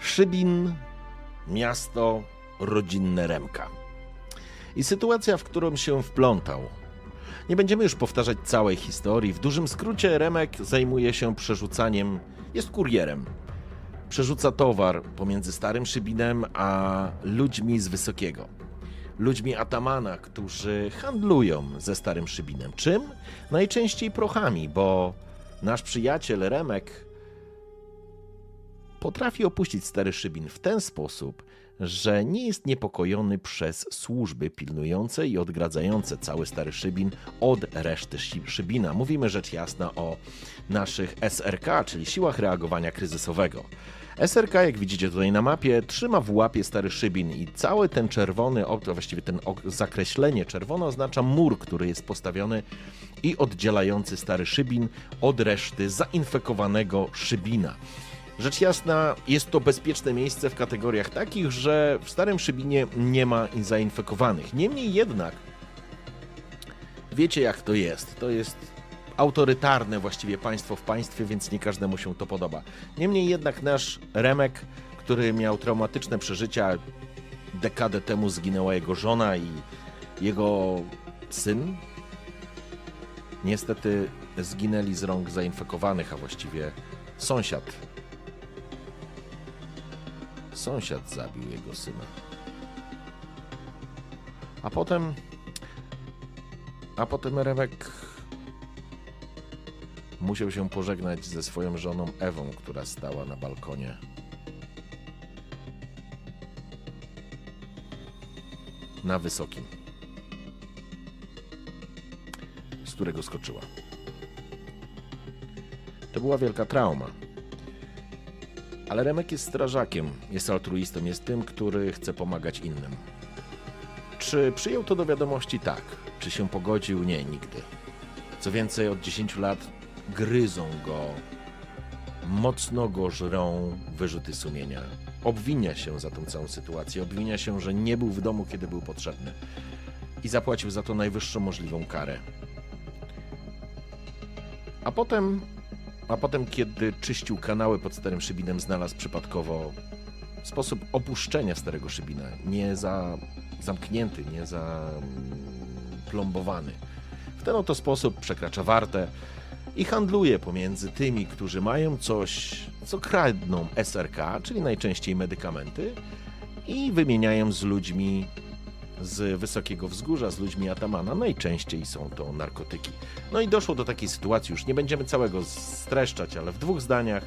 Szybin, miasto rodzinne Remka. I sytuacja, w którą się wplątał. Nie będziemy już powtarzać całej historii. W dużym skrócie Remek zajmuje się przerzucaniem, jest kurierem. Przerzuca towar pomiędzy Starym Szybinem a ludźmi z Wysokiego. Ludźmi Atamana, którzy handlują ze Starym Szybinem. Czym? Najczęściej prochami, bo nasz przyjaciel Remek potrafi opuścić Stary Szybin w ten sposób, że nie jest niepokojony przez służby pilnujące i odgradzające cały Stary Szybin od reszty Szybina. Mówimy rzecz jasna o naszych SRK, czyli siłach reagowania kryzysowego. SRK, jak widzicie tutaj na mapie, trzyma w łapie Stary Szybin i cały ten czerwony, właściwie ten zakreślenie czerwone oznacza mur, który jest postawiony i oddzielający Stary Szybin od reszty zainfekowanego Szybina. Rzecz jasna, jest to bezpieczne miejsce w kategoriach takich, że w Starym Szybinie nie ma zainfekowanych. Niemniej jednak, wiecie jak to jest. To jest autorytarne właściwie państwo w państwie, więc nie każdemu się to podoba. Niemniej jednak nasz Remek, który miał traumatyczne przeżycia, dekadę temu zginęła jego żona i jego syn, niestety zginęli z rąk zainfekowanych, a właściwie sąsiad Sąsiad zabił jego syna. A potem. A potem Remek musiał się pożegnać ze swoją żoną Ewą, która stała na balkonie. Na wysokim, z którego skoczyła. To była wielka trauma. Ale Remek jest strażakiem, jest altruistą, jest tym, który chce pomagać innym. Czy przyjął to do wiadomości? Tak. Czy się pogodził? Nie, nigdy. Co więcej, od 10 lat gryzą go, mocno go żrą wyrzuty sumienia. Obwinia się za tą całą sytuację, obwinia się, że nie był w domu, kiedy był potrzebny. I zapłacił za to najwyższą możliwą karę. A potem a potem, kiedy czyścił kanały pod Starym Szybinem, znalazł przypadkowo sposób opuszczenia Starego Szybina. Nie za zamknięty, nie za plombowany. W ten oto sposób przekracza wartę i handluje pomiędzy tymi, którzy mają coś, co kradną SRK, czyli najczęściej medykamenty, i wymieniają z ludźmi z Wysokiego Wzgórza, z ludźmi Atamana. Najczęściej są to narkotyki. No i doszło do takiej sytuacji, już nie będziemy całego streszczać, ale w dwóch zdaniach.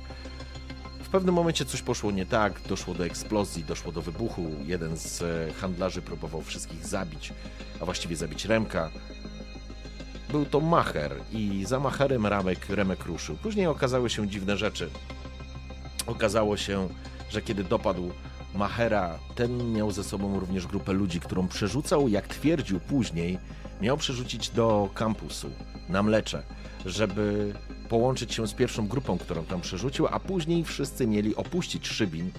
W pewnym momencie coś poszło nie tak, doszło do eksplozji, doszło do wybuchu. Jeden z e, handlarzy próbował wszystkich zabić, a właściwie zabić Remka. Był to Macher i za Macherem Ramek, Remek ruszył. Później okazały się dziwne rzeczy. Okazało się, że kiedy dopadł Machera, ten miał ze sobą również grupę ludzi, którą przerzucał, jak twierdził później, miał przerzucić do kampusu na Mlecze, żeby połączyć się z pierwszą grupą, którą tam przerzucił, a później wszyscy mieli opuścić Szybin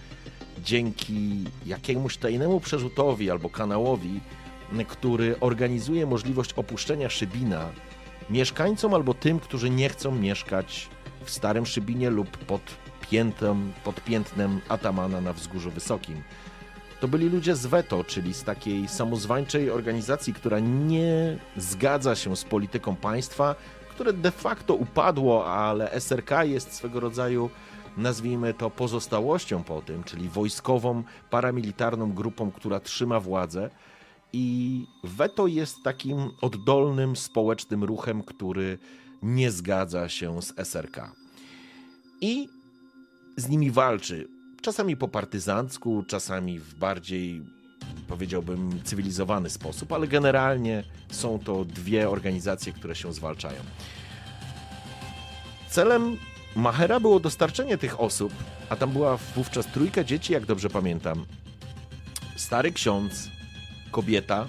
dzięki jakiemuś tajnemu przerzutowi albo kanałowi, który organizuje możliwość opuszczenia Szybina mieszkańcom albo tym, którzy nie chcą mieszkać w Starym Szybinie lub pod piętem, pod piętnem Atamana na Wzgórzu Wysokim. To byli ludzie z Veto, czyli z takiej samozwańczej organizacji, która nie zgadza się z polityką państwa, które de facto upadło, ale SRK jest swego rodzaju, nazwijmy to, pozostałością po tym, czyli wojskową, paramilitarną grupą, która trzyma władzę. I Veto jest takim oddolnym społecznym ruchem, który nie zgadza się z SRK. I z nimi walczy. Czasami po partyzancku, czasami w bardziej, powiedziałbym, cywilizowany sposób, ale generalnie są to dwie organizacje, które się zwalczają. Celem Machera było dostarczenie tych osób, a tam była wówczas trójka dzieci, jak dobrze pamiętam. Stary ksiądz, kobieta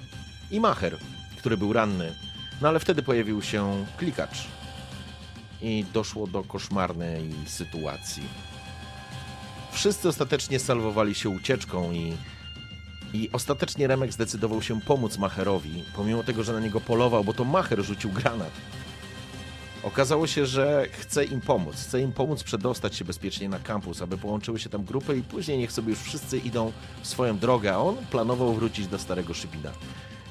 i Macher, który był ranny. No ale wtedy pojawił się klikacz i doszło do koszmarnej sytuacji. Wszyscy ostatecznie salwowali się ucieczką i, i ostatecznie Remek zdecydował się pomóc Macherowi, pomimo tego, że na niego polował, bo to Macher rzucił granat. Okazało się, że chce im pomóc. Chce im pomóc przedostać się bezpiecznie na kampus, aby połączyły się tam grupy i później niech sobie już wszyscy idą swoją drogę, a on planował wrócić do Starego Szybina.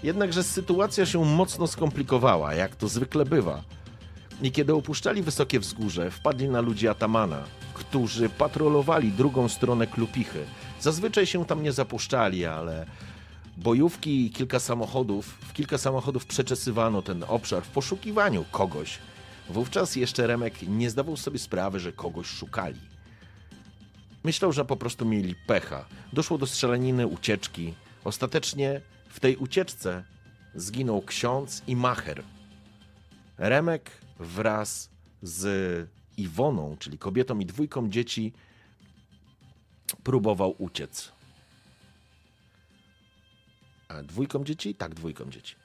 Jednakże sytuacja się mocno skomplikowała, jak to zwykle bywa. I kiedy opuszczali wysokie wzgórze, wpadli na ludzi Atamana, którzy patrolowali drugą stronę Klupichy. Zazwyczaj się tam nie zapuszczali, ale bojówki i kilka samochodów, w kilka samochodów przeczesywano ten obszar w poszukiwaniu kogoś. Wówczas jeszcze Remek nie zdawał sobie sprawy, że kogoś szukali. Myślał, że po prostu mieli pecha. Doszło do strzelaniny, ucieczki. Ostatecznie w tej ucieczce zginął ksiądz i macher. Remek wraz z Iwoną, czyli kobietą i dwójką dzieci, próbował uciec. A dwójką dzieci? Tak, dwójką dzieci.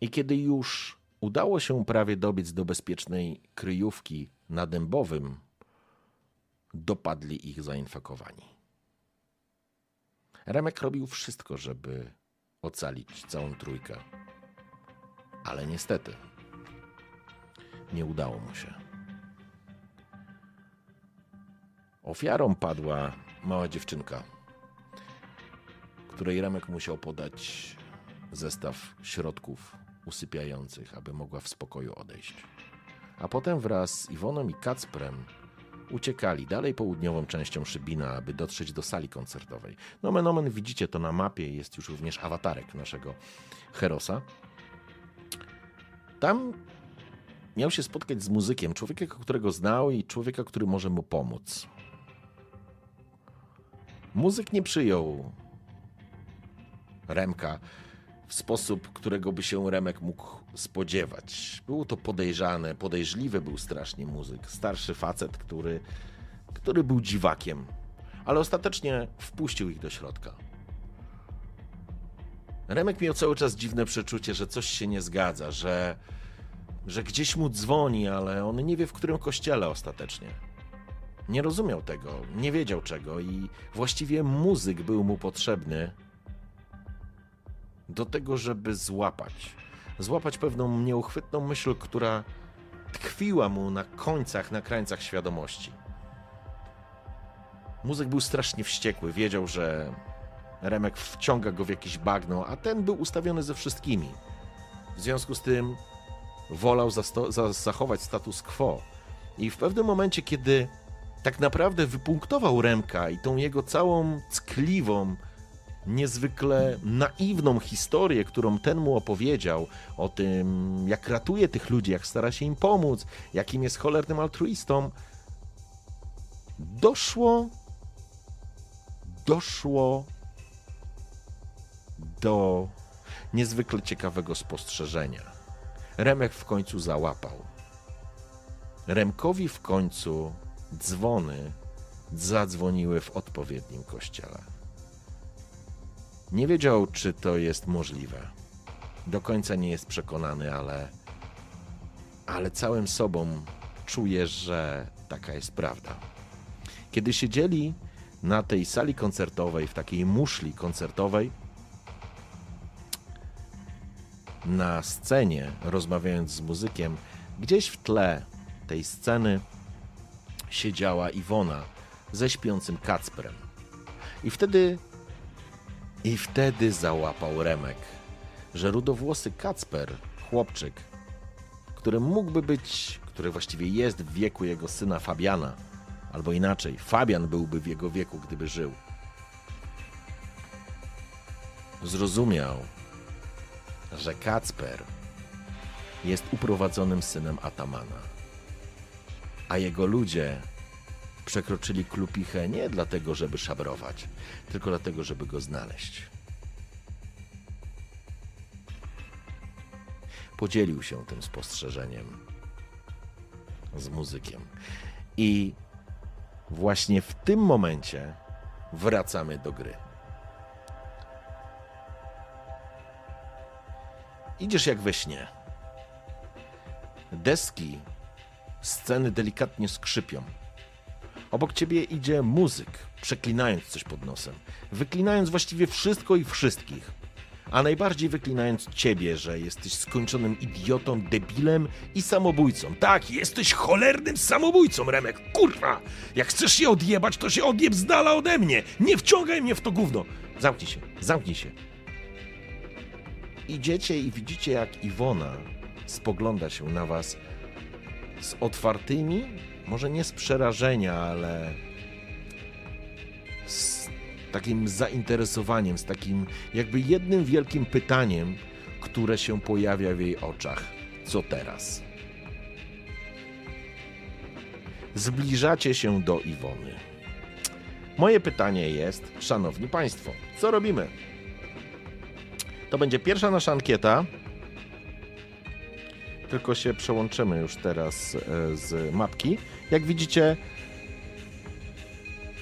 I kiedy już udało się prawie dobiec do bezpiecznej kryjówki na Dębowym, dopadli ich zainfekowani. Remek robił wszystko, żeby ocalić całą trójkę. Ale niestety nie udało mu się. Ofiarą padła mała dziewczynka, której Remek musiał podać zestaw środków usypiających, aby mogła w spokoju odejść. A potem wraz z Iwoną i Kacprem uciekali dalej południową częścią Szybina, aby dotrzeć do sali koncertowej. Nomen omen widzicie to na mapie, jest już również awatarek naszego Herosa. Tam miał się spotkać z muzykiem, człowieka, którego znał i człowieka, który może mu pomóc. Muzyk nie przyjął Remka w sposób, którego by się Remek mógł spodziewać. Było to podejrzane, podejrzliwy był strasznie muzyk. Starszy facet, który, który był dziwakiem, ale ostatecznie wpuścił ich do środka. Remek miał cały czas dziwne przeczucie, że coś się nie zgadza, że, że gdzieś mu dzwoni, ale on nie wie w którym kościele ostatecznie. Nie rozumiał tego, nie wiedział czego i właściwie muzyk był mu potrzebny do tego, żeby złapać. Złapać pewną nieuchwytną myśl, która tkwiła mu na końcach, na krańcach świadomości. Muzyk był strasznie wściekły, wiedział, że Remek wciąga go w jakieś bagno, a ten był ustawiony ze wszystkimi. W związku z tym wolał zachować status quo. I w pewnym momencie, kiedy tak naprawdę wypunktował Remka i tą jego całą ckliwą, niezwykle naiwną historię, którą ten mu opowiedział o tym, jak ratuje tych ludzi, jak stara się im pomóc, jakim jest cholernym altruistą, doszło doszło do niezwykle ciekawego spostrzeżenia. Remek w końcu załapał. Remkowi w końcu dzwony zadzwoniły w odpowiednim kościele. Nie wiedział, czy to jest możliwe. Do końca nie jest przekonany, ale, ale całym sobą czuje, że taka jest prawda. Kiedy siedzieli na tej sali koncertowej, w takiej muszli koncertowej, na scenie, rozmawiając z muzykiem, gdzieś w tle tej sceny siedziała Iwona ze śpiącym Kacprem. I wtedy i wtedy załapał Remek, że rudowłosy Kacper, chłopczyk, który mógłby być, który właściwie jest w wieku jego syna Fabiana, albo inaczej, Fabian byłby w jego wieku, gdyby żył. Zrozumiał, że Kacper jest uprowadzonym synem Atamana, a jego ludzie przekroczyli Klupichę nie dlatego, żeby szabrować, tylko dlatego, żeby go znaleźć. Podzielił się tym spostrzeżeniem z muzykiem. I właśnie w tym momencie wracamy do gry. Idziesz jak we śnie. Deski sceny delikatnie skrzypią. Obok ciebie idzie muzyk, przeklinając coś pod nosem, wyklinając właściwie wszystko i wszystkich, a najbardziej wyklinając ciebie, że jesteś skończonym idiotą, debilem i samobójcą. Tak, jesteś cholernym samobójcą, Remek, kurwa! Jak chcesz się odjebać, to się odjeb z dala ode mnie! Nie wciągaj mnie w to gówno! Zamknij się, zamknij się. Idziecie i widzicie, jak Iwona spogląda się na was z otwartymi, może nie z przerażenia, ale z takim zainteresowaniem, z takim jakby jednym wielkim pytaniem, które się pojawia w jej oczach. Co teraz? Zbliżacie się do Iwony. Moje pytanie jest, szanowni państwo, co robimy? To będzie pierwsza nasza ankieta tylko się przełączymy już teraz e, z mapki. Jak widzicie,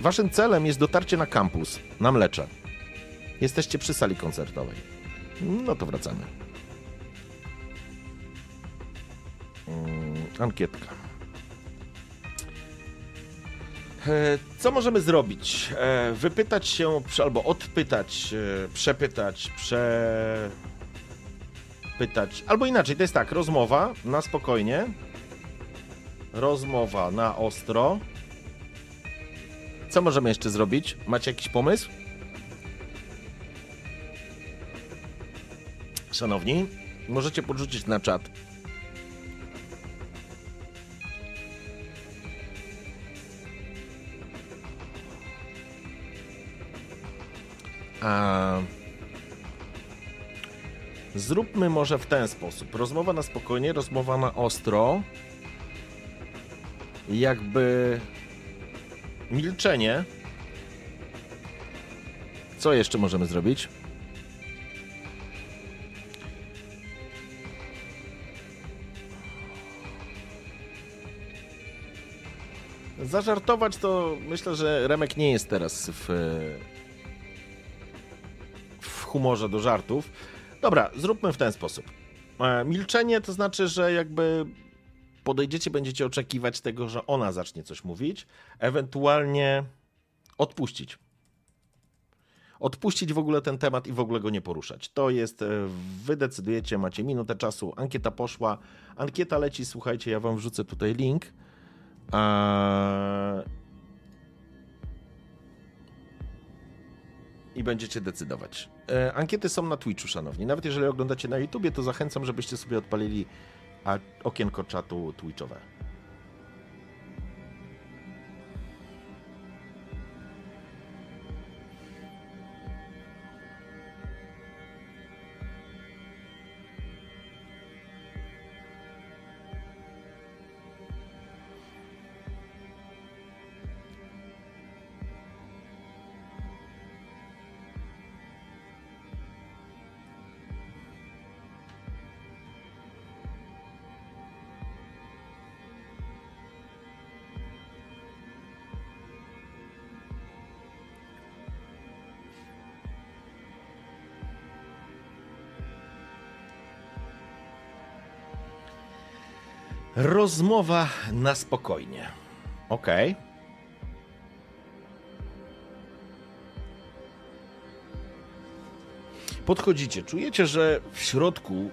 waszym celem jest dotarcie na kampus, na Mlecze. Jesteście przy sali koncertowej. No to wracamy. Mm, ankietka. Co możemy zrobić? E, wypytać się, albo odpytać, przepytać, prze pytać. Albo inaczej, to jest tak, rozmowa na spokojnie. Rozmowa na ostro. Co możemy jeszcze zrobić? Macie jakiś pomysł? Szanowni, możecie podrzucić na czat. A... Zróbmy może w ten sposób. Rozmowa na spokojnie, rozmowa na ostro. Jakby milczenie. Co jeszcze możemy zrobić? Zażartować to myślę, że Remek nie jest teraz w, humorze do żartów. Dobra, zróbmy w ten sposób. E, milczenie to znaczy, że jakby podejdziecie, będziecie oczekiwać tego, że ona zacznie coś mówić, ewentualnie odpuścić. Odpuścić w ogóle ten temat i w ogóle go nie poruszać. To jest, e, wy decydujecie, macie minutę czasu, ankieta poszła, ankieta leci, słuchajcie, ja wam wrzucę tutaj link. Eee, i będziecie decydować. E, ankiety są na Twitchu, szanowni. Nawet jeżeli oglądacie na YouTubie, to zachęcam, żebyście sobie odpalili okienko czatu Twitchowe. Rozmowa na spokojnie. Ok. Podchodzicie, czujecie, że w środku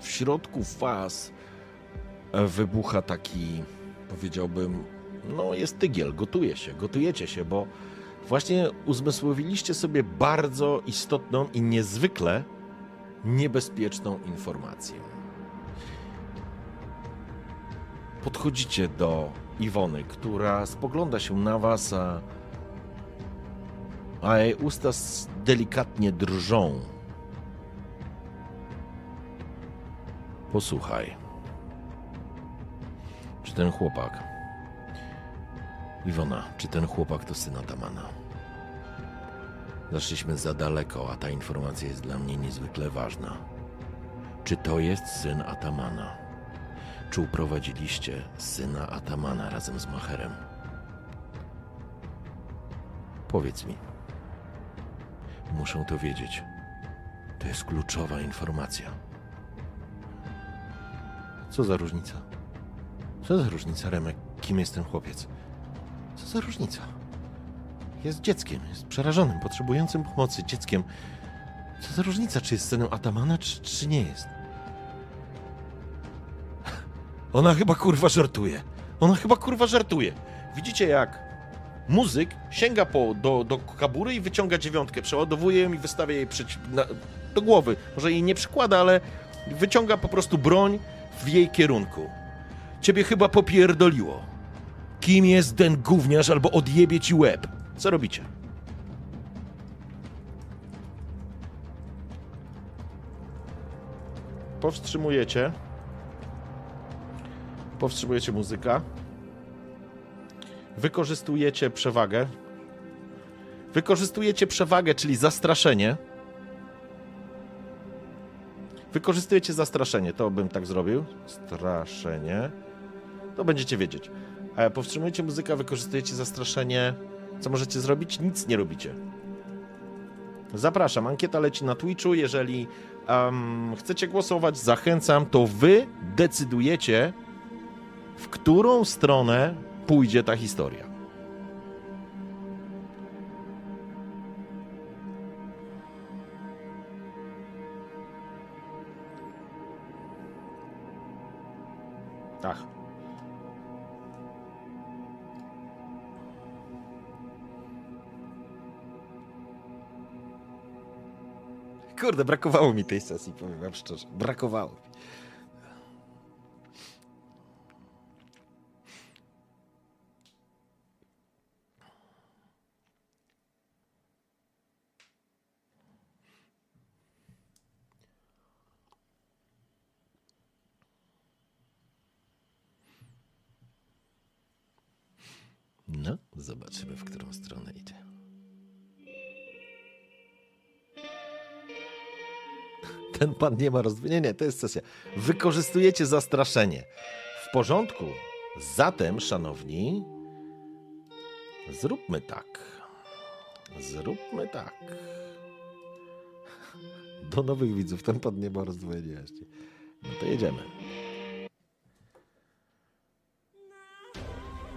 w środku was wybucha taki, powiedziałbym, no jest tygiel, gotuje się, gotujecie się, bo właśnie uzmysłowiliście sobie bardzo istotną i niezwykle niebezpieczną informację podchodzicie do Iwony, która spogląda się na was, a, a jej usta delikatnie drżą. Posłuchaj. Czy ten chłopak. Iwona, czy ten chłopak to syn Atamana? Zaszliśmy za daleko, a ta informacja jest dla mnie niezwykle ważna. Czy to jest syn Atamana? Czy uprowadziliście syna Atamana razem z Macherem? Powiedz mi. Muszę to wiedzieć. To jest kluczowa informacja. Co za różnica? Co za różnica, Remek? Kim jest ten chłopiec? Co za różnica? Jest dzieckiem, jest przerażonym, potrzebującym pomocy dzieckiem. Co za różnica, czy jest synem Atamana, czy, czy nie jest? Ona chyba kurwa żartuje. Ona chyba kurwa żartuje. Widzicie jak muzyk sięga po, do, do kabury i wyciąga dziewiątkę, przeładowuje ją i wystawia jej przeci- na, do głowy. Może jej nie przykłada, ale wyciąga po prostu broń w jej kierunku. Ciebie chyba popierdoliło. Kim jest ten gówniarz albo odjebie ci łeb? Co robicie? Powstrzymujecie. Powstrzymujecie muzyka. Wykorzystujecie przewagę. Wykorzystujecie przewagę, czyli zastraszenie. Wykorzystujecie zastraszenie, to bym tak zrobił. Straszenie. To będziecie wiedzieć. A powstrzymujecie muzykę, wykorzystujecie zastraszenie. Co możecie zrobić? Nic nie robicie. Zapraszam, ankieta leci na Twitchu. Jeżeli um, chcecie głosować, zachęcam, to wy decydujecie, w którą stronę pójdzie ta historia. Ach. Kurde, brakowało mi tej sesji, powiem wam szczerze. Brakowało mi. Ten pan nie ma rozdwoju. Nie, nie, to jest sesja. Wykorzystujecie zastraszenie. W porządku. Zatem, szanowni, zróbmy tak. Zróbmy tak. Do nowych widzów. Ten pan nie ma rozdwojenia. No to jedziemy.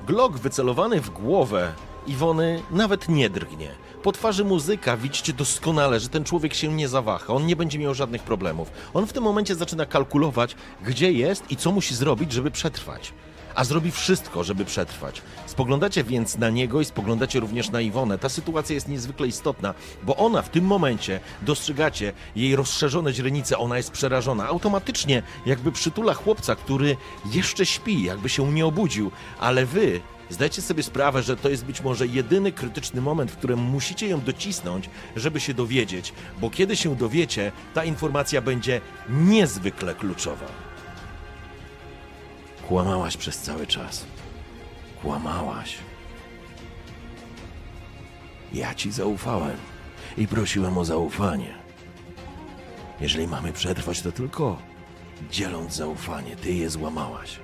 Glock wycelowany w głowę Iwony nawet nie drgnie. Po twarzy muzyka widzicie doskonale, że ten człowiek się nie zawaha, on nie będzie miał żadnych problemów. On w tym momencie zaczyna kalkulować, gdzie jest i co musi zrobić, żeby przetrwać. A zrobi wszystko, żeby przetrwać. Spoglądacie więc na niego i spoglądacie również na Iwonę. Ta sytuacja jest niezwykle istotna, bo ona w tym momencie dostrzegacie jej rozszerzone źrenice, ona jest przerażona. Automatycznie jakby przytula chłopca, który jeszcze śpi, jakby się nie obudził, ale wy Zdajcie sobie sprawę, że to jest być może jedyny krytyczny moment, w którym musicie ją docisnąć, żeby się dowiedzieć, bo kiedy się dowiecie, ta informacja będzie niezwykle kluczowa. Kłamałaś przez cały czas. Kłamałaś. Ja ci zaufałem i prosiłem o zaufanie. Jeżeli mamy przetrwać, to tylko dzieląc zaufanie, ty je złamałaś.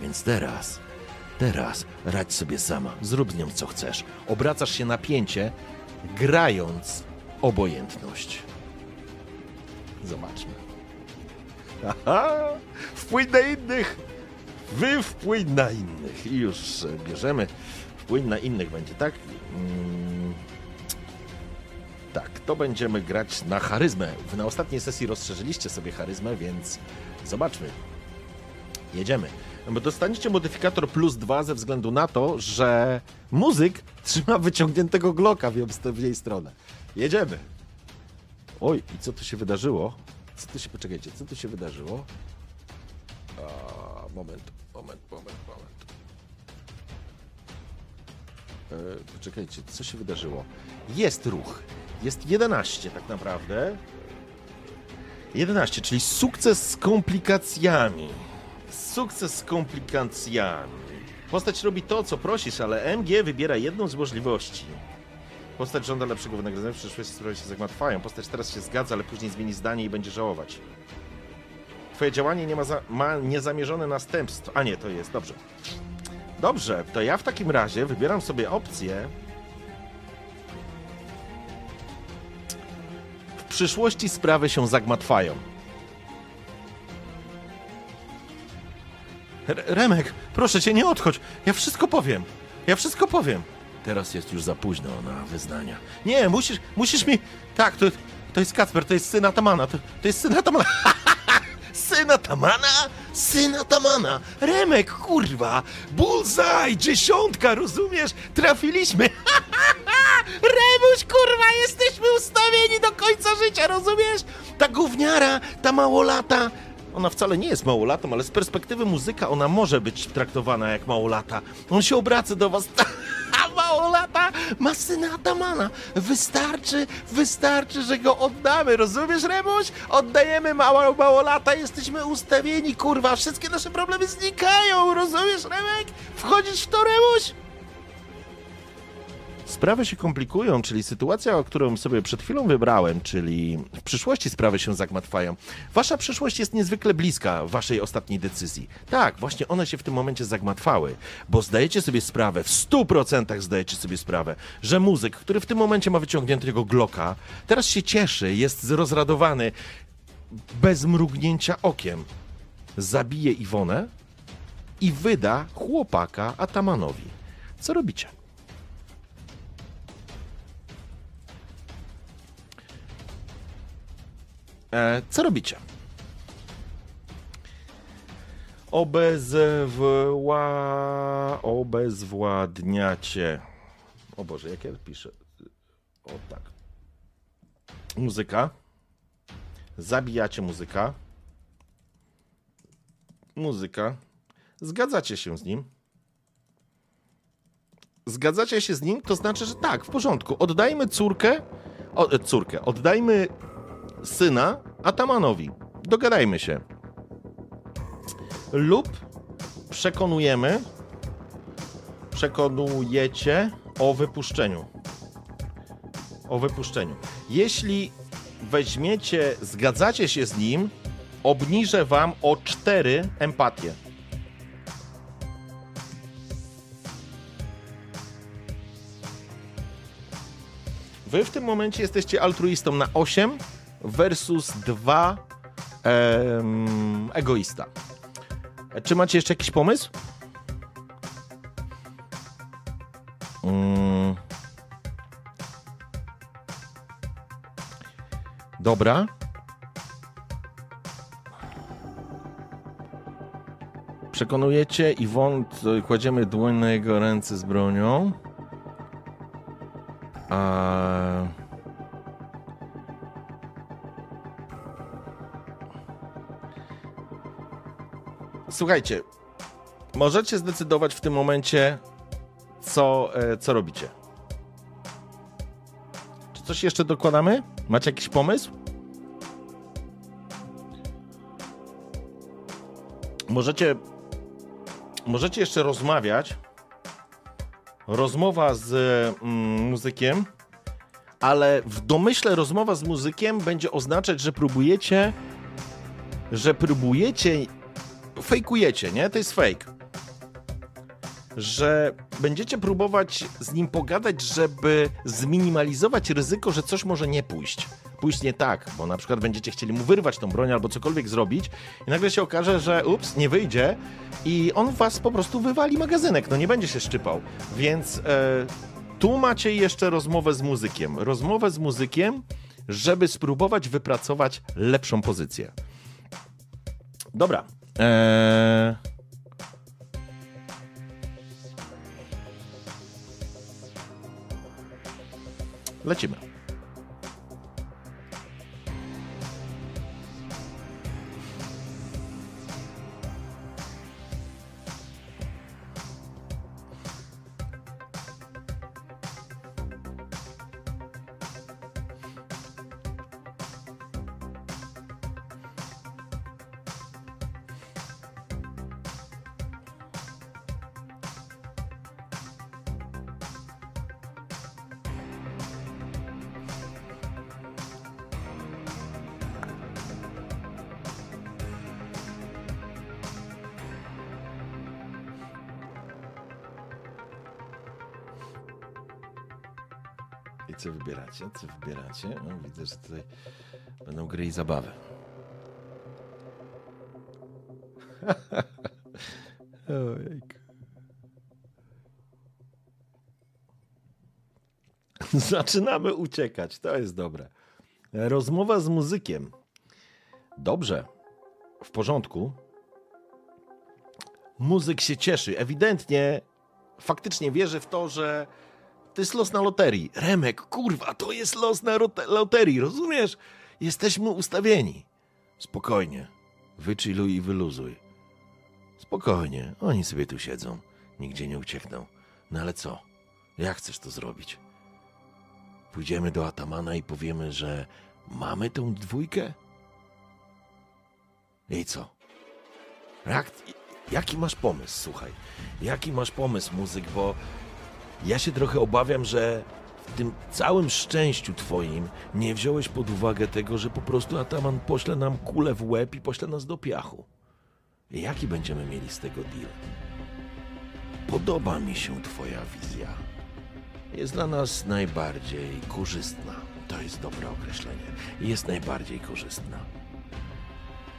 Więc teraz Teraz radź sobie sama, zrób z nią co chcesz. Obracasz się na pięcie, grając obojętność. Zobaczmy. Aha! Wpłyń na innych! Wy wpłyń na innych. I już bierzemy. Wpłyń na innych będzie, tak? Mm. Tak, to będziemy grać na charyzmę. Na ostatniej sesji rozszerzyliście sobie charyzmę, więc zobaczmy. Jedziemy. Bo dostaniecie modyfikator plus dwa ze względu na to, że muzyk trzyma wyciągniętego Glocka w jej stronę. Jedziemy. Oj, i co tu się wydarzyło? Co tu się, poczekajcie, co tu się wydarzyło? A, moment, moment, moment, moment. E, poczekajcie, co się wydarzyło? Jest ruch. Jest 11 tak naprawdę. 11, czyli sukces z komplikacjami. Sukces z komplikacjami. Postać robi to, co prosisz, ale MG wybiera jedną z możliwości. Postać żąda lepszego wynagrodzenia, w przyszłości sprawy się zagmatwają. Postać teraz się zgadza, ale później zmieni zdanie i będzie żałować. Twoje działanie nie ma, za, ma niezamierzone następstwa. A nie, to jest, dobrze. Dobrze, to ja w takim razie wybieram sobie opcję. W przyszłości sprawy się zagmatwają. Remek, proszę cię, nie odchodź. Ja wszystko powiem. Ja wszystko powiem. Teraz jest już za późno na wyznania. Nie, musisz, musisz mi... Tak, to, to jest Kacper, to jest syn Atamana. To, to jest syn Atamana. Syn Atamana? Syn Atamana. Remek, kurwa. Bullseye, dziesiątka, rozumiesz? Trafiliśmy. Remuś, kurwa, jesteśmy ustawieni do końca życia, rozumiesz? Ta gówniara, ta małolata. Ona wcale nie jest małolatą, ale z perspektywy muzyka ona może być traktowana jak małolata. On się obraca do was. A małolata ma syna Atamana. Wystarczy, wystarczy, że go oddamy. Rozumiesz, Remuś? Oddajemy mała, małolata, jesteśmy ustawieni, kurwa. Wszystkie nasze problemy znikają. Rozumiesz, Remek? Wchodzisz w to, Remuś? Sprawy się komplikują, czyli sytuacja, którą sobie przed chwilą wybrałem, czyli w przyszłości sprawy się zagmatwają. Wasza przyszłość jest niezwykle bliska waszej ostatniej decyzji. Tak, właśnie one się w tym momencie zagmatwały, bo zdajecie sobie sprawę, w 100% zdajecie sobie sprawę, że muzyk, który w tym momencie ma wyciągniętego Glocka, teraz się cieszy, jest rozradowany, bez mrugnięcia okiem. Zabije Iwonę i wyda chłopaka Atamanowi. Co robicie? Co robicie? Obezwła... Obezwładniacie. O Boże, jak ja piszę? O tak. Muzyka. Zabijacie muzyka. Muzyka. Zgadzacie się z nim. Zgadzacie się z nim, to znaczy, że tak, w porządku. Oddajmy córkę. O, e, córkę. Oddajmy syna Atamanowi. Dogadajmy się. Lub przekonujemy, przekonujecie o wypuszczeniu. O wypuszczeniu. Jeśli weźmiecie, zgadzacie się z nim, obniżę wam o 4 empatię. Wy w tym momencie jesteście altruistą na 8 versus 2 em, egoista. Czy macie jeszcze jakiś pomysł? Mm. Dobra. Przekonujecie i wąt, kładziemy dłoń na jego ręce z bronią. A... Słuchajcie, możecie zdecydować w tym momencie, co, e, co robicie. Czy coś jeszcze dokładamy? Macie jakiś pomysł? Możecie, możecie jeszcze rozmawiać. Rozmowa z mm, muzykiem, ale w domyśle rozmowa z muzykiem będzie oznaczać, że próbujecie, że próbujecie, fejkujecie, nie? To jest fake. Że będziecie próbować z nim pogadać, żeby zminimalizować ryzyko, że coś może nie pójść. Pójść nie tak, bo na przykład będziecie chcieli mu wyrwać tą broń albo cokolwiek zrobić i nagle się okaże, że ups, nie wyjdzie i on was po prostu wywali magazynek, no nie będzie się szczypał. Więc e, tu macie jeszcze rozmowę z muzykiem. Rozmowę z muzykiem, żeby spróbować wypracować lepszą pozycję. Dobra. Eee... Lecimy. Zaczynamy uciekać, to jest dobre. Rozmowa z muzykiem. Dobrze, w porządku. Muzyk się cieszy. Ewidentnie, faktycznie wierzy w to, że to jest los na loterii. Remek, kurwa, to jest los na loterii, rozumiesz? Jesteśmy ustawieni. Spokojnie. Wychilluj i wyluzuj. Spokojnie, oni sobie tu siedzą. Nigdzie nie uciekną. No ale co? Jak chcesz to zrobić? Pójdziemy do Atamana i powiemy, że mamy tą dwójkę? I co? Jak, jaki masz pomysł, słuchaj? Jaki masz pomysł, muzyk? Bo ja się trochę obawiam, że w tym całym szczęściu twoim nie wziąłeś pod uwagę tego, że po prostu Ataman pośle nam kulę w łeb i pośle nas do piachu. Jaki będziemy mieli z tego deal? Podoba mi się twoja wizja. Jest dla nas najbardziej korzystna. To jest dobre określenie. Jest najbardziej korzystna.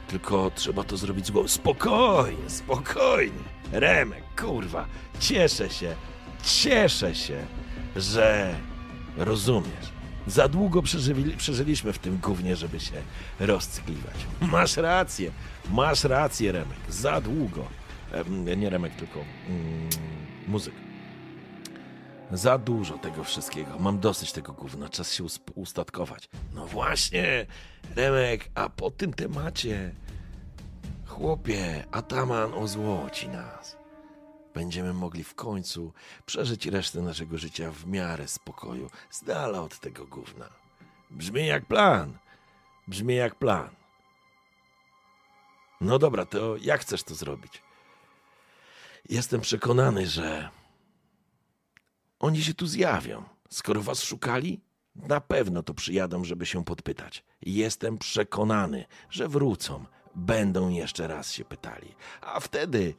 Tylko trzeba to zrobić z głową. Spokojnie, spokojnie. Remek, kurwa, cieszę się, cieszę się, że rozumiesz. Za długo przeżyli, przeżyliśmy w tym gównie, żeby się rozcykliwać. Masz rację, masz rację, Remek. Za długo. E, nie Remek, tylko mm, muzyk. Za dużo tego wszystkiego. Mam dosyć tego gówna. Czas się ustatkować. No właśnie, Remek, a po tym temacie, chłopie, Ataman ozłoci nas. Będziemy mogli w końcu przeżyć resztę naszego życia w miarę spokoju, z dala od tego gówna. Brzmi jak plan. Brzmi jak plan. No dobra, to jak chcesz to zrobić? Jestem przekonany, że oni się tu zjawią. Skoro was szukali, na pewno to przyjadą, żeby się podpytać. Jestem przekonany, że wrócą. Będą jeszcze raz się pytali. A wtedy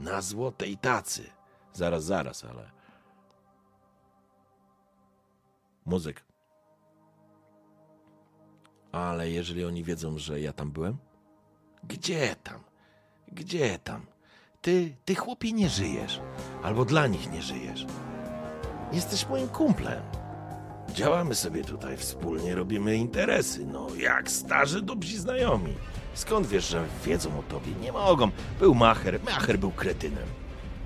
na złotej tacy. Zaraz, zaraz, ale. Muzyk. Ale jeżeli oni wiedzą, że ja tam byłem? Gdzie tam? Gdzie tam? Ty, ty chłopie nie żyjesz. Albo dla nich nie żyjesz. Jesteś moim kumplem. Działamy sobie tutaj wspólnie, robimy interesy. No, jak starzy dobrzy znajomi. Skąd wiesz, że wiedzą o tobie? Nie mogą. Był Macher, Macher był kretynem.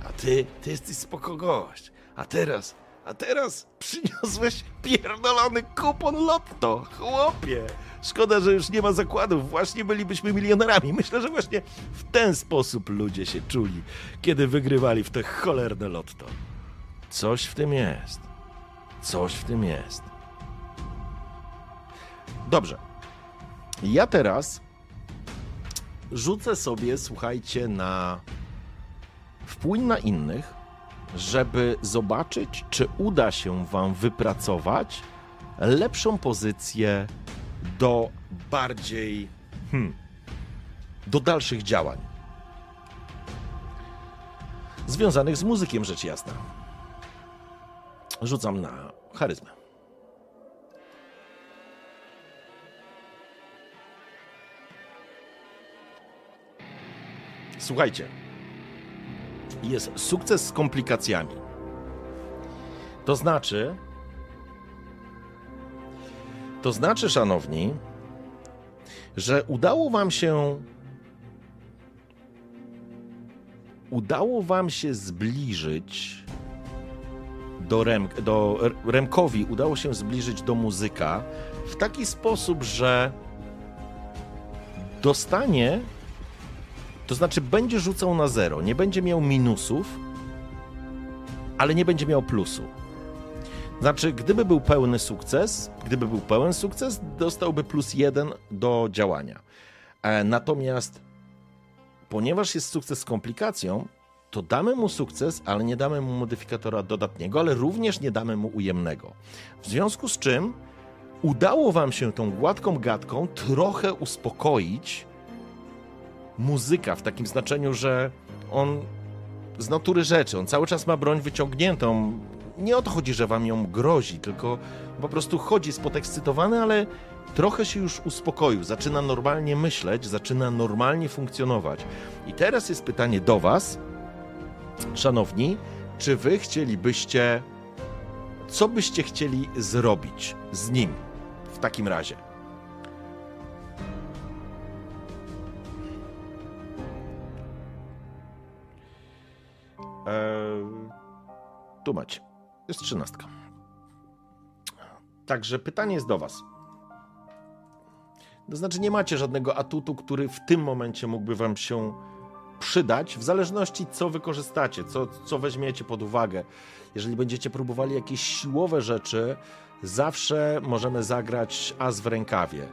A ty, ty jesteś spoko gość. A teraz, a teraz przyniosłeś pierdolony kupon lotto, chłopie. Szkoda, że już nie ma zakładów. Właśnie bylibyśmy milionerami. Myślę, że właśnie w ten sposób ludzie się czuli, kiedy wygrywali w te cholerne lotto. Coś w tym jest. Coś w tym jest. Dobrze. Ja teraz rzucę sobie, słuchajcie, na wpływ na innych, żeby zobaczyć, czy uda się Wam wypracować lepszą pozycję do bardziej. Hmm, do dalszych działań. Związanych z muzykiem, rzecz jasna. Rzucam na charyzmę. Słuchajcie, jest sukces z komplikacjami. To znaczy, to znaczy, szanowni, że udało wam się udało wam się zbliżyć do, Rem, do Remkowi udało się zbliżyć do muzyka w taki sposób, że dostanie, to znaczy będzie rzucał na zero, nie będzie miał minusów, ale nie będzie miał plusu. Znaczy, gdyby był pełny sukces, gdyby był pełen sukces, dostałby plus jeden do działania. E, natomiast ponieważ jest sukces z komplikacją, to damy mu sukces, ale nie damy mu modyfikatora dodatniego, ale również nie damy mu ujemnego. W związku z czym udało wam się tą gładką gadką trochę uspokoić muzyka w takim znaczeniu, że on z natury rzeczy, on cały czas ma broń wyciągniętą, nie o to chodzi, że wam ją grozi, tylko po prostu chodzi, jest podekscytowany, ale trochę się już uspokoił, zaczyna normalnie myśleć, zaczyna normalnie funkcjonować. I teraz jest pytanie do was, szanowni, czy wy chcielibyście, co byście chcieli zrobić z nim w takim razie? Tu macie. Jest trzynastka. Także pytanie jest do Was. To znaczy, nie macie żadnego atutu, który w tym momencie mógłby Wam się przydać, w zależności co wykorzystacie, co, co weźmiecie pod uwagę. Jeżeli będziecie próbowali jakieś siłowe rzeczy, zawsze możemy zagrać as w rękawie.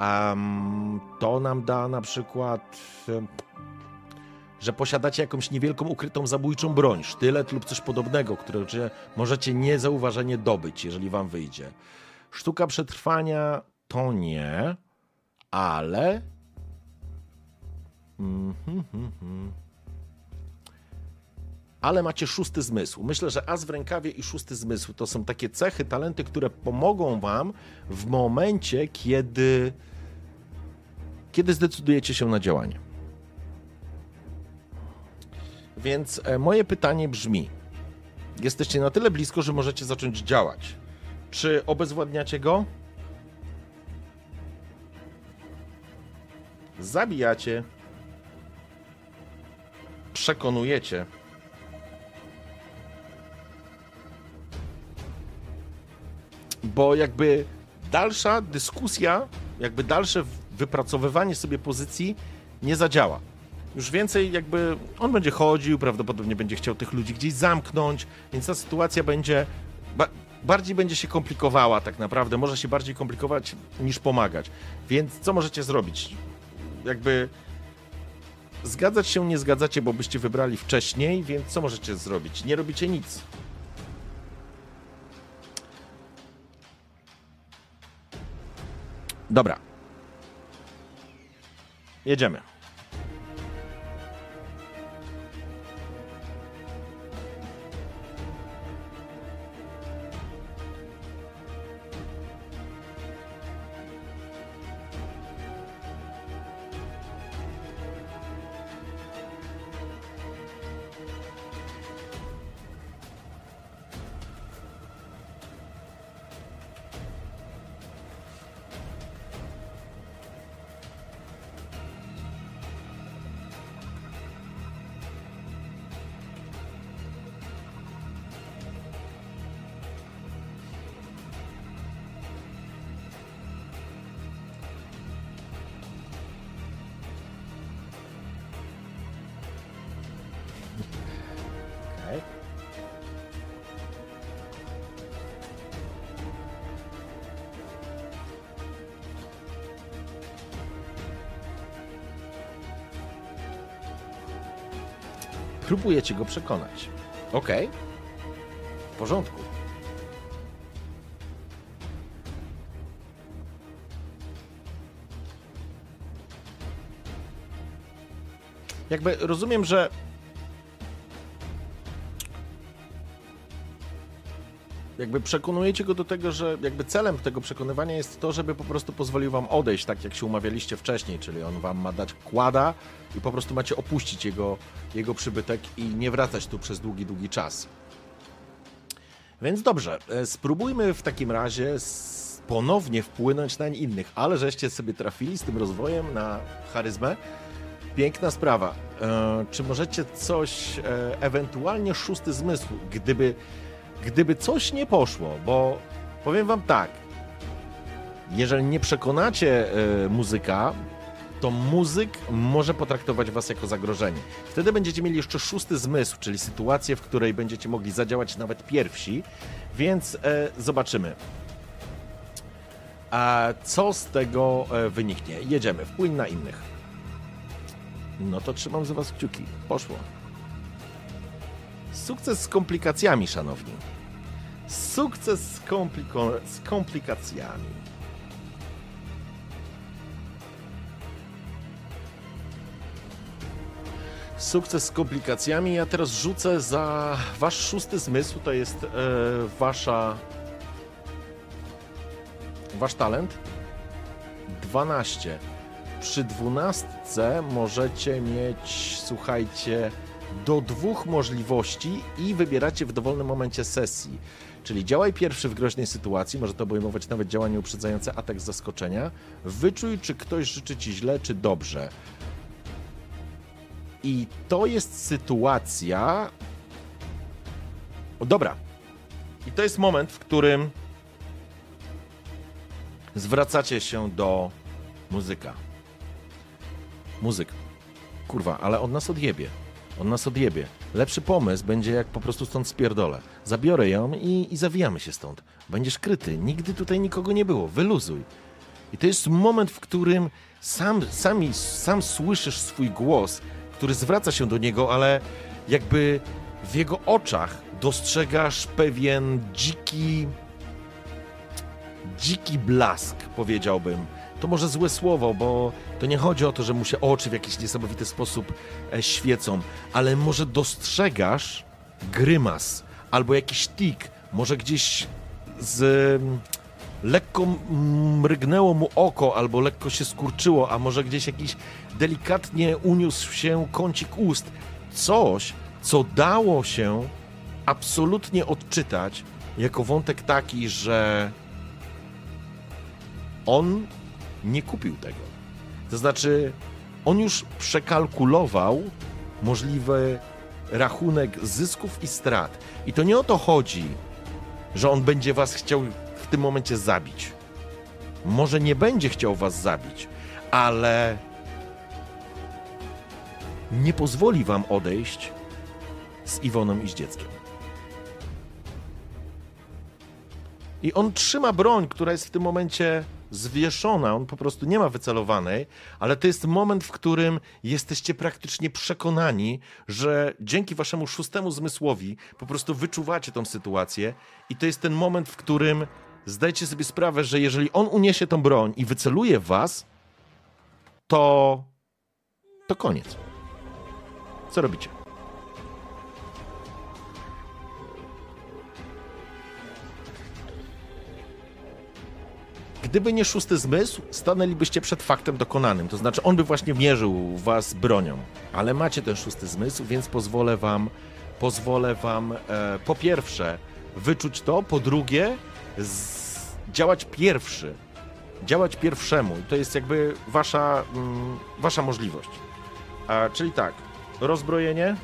Um, to nam da na przykład że posiadacie jakąś niewielką ukrytą zabójczą broń, sztylet lub coś podobnego, które możecie niezauważenie dobyć, jeżeli wam wyjdzie. Sztuka przetrwania to nie, ale. Ale macie szósty zmysł. Myślę, że as w rękawie i szósty zmysł to są takie cechy, talenty, które pomogą wam w momencie, kiedy, kiedy zdecydujecie się na działanie. Więc e, moje pytanie brzmi: jesteście na tyle blisko, że możecie zacząć działać. Czy obezwładniacie go? Zabijacie. Przekonujecie. Bo jakby dalsza dyskusja, jakby dalsze wypracowywanie sobie pozycji nie zadziała. Już więcej jakby on będzie chodził, prawdopodobnie będzie chciał tych ludzi gdzieś zamknąć, więc ta sytuacja będzie ba bardziej będzie się komplikowała tak naprawdę, może się bardziej komplikować niż pomagać. Więc co możecie zrobić? Jakby zgadzać się nie zgadzacie, bo byście wybrali wcześniej, więc co możecie zrobić? Nie robicie nic. Dobra. Jedziemy. Próbujecie go przekonać. Okej. Okay. W porządku. Jakby rozumiem, że jakby przekonujecie go do tego, że jakby celem tego przekonywania jest to, żeby po prostu pozwolił wam odejść, tak jak się umawialiście wcześniej, czyli on wam ma dać kłada i po prostu macie opuścić jego, jego przybytek i nie wracać tu przez długi, długi czas. Więc dobrze, e, spróbujmy w takim razie ponownie wpłynąć na innych, ale żeście sobie trafili z tym rozwojem na charyzmę. Piękna sprawa. E, czy możecie coś, e, ewentualnie szósty zmysł, gdyby gdyby coś nie poszło, bo powiem wam tak, jeżeli nie przekonacie y, muzyka, to muzyk może potraktować was jako zagrożenie. Wtedy będziecie mieli jeszcze szósty zmysł, czyli sytuację, w której będziecie mogli zadziałać nawet pierwsi, więc y, zobaczymy. A co z tego y, wyniknie? Jedziemy, wpłyń na innych. No to trzymam za was kciuki. Poszło. Sukces z komplikacjami, szanowni. Sukces z, kompliko- z komplikacjami. Sukces z komplikacjami. Ja teraz rzucę za wasz szósty zmysł. To jest e, wasza. Wasz talent. 12. Przy dwunastce możecie mieć, słuchajcie, do dwóch możliwości i wybieracie w dowolnym momencie sesji. Czyli działaj pierwszy w groźnej sytuacji, może to obejmować nawet działanie uprzedzające atak z zaskoczenia. Wyczuj, czy ktoś życzy ci źle, czy dobrze. I to jest sytuacja. O, dobra. I to jest moment, w którym zwracacie się do muzyka. Muzyk. Kurwa, ale on nas odjebie. On nas odjebie. Lepszy pomysł będzie, jak po prostu stąd spierdolę. Zabiorę ją i, i zawijamy się stąd. Będziesz kryty. Nigdy tutaj nikogo nie było. Wyluzuj. I to jest moment, w którym sam, sami, sam słyszysz swój głos, który zwraca się do niego, ale jakby w jego oczach dostrzegasz pewien dziki, dziki blask, powiedziałbym. To może złe słowo, bo to nie chodzi o to, że mu się oczy w jakiś niesamowity sposób e, świecą, ale może dostrzegasz grymas albo jakiś tik, może gdzieś z lekko mrygnęło mu oko albo lekko się skurczyło, a może gdzieś jakiś delikatnie uniósł się kącik ust. Coś, co dało się absolutnie odczytać jako wątek taki, że on nie kupił tego. To znaczy, on już przekalkulował możliwy rachunek zysków i strat. I to nie o to chodzi, że on będzie was chciał w tym momencie zabić. Może nie będzie chciał was zabić, ale nie pozwoli wam odejść z Iwoną i z dzieckiem. I on trzyma broń, która jest w tym momencie zwieszona, on po prostu nie ma wycelowanej, ale to jest moment, w którym jesteście praktycznie przekonani, że dzięki waszemu szóstemu zmysłowi po prostu wyczuwacie tą sytuację i to jest ten moment, w którym zdajcie sobie sprawę, że jeżeli on uniesie tą broń i wyceluje was, to to koniec. Co robicie? Gdyby nie szósty zmysł, stanęlibyście przed faktem dokonanym. To znaczy, on by właśnie mierzył was bronią. Ale macie ten szósty zmysł, więc pozwolę wam, pozwolę wam e, po pierwsze wyczuć to, po drugie działać pierwszy. Działać pierwszemu. To jest jakby wasza, mm, wasza możliwość. A, czyli tak, rozbrojenie,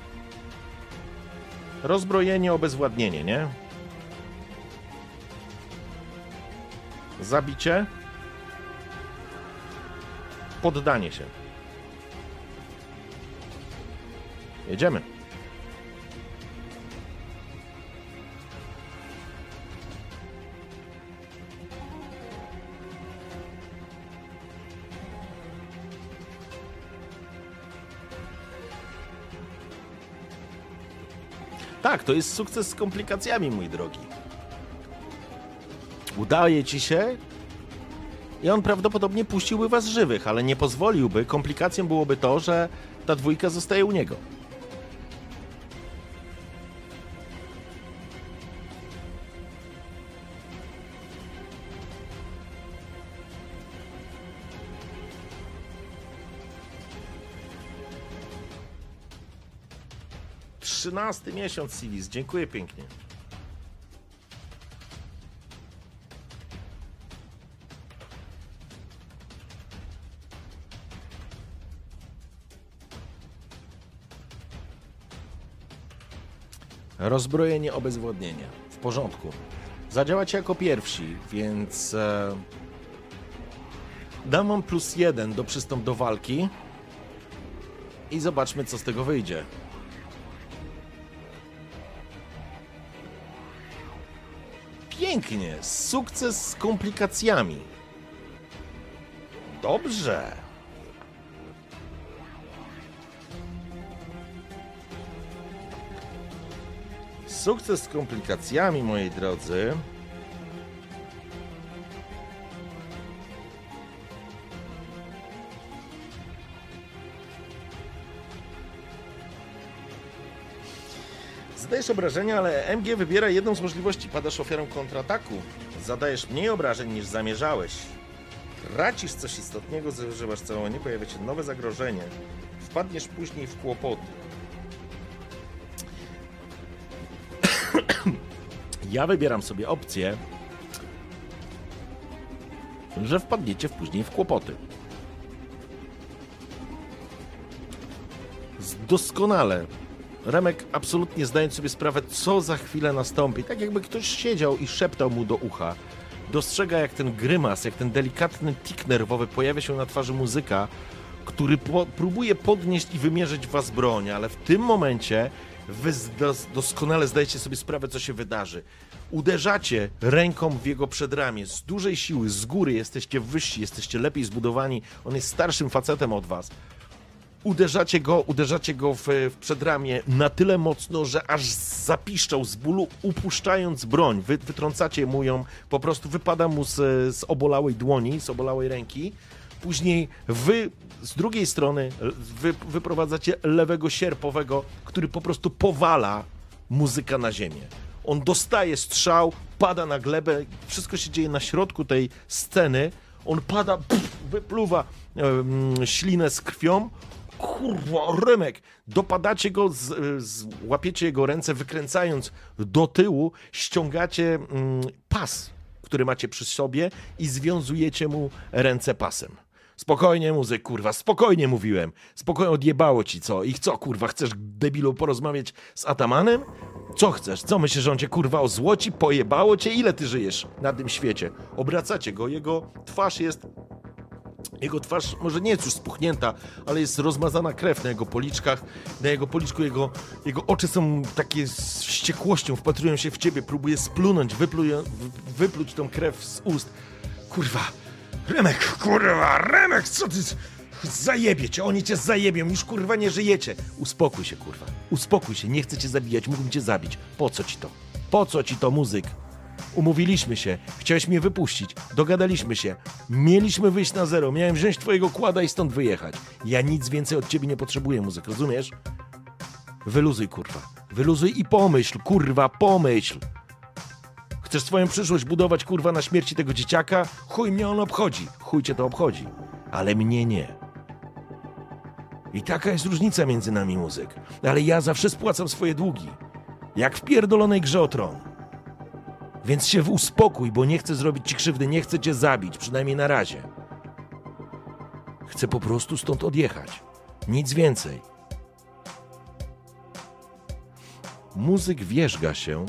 rozbrojenie, obezwładnienie, nie? Zabicie. Poddanie się. Jedziemy. Tak, to jest sukces z komplikacjami, mój drogi udaje ci się i on prawdopodobnie puściłby was żywych, ale nie pozwoliłby. Komplikacją byłoby to, że ta dwójka zostaje u niego. Trzynasty miesiąc, Silis. Dziękuję pięknie. Rozbrojenie, obezwładnienie. W porządku. Zadziałacie jako pierwsi, więc e, dam wam plus jeden do przystąp do walki i zobaczmy, co z tego wyjdzie. Pięknie. Sukces z komplikacjami. Dobrze. Sukces z komplikacjami, moi drodzy. Zadajesz obrażenia, ale MG wybiera jedną z możliwości. Padasz ofiarą kontrataku. Zadajesz mniej obrażeń niż zamierzałeś. Tracisz coś istotnego, zużywasz całą nie pojawia się nowe zagrożenie. Wpadniesz później w kłopoty. ja wybieram sobie opcję, że wpadniecie później w kłopoty. Doskonale. Remek absolutnie zdając sobie sprawę, co za chwilę nastąpi. Tak jakby ktoś siedział i szeptał mu do ucha. Dostrzega, jak ten grymas, jak ten delikatny tik nerwowy pojawia się na twarzy muzyka, który po próbuje podnieść i wymierzyć w was broń, ale w tym momencie wy doskonale zdajecie sobie sprawę, co się wydarzy. Uderzacie ręką w jego przedramię z dużej siły, z góry, jesteście wyżsi, jesteście lepiej zbudowani, on jest starszym facetem od was. Uderzacie go, uderzacie go w, w przedramię na tyle mocno, że aż zapiszczał z bólu, upuszczając broń. Wy, wytrącacie mu ją, po prostu wypada mu z, z obolałej dłoni, z obolałej ręki. Później wy z drugiej strony wy, wyprowadzacie lewego sierpowego, który po prostu powala muzyka na ziemię. On dostaje strzał, pada na glebę, wszystko się dzieje na środku tej sceny. On pada, pff, wypluwa ślinę z krwią. Kurwa, Remek! Dopadacie go, z, z, łapiecie jego ręce, wykręcając do tyłu, ściągacie mm, pas, który macie przy sobie i związujecie mu ręce pasem. Spokojnie, muzyk, kurwa, spokojnie mówiłem. Spokojnie odjebało ci co? Ich co, kurwa, chcesz, debilu, porozmawiać z Atamanem? Co chcesz? Co myślisz, że on cię, kurwa, złoci? Pojebało cię? Ile ty żyjesz na tym świecie? Obracacie go, jego twarz jest jego twarz może nie jest już spuchnięta, ale jest rozmazana krew na jego policzkach. Na jego policzku jego, jego oczy są takie z wściekłością, wpatrują się w ciebie, próbuje splunąć, wypluje, wypluć tą krew z ust. Kurwa, Remek, kurwa, Remek, co ty... Zajebie cię, oni cię zajebią, już kurwa nie żyjecie. Uspokój się, kurwa. Uspokój się, nie chcę cię zabijać, mógłbym cię zabić. Po co ci to? Po co ci to, muzyk? Umówiliśmy się, chciałeś mnie wypuścić, dogadaliśmy się, mieliśmy wyjść na zero, miałem wziąć twojego kłada i stąd wyjechać. Ja nic więcej od ciebie nie potrzebuję, muzyk, rozumiesz? Wyluzuj, kurwa. Wyluzuj i pomyśl, kurwa, pomyśl. Chcesz swoją przyszłość budować, kurwa, na śmierci tego dzieciaka? Chuj mnie on obchodzi. Chuj cię to obchodzi. Ale mnie nie. I taka jest różnica między nami, muzyk. Ale ja zawsze spłacam swoje długi. Jak w pierdolonej grze o tron. Więc się uspokój, bo nie chcę zrobić ci krzywdy, nie chcę cię zabić, przynajmniej na razie. Chcę po prostu stąd odjechać. Nic więcej. Muzyk wierzga się,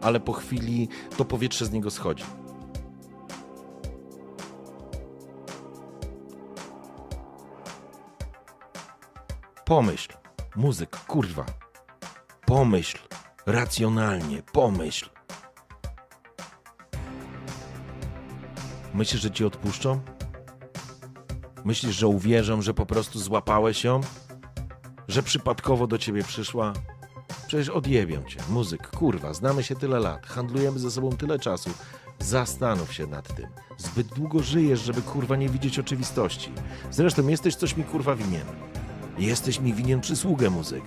ale po chwili to powietrze z niego schodzi. Pomyśl, muzyk, kurwa. Pomyśl, racjonalnie, pomyśl. Myślisz, że ci odpuszczą? Myślisz, że uwierzą, że po prostu złapałeś ją? Że przypadkowo do ciebie przyszła? Przecież odjebią cię. Muzyk, kurwa, znamy się tyle lat, handlujemy ze sobą tyle czasu. Zastanów się nad tym. Zbyt długo żyjesz, żeby kurwa nie widzieć oczywistości. Zresztą jesteś coś mi kurwa winien. Jesteś mi winien przysługę, muzyk.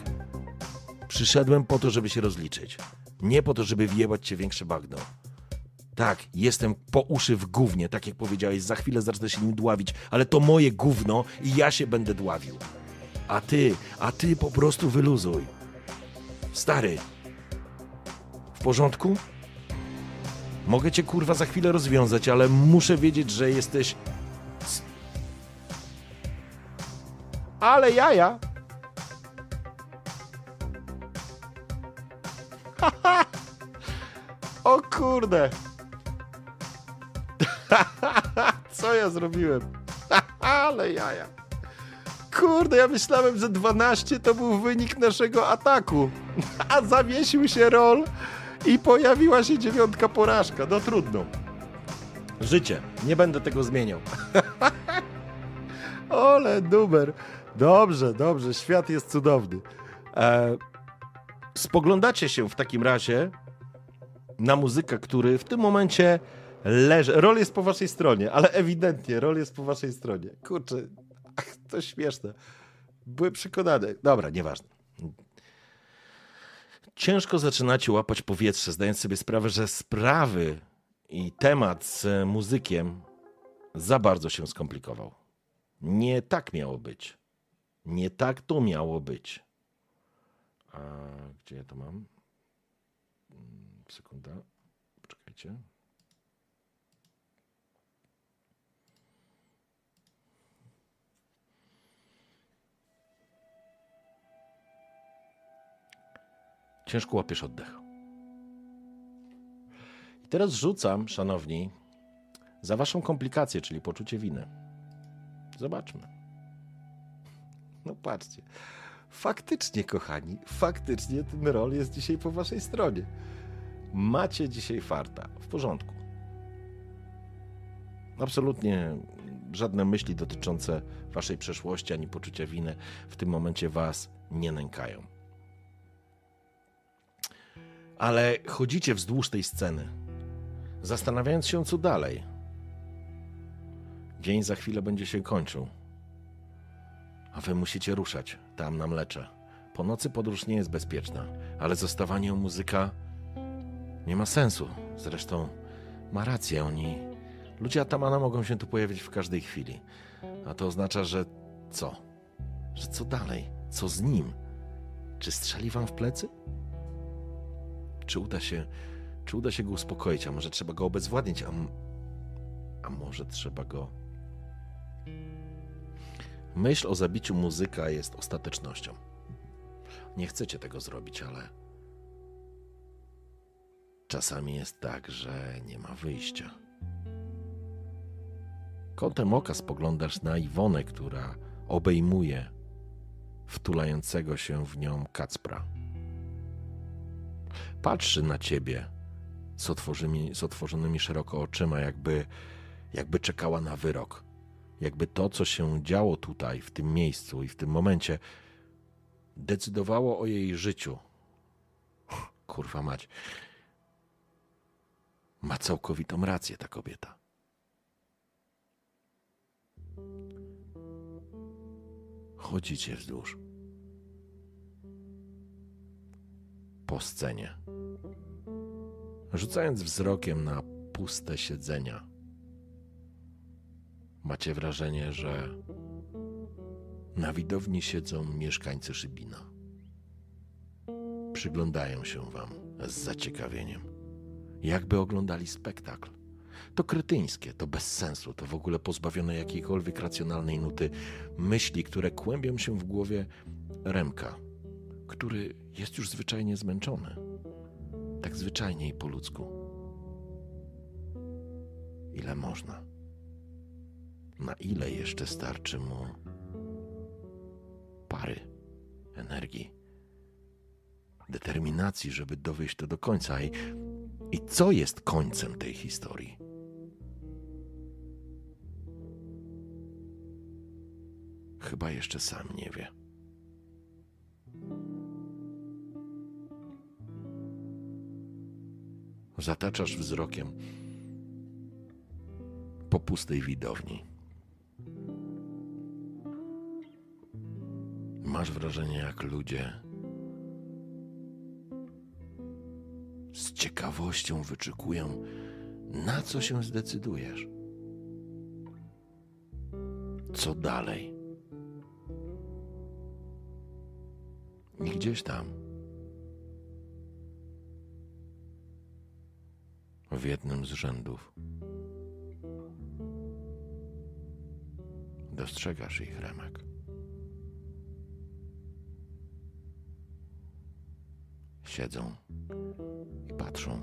Przyszedłem po to, żeby się rozliczyć. Nie po to, żeby wjebać cię większe bagno. Tak, jestem po uszy w gównie, tak jak powiedziałeś, za chwilę zacznę się nim dławić, ale to moje gówno i ja się będę dławił. A ty, a ty po prostu wyluzuj. Stary, w porządku? Mogę cię kurwa za chwilę rozwiązać, ale muszę wiedzieć, że jesteś. Ale jaja! o kurde! Co ja zrobiłem? ale jaja! Kurde, ja myślałem, że 12 to był wynik naszego ataku. A zawiesił się rol i pojawiła się dziewiątka porażka. No trudno. Życie. Nie będę tego zmieniał. Ole, numer. Dobrze, dobrze. Świat jest cudowny. E, spoglądacie się w takim razie na muzykę, który w tym momencie leży. Rol jest po waszej stronie, ale ewidentnie rol jest po waszej stronie. Kurczę, to śmieszne. Byłem przekonany. Dobra, nieważne. Ciężko zaczynacie łapać powietrze, zdając sobie sprawę, że sprawy i temat z muzykiem za bardzo się skomplikował. Nie tak miało być. Nie tak to miało być. A gdzie ja to mam? Mm, sekunda. Poczekajcie. Ciężko łapiesz oddech. I teraz rzucam, szanowni, za waszą komplikację, czyli poczucie winy. Zobaczmy. No patrzcie. Faktycznie, kochani, faktycznie ten rol jest dzisiaj po waszej stronie. Macie dzisiaj farta. W porządku. Absolutnie żadne myśli dotyczące waszej przeszłości ani poczucia winy w tym momencie was nie nękają. Ale chodzicie wzdłuż tej sceny, zastanawiając się, co dalej. Dzień za chwilę będzie się kończył. A wy musicie ruszać tam na mlecze. Po nocy podróż nie jest bezpieczna, ale zostawanie u muzyka nie ma sensu. Zresztą ma rację oni. Ludzie Atamana mogą się tu pojawić w każdej chwili. A to oznacza, że co? Że co dalej? Co z nim? Czy strzeli wam w plecy? Czy uda się, czy uda się go uspokoić? A może trzeba go obezwładnić? A, a może trzeba go. Myśl o zabiciu muzyka jest ostatecznością. Nie chcecie tego zrobić, ale czasami jest tak, że nie ma wyjścia. Kątem oka spoglądasz na Iwonę, która obejmuje wtulającego się w nią Kacpra patrzy na ciebie z otworzonymi, z otworzonymi szeroko oczyma, jakby, jakby czekała na wyrok. Jakby to, co się działo tutaj, w tym miejscu i w tym momencie, decydowało o jej życiu. Kurwa mać. Ma całkowitą rację ta kobieta. Chodzicie wzdłuż. Po scenie rzucając wzrokiem na puste siedzenia. Macie wrażenie, że na widowni siedzą mieszkańcy Szybina. Przyglądają się wam z zaciekawieniem, jakby oglądali spektakl. To kretyńskie, to bez sensu, to w ogóle pozbawione jakiejkolwiek racjonalnej nuty myśli, które kłębią się w głowie Remka, który jest już zwyczajnie zmęczony tak zwyczajnie i po ludzku. Ile można? Na ile jeszcze starczy mu pary, energii, determinacji, żeby dowieść to do końca? I, i co jest końcem tej historii? Chyba jeszcze sam nie wie. Zataczasz wzrokiem po pustej widowni. Masz wrażenie, jak ludzie z ciekawością wyczekują, na co się zdecydujesz. Co dalej? I gdzieś tam w jednym z rzędów. Dostrzegasz ich, Remek. Siedzą i patrzą.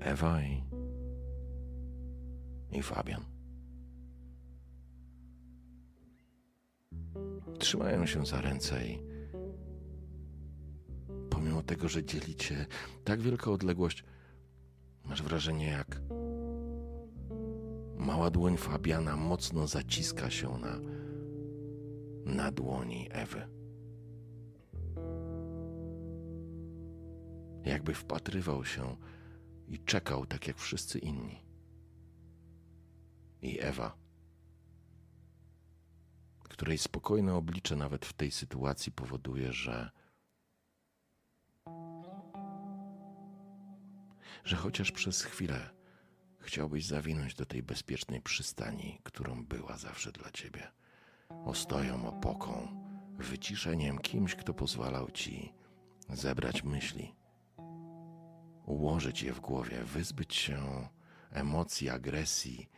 Ewa i, i Fabian. Trzymają się za ręce i tego, że dzielicie tak wielką odległość, masz wrażenie, jak mała dłoń Fabiana mocno zaciska się na, na dłoni Ewy. Jakby wpatrywał się i czekał tak jak wszyscy inni. I Ewa, której spokojne oblicze nawet w tej sytuacji powoduje, że że chociaż przez chwilę chciałbyś zawinąć do tej bezpiecznej przystani, którą była zawsze dla ciebie. Ostoją, opoką, wyciszeniem, kimś, kto pozwalał ci zebrać myśli, ułożyć je w głowie, wyzbyć się emocji, agresji,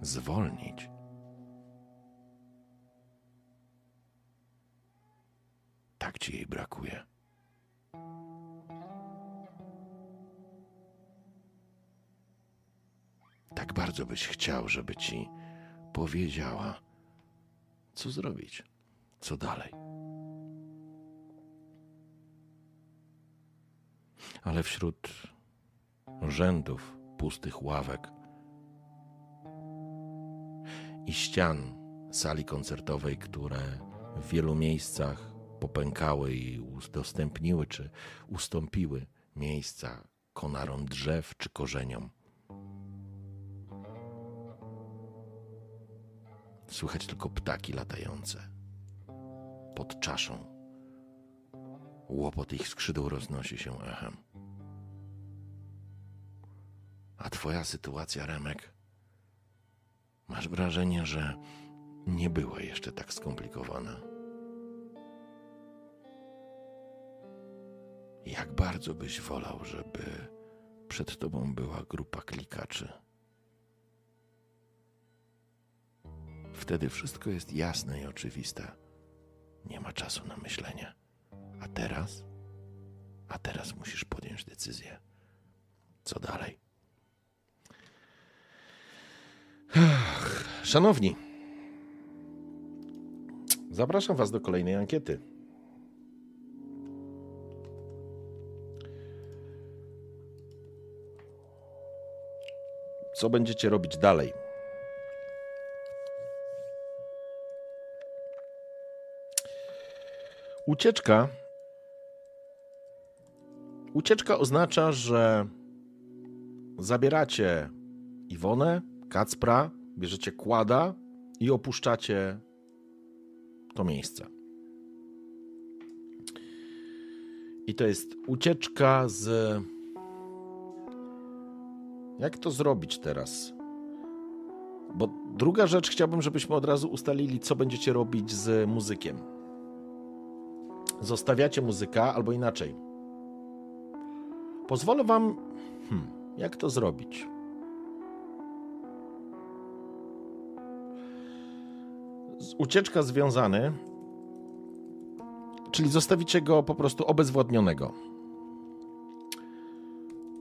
zwolnić. Tak ci jej brakuje. Tak bardzo byś chciał, żeby ci powiedziała, co zrobić, co dalej. Ale wśród rzędów pustych ławek i ścian sali koncertowej, które w wielu miejscach popękały i udostępniły czy ustąpiły miejsca konarom drzew czy korzeniom. Słychać tylko ptaki latające pod czaszą. Łopot ich skrzydł roznosi się echem. A twoja sytuacja, Remek, masz wrażenie, że nie była jeszcze tak skomplikowana. Jak bardzo byś wolał, żeby przed tobą była grupa klikaczy. Wtedy wszystko jest jasne i oczywiste. Nie ma czasu na myślenie. A teraz? A teraz musisz podjąć decyzję. Co dalej? Szanowni, zapraszam Was do kolejnej ankiety. Co będziecie robić dalej? Ucieczka. Ucieczka oznacza, że zabieracie Iwonę, Kacpra, bierzecie kłada i opuszczacie to miejsce. I to jest ucieczka z. Jak to zrobić teraz? Bo druga rzecz, chciałbym, żebyśmy od razu ustalili, co będziecie robić z muzykiem. Zostawiacie muzyka, albo inaczej. Pozwolę wam. Hmm, jak to zrobić? ucieczka związany, czyli zostawicie go po prostu obezwładnionego.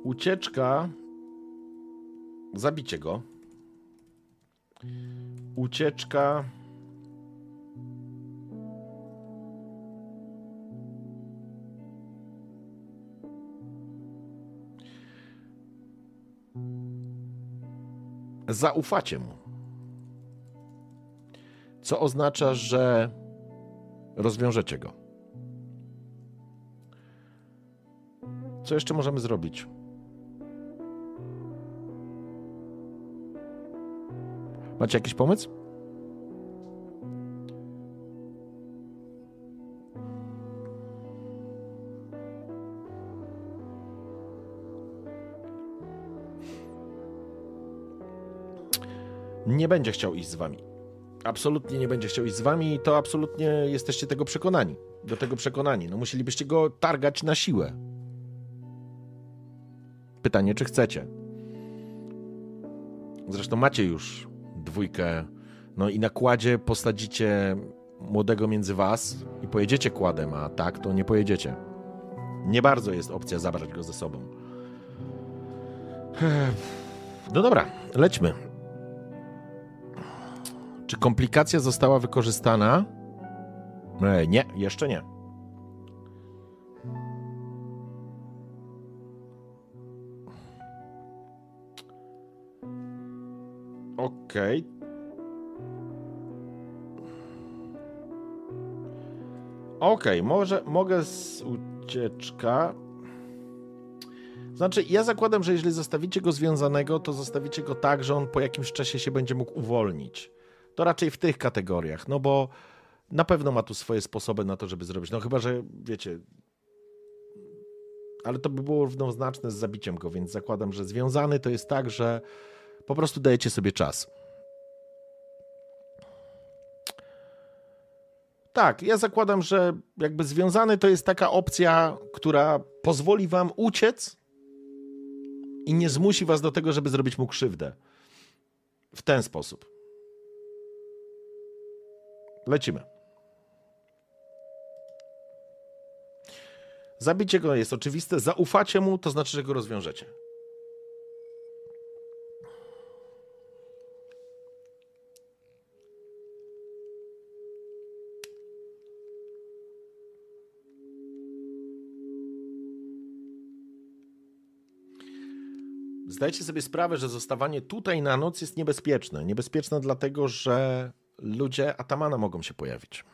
Ucieczka, zabicie go. Ucieczka. Zaufacie mu co oznacza, że rozwiążecie go. Co jeszcze możemy zrobić? Macie jakiś pomysł? Nie będzie chciał iść z wami absolutnie nie będzie chciał iść z wami i to absolutnie jesteście tego przekonani. Do tego przekonani. No musielibyście go targać na siłę. Pytanie, czy chcecie. Zresztą macie już dwójkę. No i na kładzie posadzicie młodego między was i pojedziecie kładem, a tak to nie pojedziecie. Nie bardzo jest opcja zabrać go ze sobą. No dobra, lećmy. Czy komplikacja została wykorzystana? E, nie, jeszcze nie. Okej. Okay. Okej, okay, może mogę z ucieczka. Znaczy, ja zakładam, że jeżeli zostawicie go związanego, to zostawicie go tak, że on po jakimś czasie się będzie mógł uwolnić to raczej w tych kategoriach, no bo na pewno ma tu swoje sposoby na to, żeby zrobić. No chyba, że wiecie, ale to by było równoznaczne z zabiciem go, więc zakładam, że związany to jest tak, że po prostu dajecie sobie czas. Tak, ja zakładam, że jakby związany to jest taka opcja, która pozwoli wam uciec i nie zmusi was do tego, żeby zrobić mu krzywdę. W ten sposób. Lecimy. Zabicie go jest oczywiste, zaufacie mu, to znaczy, że go rozwiążecie. Zdajcie sobie sprawę, że zostawanie tutaj na noc jest niebezpieczne. Niebezpieczne dlatego, że ludzie Atamana mogą się pojawić.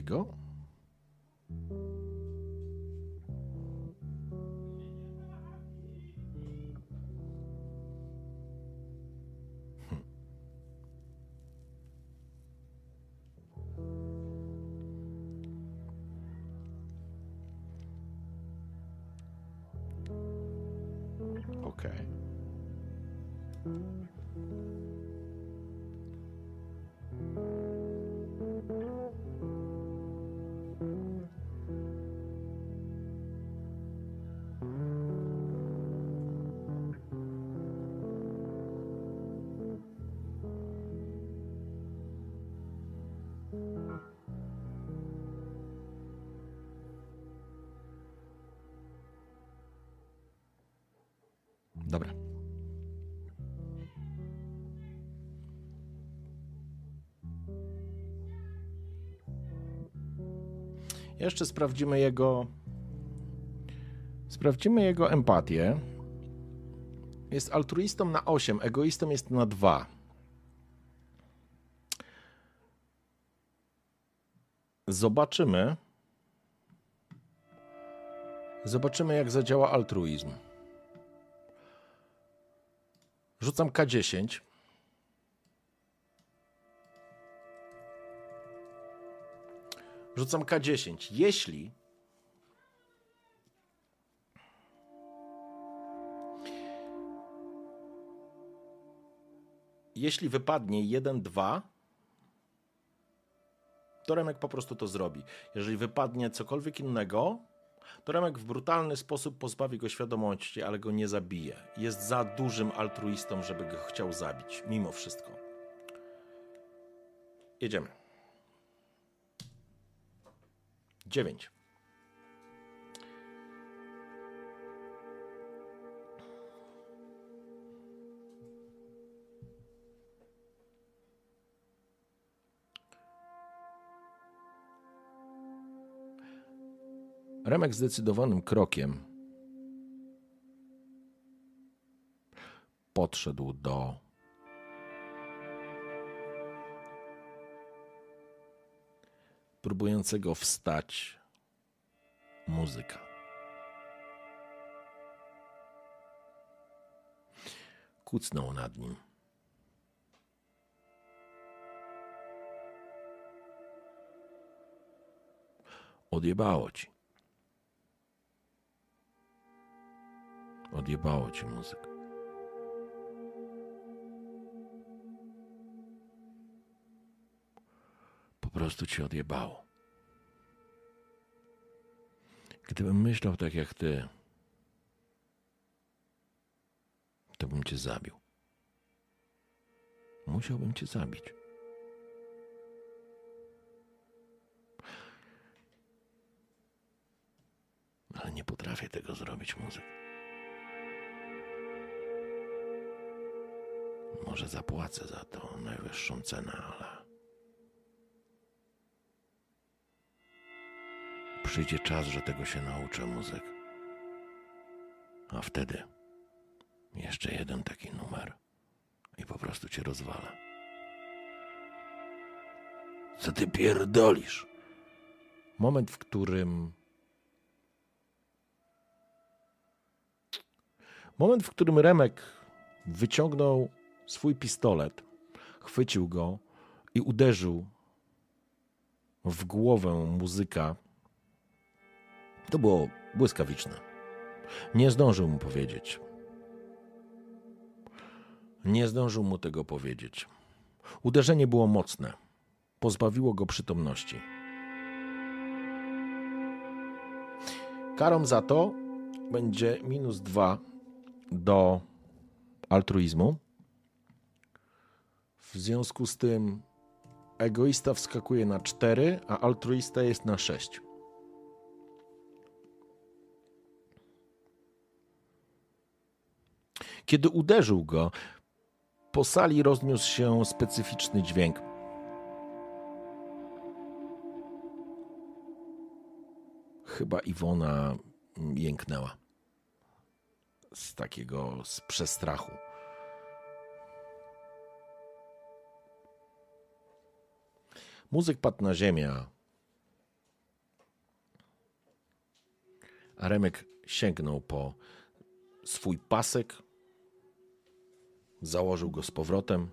Zabicie Jeszcze sprawdzimy jego. Sprawdzimy jego empatię. Jest altruistą na 8, egoistą jest na 2. Zobaczymy. Zobaczymy, jak zadziała altruizm. Rzucam K10. Rzucam K10. Jeśli jeśli wypadnie 1, 2, to Remek po prostu to zrobi. Jeżeli wypadnie cokolwiek innego, to Remek w brutalny sposób pozbawi go świadomości, ale go nie zabije. Jest za dużym altruistą, żeby go chciał zabić, mimo wszystko. Jedziemy. 9. Remek zdecydowanym krokiem podszedł do próbującego wstać muzyka. Kucnął nad nim. Odjebało ci. Odjebało ci muzykę. Prostu ci odjebało. Gdybym myślał tak jak ty, to bym cię zabił. Musiałbym cię zabić. Ale nie potrafię tego zrobić, muzyk. Może zapłacę za to najwyższą cenę, ale. Przyjdzie czas, że tego się nauczę, muzyk. A wtedy jeszcze jeden taki numer i po prostu cię rozwala. Co ty pierdolisz? Moment, w którym. Moment, w którym Remek wyciągnął swój pistolet, chwycił go i uderzył w głowę muzyka. To było błyskawiczne. Nie zdążył mu powiedzieć. Nie zdążył mu tego powiedzieć. Uderzenie było mocne. Pozbawiło go przytomności. Karą za to będzie minus dwa do altruizmu. W związku z tym egoista wskakuje na 4, a altruista jest na 6. Kiedy uderzył go, po sali rozniósł się specyficzny dźwięk. Chyba Iwona jęknęła z takiego z przestrachu. Muzyk padł na ziemię, a Remek sięgnął po swój pasek, założył go z powrotem,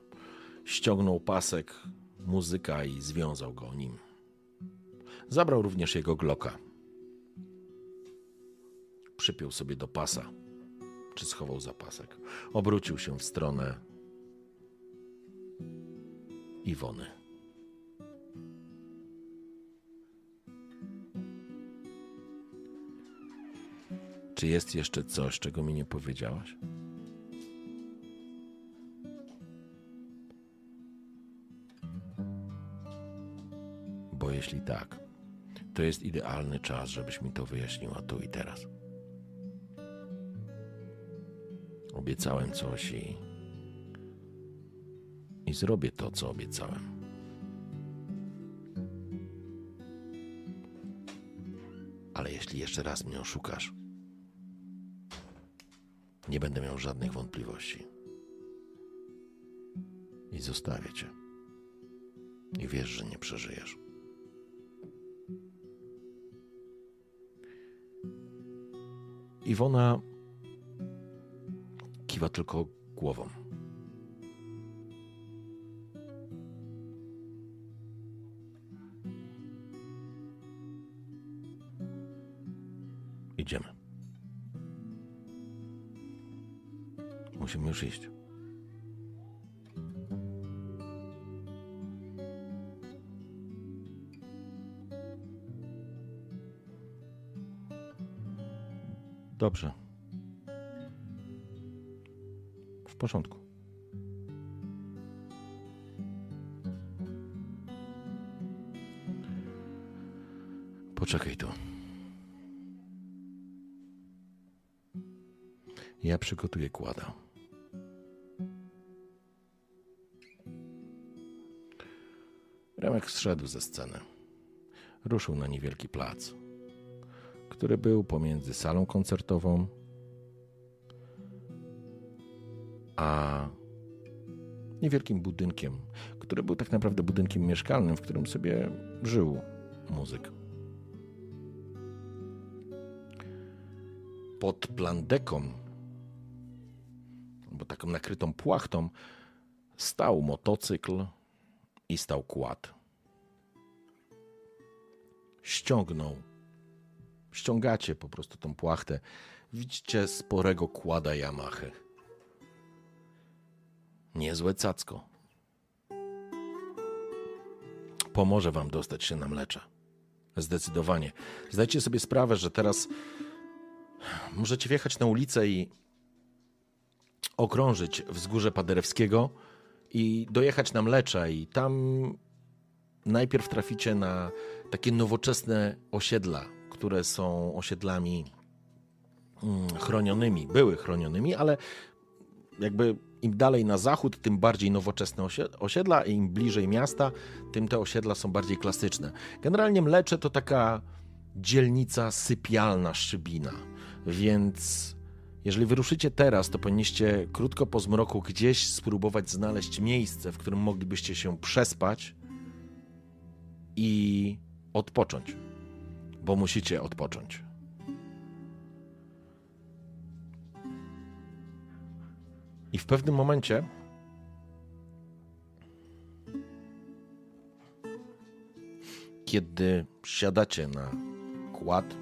ściągnął pasek muzyka i związał go nim. Zabrał również jego gloka. Przypiął sobie do pasa, czy schował za pasek. Obrócił się w stronę Iwony. Czy jest jeszcze coś, czego mi nie powiedziałaś? Bo jeśli tak, to jest idealny czas, żebyś mi to wyjaśniła tu i teraz. Obiecałem coś i. i zrobię to, co obiecałem. Ale jeśli jeszcze raz mnie oszukasz, nie będę miał żadnych wątpliwości. I zostawię cię. I wiesz, że nie przeżyjesz. Iwona kiwa tylko głową. Idziemy. Musimy już iść. Dobrze. W porządku. Poczekaj tu. Ja przygotuję kłada. Remek zszedł ze sceny. Ruszył na niewielki plac, który był pomiędzy salą koncertową a niewielkim budynkiem, który był tak naprawdę budynkiem mieszkalnym, w którym sobie żył muzyk. Pod plandeką, bo taką nakrytą płachtą, stał motocykl i stał kład. Ściągnął, ściągacie po prostu tą płachtę. Widzicie sporego kłada Yamaha. Niezłe cacko. Pomoże wam dostać się na mlecze. Zdecydowanie. Zdajcie sobie sprawę, że teraz możecie wjechać na ulicę i okrążyć wzgórze Paderewskiego i dojechać na Mlecze i tam najpierw traficie na takie nowoczesne osiedla, które są osiedlami mm, chronionymi, były chronionymi, ale jakby im dalej na zachód, tym bardziej nowoczesne osiedla, i im bliżej miasta, tym te osiedla są bardziej klasyczne. Generalnie Mlecze to taka dzielnica sypialna Szybina. Więc jeżeli wyruszycie teraz, to powinniście krótko po zmroku gdzieś spróbować znaleźć miejsce, w którym moglibyście się przespać i odpocząć, bo musicie odpocząć. I w pewnym momencie kiedy siadacie na kład,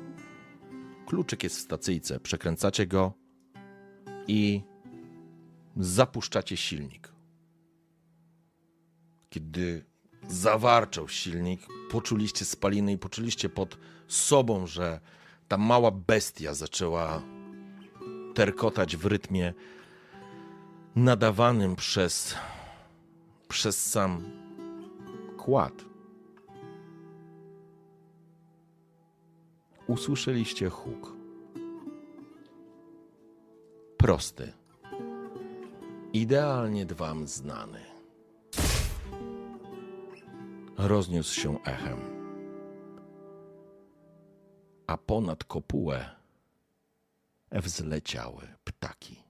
kluczyk jest w stacyjce, przekręcacie go i zapuszczacie silnik. Kiedy zawarczał silnik, poczuliście spaliny i poczuliście pod sobą, że ta mała bestia zaczęła terkotać w rytmie nadawanym przez, przez sam kład. Usłyszeliście huk. Prosty. Idealnie wam znany. Rozniósł się echem. A ponad kopułę wzleciały ptaki.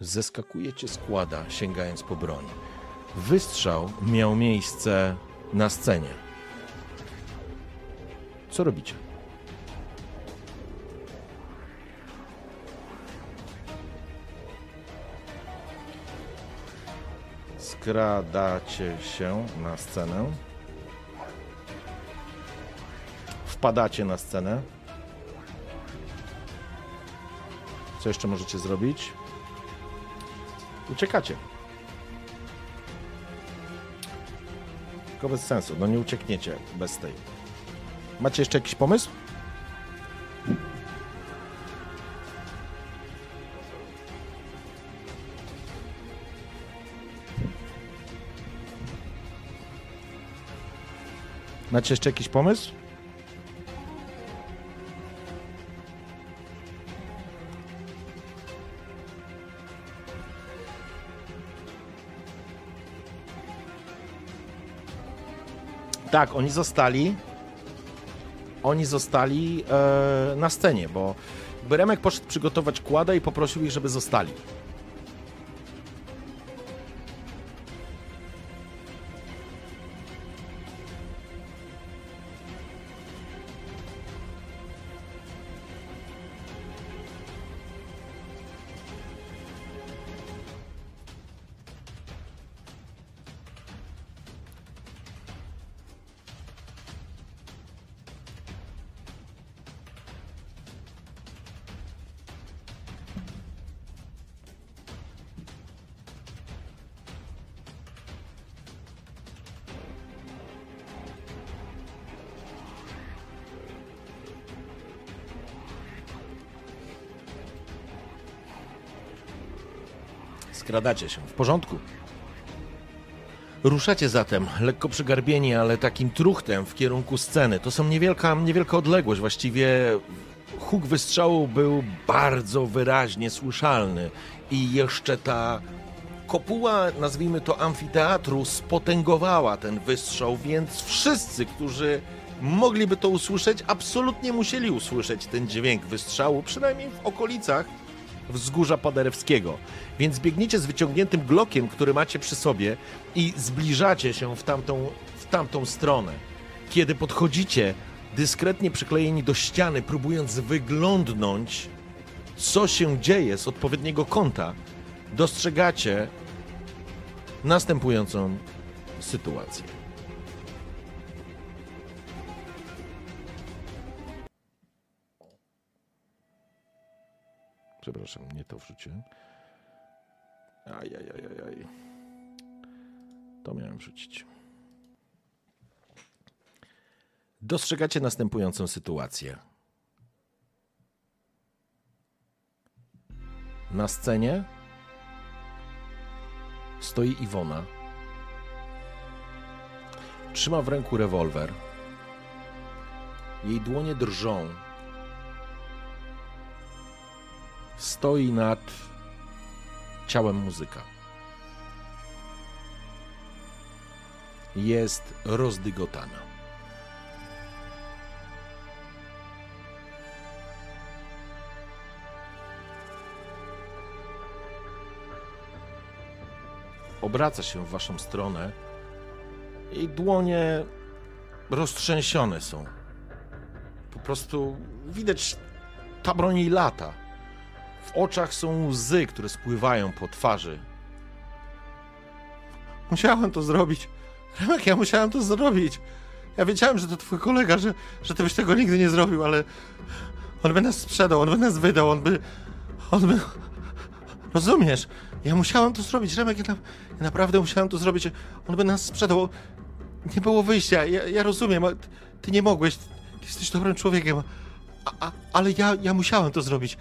Zeskakujecie składa, sięgając po broń. Wystrzał miał miejsce na scenie. Co robicie? Skradacie się na scenę. Wpadacie na scenę. Co jeszcze możecie zrobić? Uciekacie. Tylko bez sensu. No nie uciekniecie bez tej. Macie jeszcze jakiś pomysł? Macie jeszcze jakiś pomysł? Tak, oni zostali. Oni zostali e, na scenie, bo Remek poszedł przygotować kłada i poprosił ich, żeby zostali. Skradacie się. W porządku. Ruszacie zatem, lekko przygarbieni, ale takim truchtem w kierunku sceny. To są niewielka, niewielka odległość. Właściwie huk wystrzału był bardzo wyraźnie słyszalny. I jeszcze ta kopuła, nazwijmy to amfiteatru, spotęgowała ten wystrzał, więc wszyscy, którzy mogliby to usłyszeć, absolutnie musieli usłyszeć ten dźwięk wystrzału, przynajmniej w okolicach wzgórza Paderewskiego. Więc biegniecie z wyciągniętym glokiem, który macie przy sobie i zbliżacie się w tamtą, w tamtą stronę. Kiedy podchodzicie, dyskretnie przyklejeni do ściany, próbując wyglądnąć, co się dzieje z odpowiedniego kąta, dostrzegacie następującą sytuację. Przepraszam, nie to wrzuciłem. Ajajajajaj. To miałem wrzucić. Dostrzegacie następującą sytuację. Na scenie stoi Iwona. Trzyma w ręku rewolwer. Jej dłonie drżą. Stoi nad ciałem muzyka. Jest rozdygotana. Obraca się w waszą stronę i dłonie roztrzęsione są. Po prostu widać ta broń jej lata. W oczach są łzy, które spływają po twarzy. Musiałem to zrobić. Remek, ja musiałem to zrobić. Ja wiedziałem, że to twój kolega, że, że ty byś tego nigdy nie zrobił, ale on by nas sprzedał, on by nas wydał, on by... On by... Rozumiesz? Ja musiałem to zrobić, Remek, ja, na, ja naprawdę musiałem to zrobić. On by nas sprzedał. Nie było wyjścia, ja, ja rozumiem, ty nie mogłeś, ty jesteś dobrym człowiekiem, a, a, ale ja, ja musiałem to zrobić.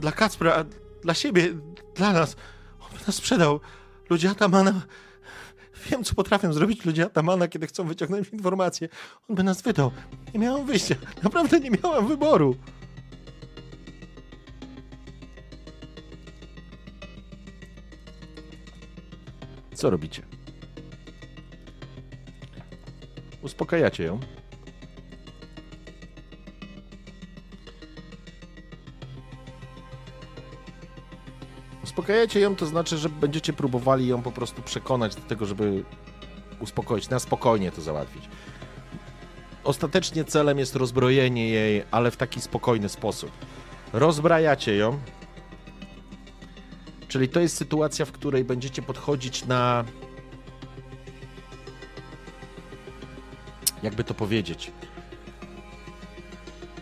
Dla Kacpra, dla siebie, dla nas. On by nas sprzedał. Ludzie Atamana... Wiem, co potrafią zrobić ludzie Atamana, kiedy chcą wyciągnąć informacje. On by nas wydał. Nie miałem wyjścia. Naprawdę nie miałem wyboru. Co robicie? Uspokajacie ją. Uspokajacie ją, to znaczy, że będziecie próbowali ją po prostu przekonać do tego, żeby uspokoić, na spokojnie to załatwić. Ostatecznie celem jest rozbrojenie jej, ale w taki spokojny sposób. Rozbrajacie ją, czyli to jest sytuacja, w której będziecie podchodzić na. Jakby to powiedzieć?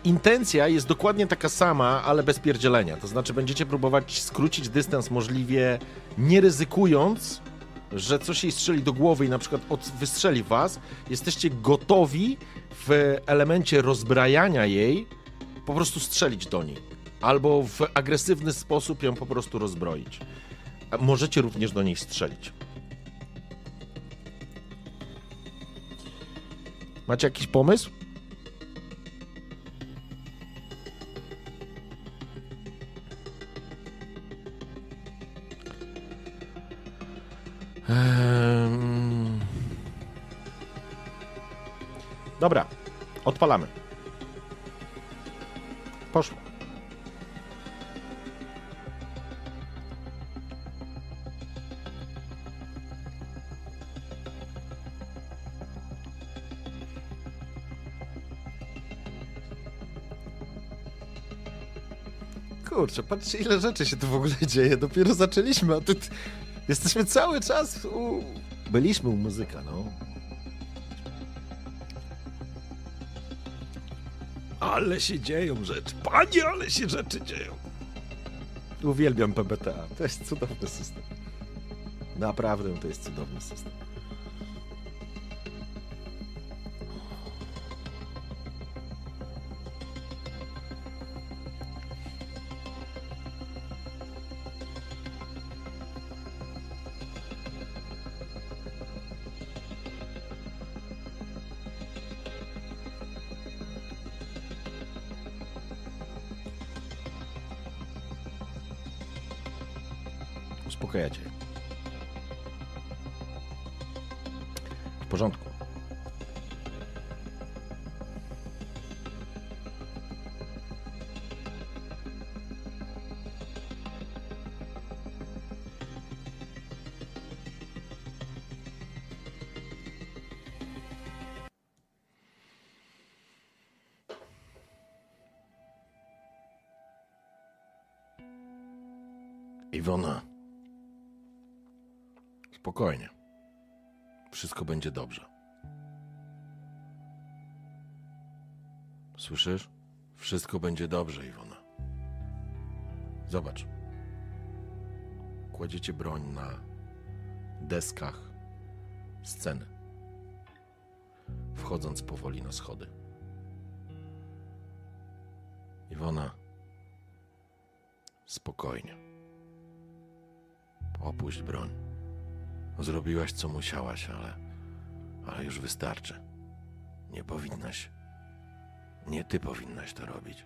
Intencja jest dokładnie taka sama, ale bez pierdzielenia. To znaczy będziecie próbować skrócić dystans możliwie nie ryzykując, że coś jej strzeli do głowy i na przykład wystrzeli was. Jesteście gotowi w elemencie rozbrajania jej po prostu strzelić do niej. Albo w agresywny sposób ją po prostu rozbroić. Możecie również do niej strzelić. Macie jakiś pomysł? Dobra, odpalamy. Poszło. Kurczę, patrzcie ile rzeczy się tu w ogóle dzieje. Dopiero zaczęliśmy, a tu jesteśmy cały czas u... Byliśmy u muzyka, no. Ale się dzieją rzeczy. Panie, ale się rzeczy dzieją. Uwielbiam PBTA. To jest cudowny system. Naprawdę to jest cudowny system. Słyszysz? Wszystko będzie dobrze, Iwona. Zobacz. Kładziecie broń na deskach sceny, wchodząc powoli na schody. Iwona, spokojnie. Opuść broń. Zrobiłaś co musiałaś, ale. ale już wystarczy. Nie powinnaś. Nie ty powinnaś to robić.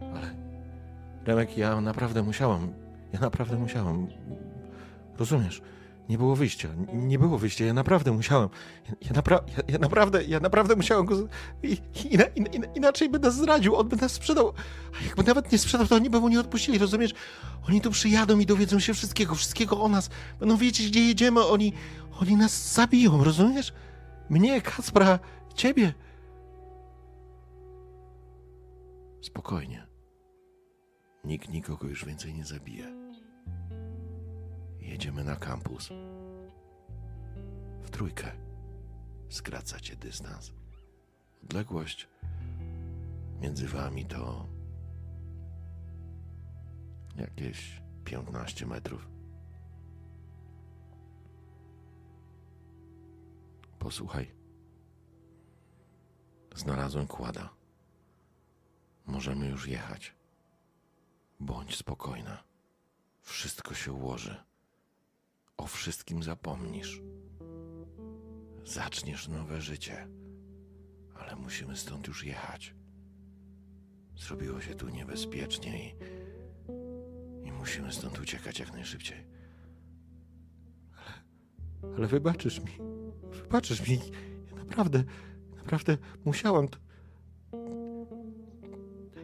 Ale Remek, ja naprawdę musiałam. Ja naprawdę musiałam. Rozumiesz? Nie było wyjścia. Nie było wyjścia. Ja naprawdę musiałem. Ja, ja, napra ja, ja naprawdę, ja naprawdę musiałem go. I, ina, ina, inaczej by nas zdradził. On by nas sprzedał. A jakby nawet nie sprzedał, to oni by mu nie odpuścili, rozumiesz? Oni tu przyjadą i dowiedzą się wszystkiego, wszystkiego o nas. Będą wiedzieć, gdzie jedziemy. Oni, oni nas zabiją, rozumiesz? Mnie, Kacpra, ciebie. Spokojnie. Nikt nikogo już więcej nie zabije. Jedziemy na kampus. W trójkę. Skracacie dystans. Odległość między wami to jakieś 15 metrów. Posłuchaj. Znalazłem kłada. Możemy już jechać. Bądź spokojna. Wszystko się ułoży. O wszystkim zapomnisz. Zaczniesz nowe życie. Ale musimy stąd już jechać. Zrobiło się tu niebezpiecznie i, i musimy stąd uciekać jak najszybciej. Ale, wybaczysz mi. Wybaczysz mi. Ja naprawdę, naprawdę musiałam. To...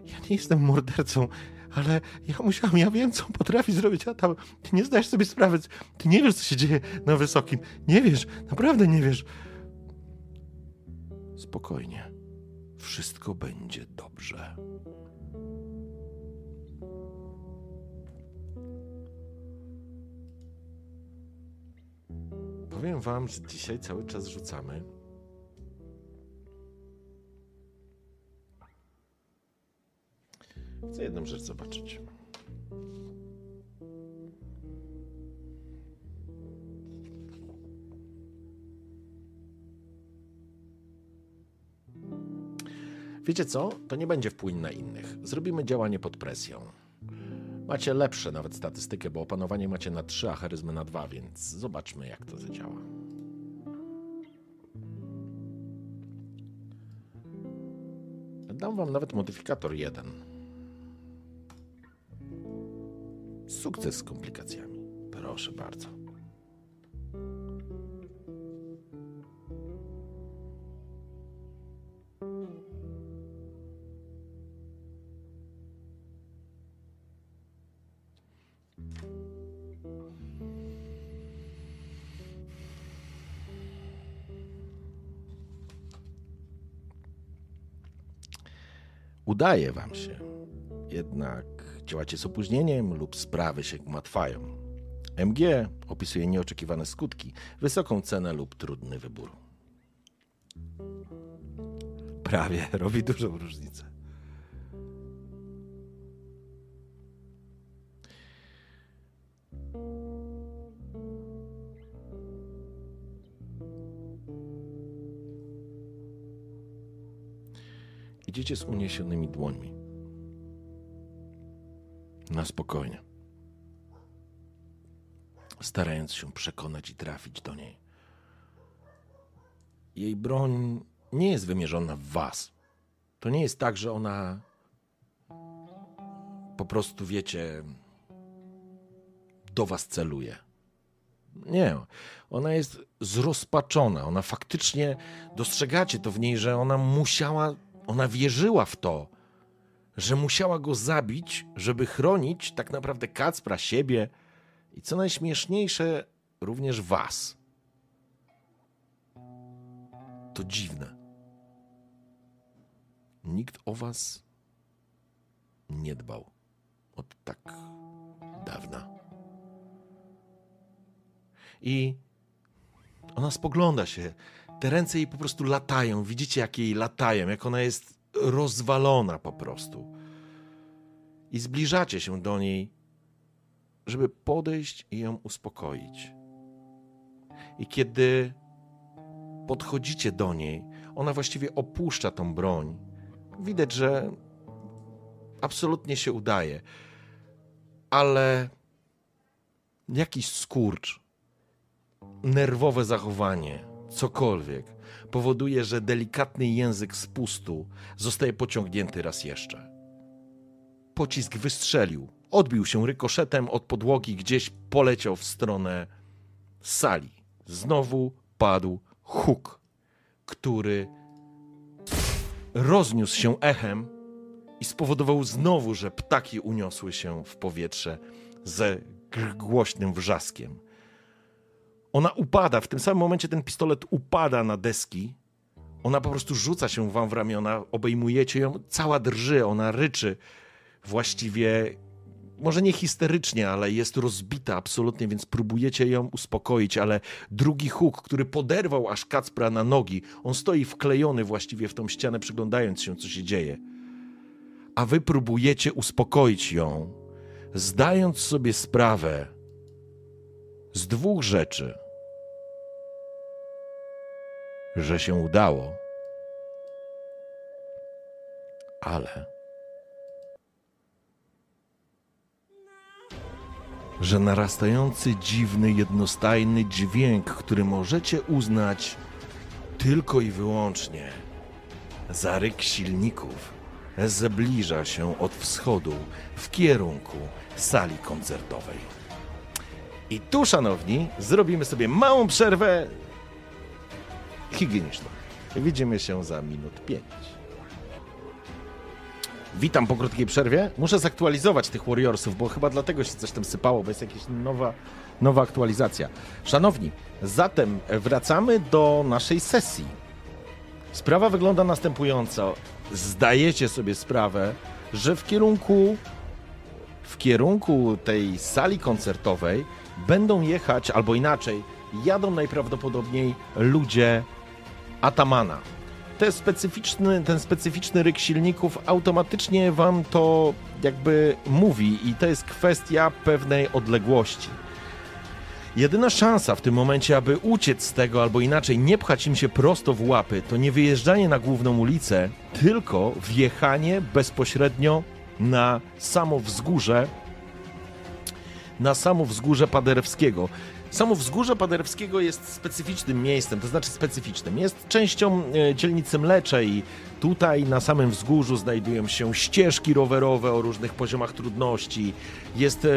Ja nie jestem mordercą ale ja musiałam, ja wiem, co potrafi zrobić, a tam ty nie zdajesz sobie sprawy, ty nie wiesz, co się dzieje na wysokim. Nie wiesz, naprawdę nie wiesz. Spokojnie. Wszystko będzie dobrze. Powiem wam, że dzisiaj cały czas rzucamy Chcę jedną rzecz zobaczyć. Wiecie co? To nie będzie wpłyń na innych. Zrobimy działanie pod presją. Macie lepsze nawet statystykę, bo opanowanie macie na 3, a charyzmy na 2, więc zobaczmy, jak to zadziała. Dam wam nawet modyfikator 1. Sukces z komplikacjami. Proszę bardzo. Udaje wam się. Jednak działacie z opóźnieniem lub sprawy się gmatwają. MG opisuje nieoczekiwane skutki, wysoką cenę lub trudny wybór. Prawie robi dużą różnicę. Idziecie z uniesionymi dłońmi na spokojnie. Starając się przekonać i trafić do niej. Jej broń nie jest wymierzona w was. To nie jest tak, że ona po prostu, wiecie, do was celuje. Nie, ona jest zrozpaczona. Ona faktycznie dostrzegacie to w niej, że ona musiała, ona wierzyła w to, że musiała go zabić, żeby chronić tak naprawdę Kacpra, siebie i co najśmieszniejsze, również was. To dziwne. Nikt o was nie dbał od tak dawna. I ona spogląda się. Te ręce jej po prostu latają. Widzicie, jak jej latają, jak ona jest rozwalona po prostu. I zbliżacie się do niej, żeby podejść i ją uspokoić. I kiedy podchodzicie do niej, ona właściwie opuszcza tą broń. Widać, że absolutnie się udaje, ale jakiś skurcz, nerwowe zachowanie, cokolwiek powoduje, że delikatny język spustu zostaje pociągnięty raz jeszcze. pocisk wystrzelił. Odbił się rykoszetem od podłogi, gdzieś poleciał w stronę sali. Znowu padł huk, który rozniósł się echem i spowodował znowu, że ptaki uniosły się w powietrze ze głośnym wrzaskiem. Ona upada, w tym samym momencie ten pistolet upada na deski. Ona po prostu rzuca się wam w ramiona, obejmujecie ją, cała drży, ona ryczy. Właściwie, może nie histerycznie, ale jest rozbita absolutnie, więc próbujecie ją uspokoić, ale drugi huk, który poderwał aż Kacpra na nogi, on stoi wklejony właściwie w tą ścianę, przyglądając się, co się dzieje. A wy próbujecie uspokoić ją, zdając sobie sprawę z dwóch rzeczy – że się udało, ale że narastający dziwny, jednostajny dźwięk, który możecie uznać tylko i wyłącznie za ryk silników, zbliża się od wschodu w kierunku sali koncertowej. I tu, szanowni, zrobimy sobie małą przerwę higieniczną. Widzimy się za minut 5. Witam po krótkiej przerwie. Muszę zaktualizować tych Warriorsów, bo chyba dlatego się coś tam sypało, bo jest jakaś nowa, nowa aktualizacja. Szanowni, zatem wracamy do naszej sesji. Sprawa wygląda następująco. Zdajecie sobie sprawę, że w kierunku w kierunku tej sali koncertowej będą jechać, albo inaczej, jadą najprawdopodobniej ludzie Atamana. Specyficzny, ten specyficzny ryk silników automatycznie wam to jakby mówi i to jest kwestia pewnej odległości. Jedyna szansa w tym momencie, aby uciec z tego, albo inaczej nie pchać im się prosto w łapy, to nie wyjeżdżanie na główną ulicę, tylko wjechanie bezpośrednio na samo wzgórze, na samo wzgórze Paderewskiego. Samo wzgórze Paderewskiego jest specyficznym miejscem, to znaczy specyficznym. Jest częścią e, dzielnicy Mleczej. Tutaj na samym wzgórzu znajdują się ścieżki rowerowe o różnych poziomach trudności. Jest e,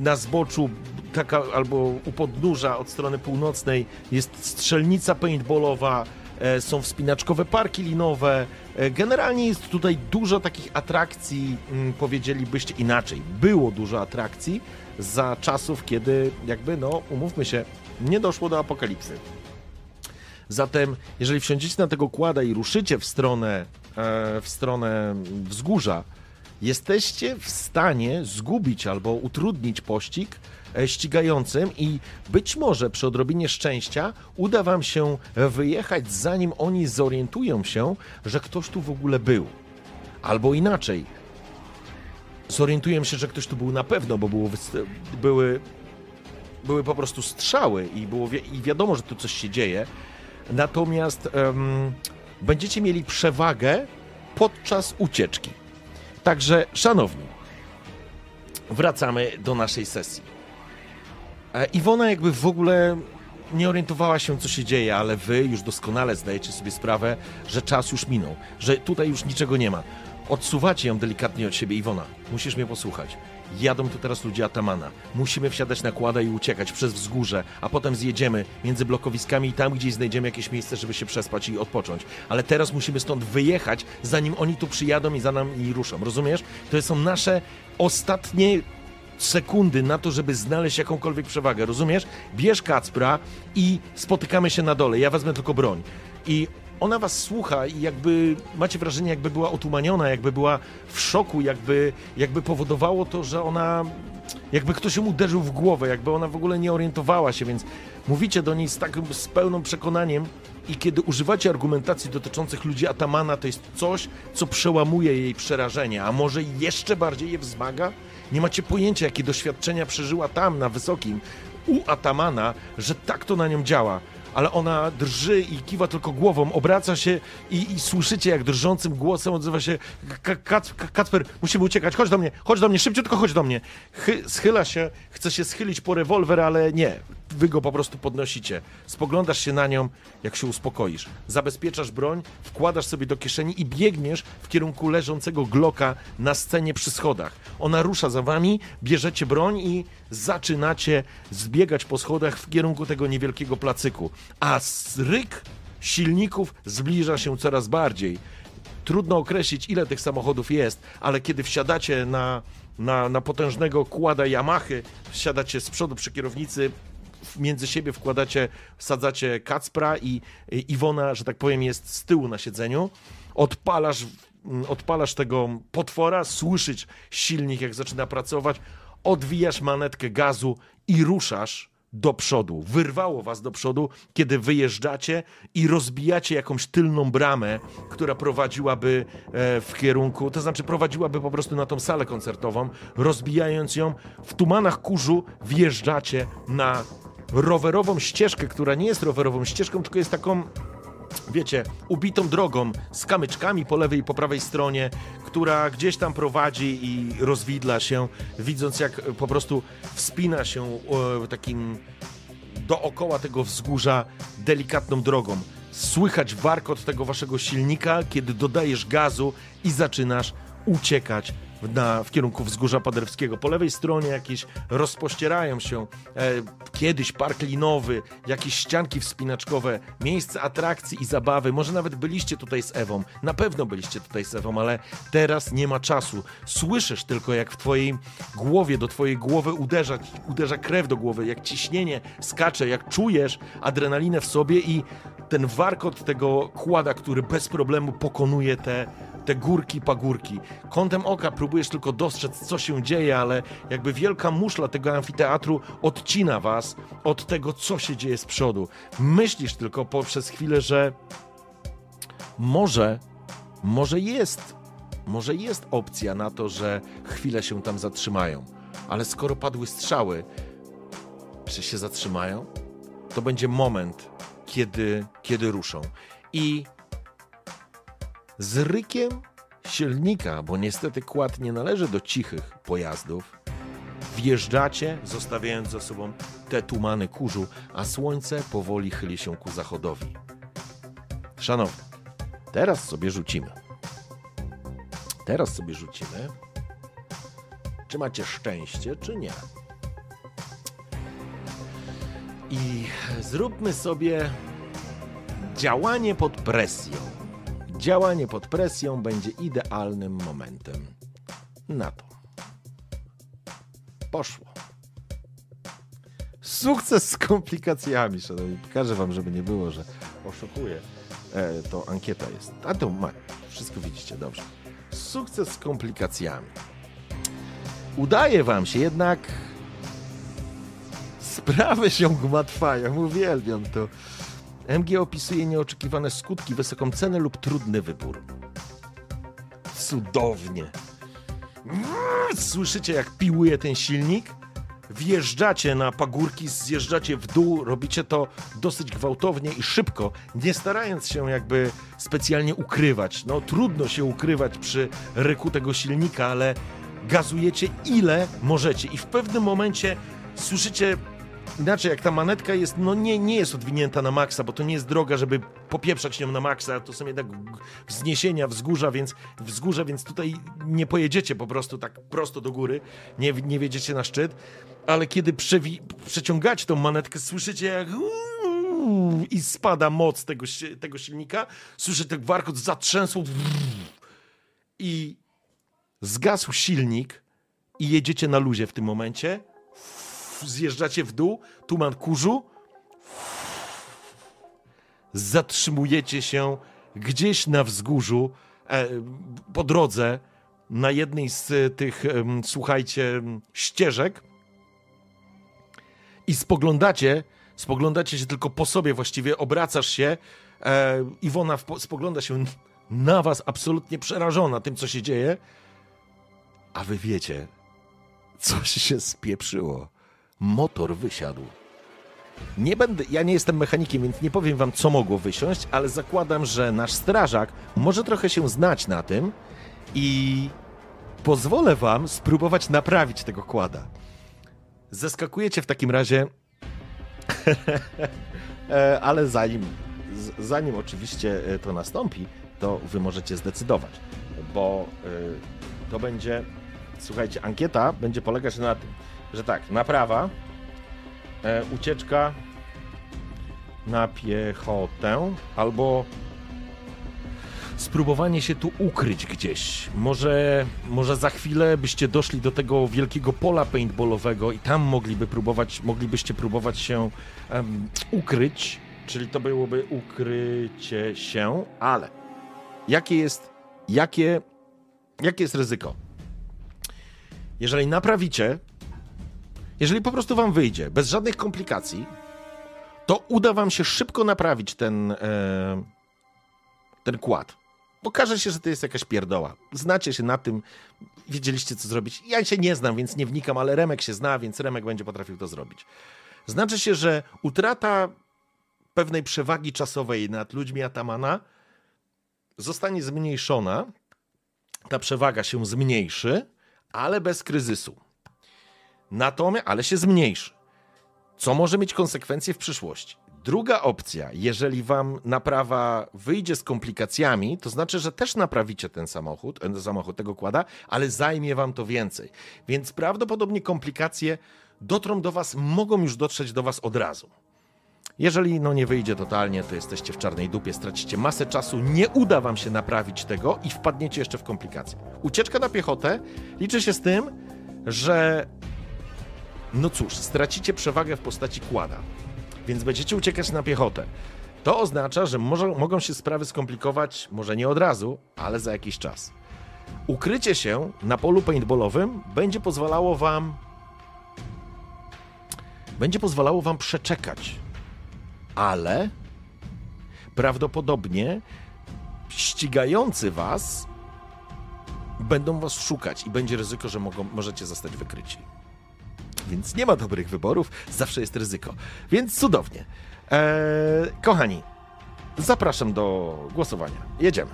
na zboczu taka, albo u podnóża od strony północnej jest strzelnica paintballowa, e, są wspinaczkowe parki linowe. Generalnie jest tutaj dużo takich atrakcji, mm, powiedzielibyście inaczej. Było dużo atrakcji, za czasów, kiedy jakby, no, umówmy się, nie doszło do apokalipsy. Zatem, jeżeli wsiądziecie na tego kłada i ruszycie w stronę, e, w stronę wzgórza, jesteście w stanie zgubić albo utrudnić pościg e, ścigającym i być może przy odrobinie szczęścia uda wam się wyjechać, zanim oni zorientują się, że ktoś tu w ogóle był. Albo inaczej, zorientuję się, że ktoś tu był na pewno, bo było, były, były po prostu strzały i, było i wiadomo, że tu coś się dzieje. Natomiast um, będziecie mieli przewagę podczas ucieczki. Także, szanowni, wracamy do naszej sesji. E, Iwona jakby w ogóle nie orientowała się, co się dzieje, ale wy już doskonale zdajecie sobie sprawę, że czas już minął, że tutaj już niczego nie ma. Odsuwacie ją delikatnie od siebie. Iwona, musisz mnie posłuchać. Jadą tu teraz ludzie Atamana. Musimy wsiadać na kłada i uciekać przez wzgórze, a potem zjedziemy między blokowiskami i tam gdzieś znajdziemy jakieś miejsce, żeby się przespać i odpocząć. Ale teraz musimy stąd wyjechać, zanim oni tu przyjadą i za nami ruszą. Rozumiesz? To są nasze ostatnie sekundy na to, żeby znaleźć jakąkolwiek przewagę. Rozumiesz? Bierz Kacpra i spotykamy się na dole. Ja wezmę tylko broń. I ona was słucha i jakby macie wrażenie, jakby była otumaniona, jakby była w szoku, jakby, jakby powodowało to, że ona, jakby ktoś ją uderzył w głowę, jakby ona w ogóle nie orientowała się, więc mówicie do niej z takim, z pełnym przekonaniem i kiedy używacie argumentacji dotyczących ludzi Atamana, to jest coś, co przełamuje jej przerażenie, a może jeszcze bardziej je wzmaga? Nie macie pojęcia, jakie doświadczenia przeżyła tam, na wysokim, u Atamana, że tak to na nią działa ale ona drży i kiwa tylko głową, obraca się i, i słyszycie, jak drżącym głosem odzywa się Kacper, musimy uciekać, chodź do mnie, chodź do mnie, szybciutko chodź do mnie. Chy, schyla się, chce się schylić po rewolwer, ale nie, wy go po prostu podnosicie. Spoglądasz się na nią, jak się uspokoisz. Zabezpieczasz broń, wkładasz sobie do kieszeni i biegniesz w kierunku leżącego Glocka na scenie przy schodach. Ona rusza za wami, bierzecie broń i zaczynacie zbiegać po schodach w kierunku tego niewielkiego placyku. A ryk silników zbliża się coraz bardziej. Trudno określić, ile tych samochodów jest, ale kiedy wsiadacie na, na, na potężnego kłada Yamahy, wsiadacie z przodu przy kierownicy, między siebie wkładacie, wsadzacie Kacpra i Iwona, że tak powiem, jest z tyłu na siedzeniu. Odpalasz, odpalasz tego potwora, słyszysz silnik, jak zaczyna pracować, odwijasz manetkę gazu i ruszasz do przodu. Wyrwało was do przodu, kiedy wyjeżdżacie i rozbijacie jakąś tylną bramę, która prowadziłaby e, w kierunku, to znaczy prowadziłaby po prostu na tą salę koncertową, rozbijając ją. W tumanach kurzu wjeżdżacie na rowerową ścieżkę, która nie jest rowerową ścieżką, tylko jest taką wiecie, ubitą drogą z kamyczkami po lewej i po prawej stronie, która gdzieś tam prowadzi i rozwidla się, widząc jak po prostu wspina się takim dookoła tego wzgórza delikatną drogą. Słychać warkot tego waszego silnika, kiedy dodajesz gazu i zaczynasz uciekać na, w kierunku wzgórza Paderewskiego. Po lewej stronie jakieś rozpościerają się e, kiedyś park linowy, jakieś ścianki wspinaczkowe, miejsce atrakcji i zabawy. Może nawet byliście tutaj z Ewą. Na pewno byliście tutaj z Ewą, ale teraz nie ma czasu. Słyszysz tylko, jak w twojej głowie, do twojej głowy uderza, uderza krew do głowy, jak ciśnienie skacze, jak czujesz adrenalinę w sobie i ten warkot tego kłada, który bez problemu pokonuje te te górki, pagórki. Kątem oka próbujesz tylko dostrzec, co się dzieje, ale jakby wielka muszla tego amfiteatru odcina was od tego, co się dzieje z przodu. Myślisz tylko poprzez chwilę, że może, może jest, może jest opcja na to, że chwilę się tam zatrzymają. Ale skoro padły strzały, czy się zatrzymają? To będzie moment, kiedy, kiedy ruszą. I z rykiem silnika, bo niestety kład nie należy do cichych pojazdów, wjeżdżacie, zostawiając za sobą te tumany kurzu, a słońce powoli chyli się ku zachodowi. Szanowni, teraz sobie rzucimy. Teraz sobie rzucimy. Czy macie szczęście, czy nie? I zróbmy sobie działanie pod presją. Działanie pod presją będzie idealnym momentem na to. Poszło. Sukces z komplikacjami, szanowni. Pokażę wam, żeby nie było, że oszukuję. E, to ankieta jest. A to ma. Wszystko widzicie, dobrze. Sukces z komplikacjami. Udaje wam się jednak. Sprawy się gmatwają. Uwielbiam to. MG opisuje nieoczekiwane skutki, wysoką cenę lub trudny wybór. Cudownie. Słyszycie, jak piłuje ten silnik? Wjeżdżacie na pagórki, zjeżdżacie w dół, robicie to dosyć gwałtownie i szybko, nie starając się jakby specjalnie ukrywać. No trudno się ukrywać przy ryku tego silnika, ale gazujecie ile możecie i w pewnym momencie słyszycie inaczej, jak ta manetka jest, no nie, nie jest odwinięta na maksa, bo to nie jest droga, żeby popieprzać nią na maksa, to są jednak wzniesienia, wzgórza, więc wzgórza, więc tutaj nie pojedziecie po prostu tak prosto do góry, nie, nie wiedziecie na szczyt, ale kiedy przewi- przeciągacie tą manetkę, słyszycie jak i spada moc tego, tego silnika, słyszycie ten warkot zatrzęsł i zgasł silnik i jedziecie na luzie w tym momencie zjeżdżacie w dół, tuman kurzu, zatrzymujecie się gdzieś na wzgórzu, e, po drodze, na jednej z tych, słuchajcie, ścieżek. I spoglądacie, spoglądacie się tylko po sobie właściwie, obracasz się, e, Iwona spogląda się na was absolutnie przerażona tym, co się dzieje, a wy wiecie, coś się spieprzyło motor wysiadł. Nie będę, ja nie jestem mechanikiem, więc nie powiem wam, co mogło wysiąść, ale zakładam, że nasz strażak może trochę się znać na tym i pozwolę wam spróbować naprawić tego kłada. Zeskakujecie w takim razie, E, ale zanim, zanim oczywiście e, to nastąpi, to wy możecie zdecydować, bo e, to będzie, słuchajcie, ankieta będzie polegać na tym, że tak, naprawa, ucieczka na piechotę albo spróbowanie się tu ukryć gdzieś. Może, może za chwilę byście doszli do tego wielkiego pola paintballowego i tam mogliby próbować, moglibyście próbować się um, ukryć, czyli to byłoby ukrycie się, ale jakie jest, jakie, jakie jest ryzyko? Jeżeli naprawicie, jeżeli po prostu wam wyjdzie, bez żadnych komplikacji, to uda wam się szybko naprawić ten, e, ten kład. Okaże się, że to jest jakaś pierdoła. Znacie się na tym, wiedzieliście co zrobić. Ja się nie znam, więc nie wnikam, ale Remek się zna, więc Remek będzie potrafił to zrobić. Znaczy się, że utrata pewnej przewagi czasowej nad ludźmi Atamana zostanie zmniejszona. Ta przewaga się zmniejszy, ale bez kryzysu. Natomiast, ale się zmniejszy. Co może mieć konsekwencje w przyszłości? Druga opcja, jeżeli wam naprawa wyjdzie z komplikacjami, to znaczy, że też naprawicie ten samochód, ten samochód tego kłada, ale zajmie wam to więcej. Więc prawdopodobnie komplikacje dotrą do was, mogą już dotrzeć do was od razu. Jeżeli no nie wyjdzie totalnie, to jesteście w czarnej dupie, stracicie masę czasu, nie uda wam się naprawić tego i wpadniecie jeszcze w komplikacje. Ucieczka na piechotę liczy się z tym, że no cóż, stracicie przewagę w postaci kłada więc będziecie uciekać na piechotę. To oznacza, że może, mogą się sprawy skomplikować, może nie od razu, ale za jakiś czas. Ukrycie się na polu paintballowym będzie pozwalało wam będzie pozwalało wam przeczekać. Ale prawdopodobnie ścigający was będą was szukać i będzie ryzyko, że mogą, możecie zostać wykryci więc nie ma dobrych wyborów, zawsze jest ryzyko. Więc cudownie. Eee, kochani, zapraszam do głosowania. Jedziemy.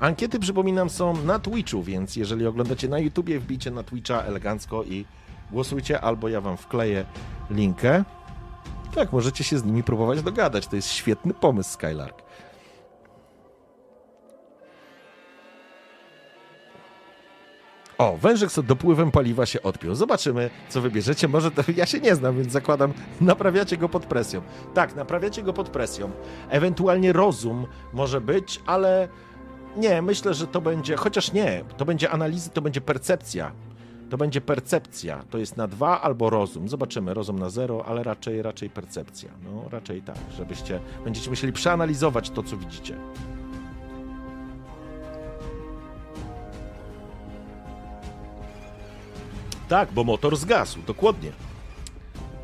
Ankiety, przypominam, są na Twitchu, więc jeżeli oglądacie na YouTubie, wbijcie na Twitcha elegancko i głosujcie, albo ja wam wkleję linkę. Tak, możecie się z nimi próbować dogadać. To jest świetny pomysł, Skylark. O, wężyk z dopływem paliwa się odpiął. Zobaczymy, co wybierzecie. Może to ja się nie znam, więc zakładam, naprawiacie go pod presją. Tak, naprawiacie go pod presją. Ewentualnie rozum może być, ale nie, myślę, że to będzie, chociaż nie, to będzie analizy, to będzie percepcja. To będzie percepcja. To jest na dwa albo rozum. Zobaczymy, rozum na zero, ale raczej, raczej percepcja. No, raczej tak, żebyście, będziecie musieli przeanalizować to, co widzicie. Tak, bo motor zgasł, dokładnie.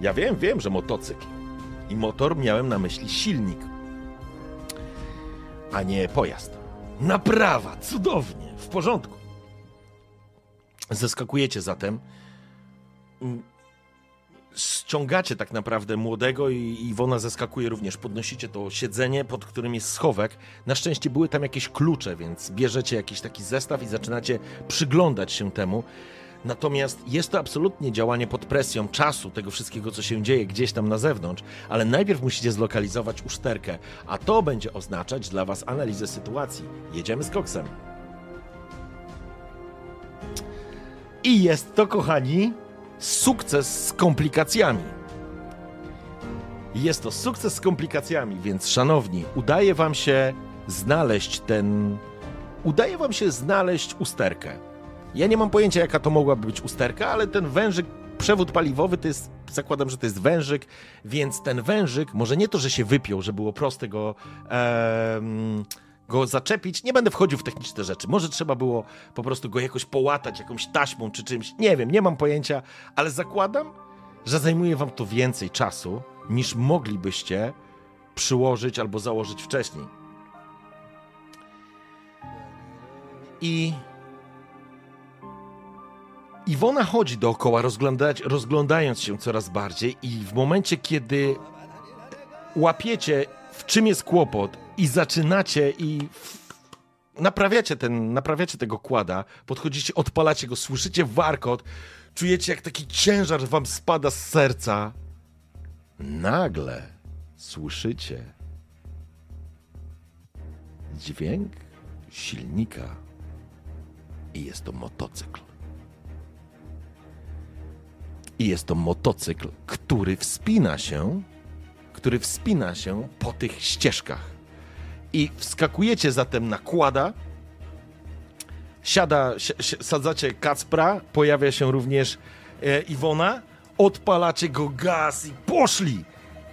Ja wiem, wiem, że motocykl. I motor miałem na myśli silnik, a nie pojazd. Naprawa, cudownie, w porządku. Zeskakujecie zatem. Mm, ściągacie tak naprawdę młodego i Iwona zeskakuje również. Podnosicie to siedzenie, pod którym jest schowek. Na szczęście były tam jakieś klucze, więc bierzecie jakiś taki zestaw i zaczynacie przyglądać się temu. Natomiast jest to absolutnie działanie pod presją czasu, tego wszystkiego, co się dzieje gdzieś tam na zewnątrz, ale najpierw musicie zlokalizować uszterkę, a to będzie oznaczać dla Was analizę sytuacji. Jedziemy z koksem. I jest to, kochani, sukces z komplikacjami. Jest to sukces z komplikacjami, więc szanowni, udaje Wam się znaleźć ten. Udaje Wam się znaleźć usterkę ja nie mam pojęcia, jaka to mogłaby być usterka, ale ten wężyk, przewód paliwowy to jest, zakładam, że to jest wężyk, więc ten wężyk, może nie to, że się wypiął, że było proste go, go zaczepić, nie będę wchodził w techniczne rzeczy. Może trzeba było po prostu go jakoś połatać jakąś taśmą czy czymś, nie wiem, nie mam pojęcia, ale zakładam, że zajmuje wam to więcej czasu, niż moglibyście przyłożyć albo założyć wcześniej. I Iwona chodzi dookoła, rozglądając się coraz bardziej, i w momencie, kiedy łapiecie, w czym jest kłopot, i zaczynacie i naprawiacie, ten, naprawiacie tego kłada, podchodzicie, odpalacie go, słyszycie warkot, czujecie, jak taki ciężar wam spada z serca. Nagle słyszycie dźwięk silnika i jest to motocykl. I jest to motocykl, który wspina się, który wspina się po tych ścieżkach. I wskakujecie zatem na kłada, siada, si sadzacie Kacpra, pojawia się również e, Iwona, odpalacie go gaz i poszli!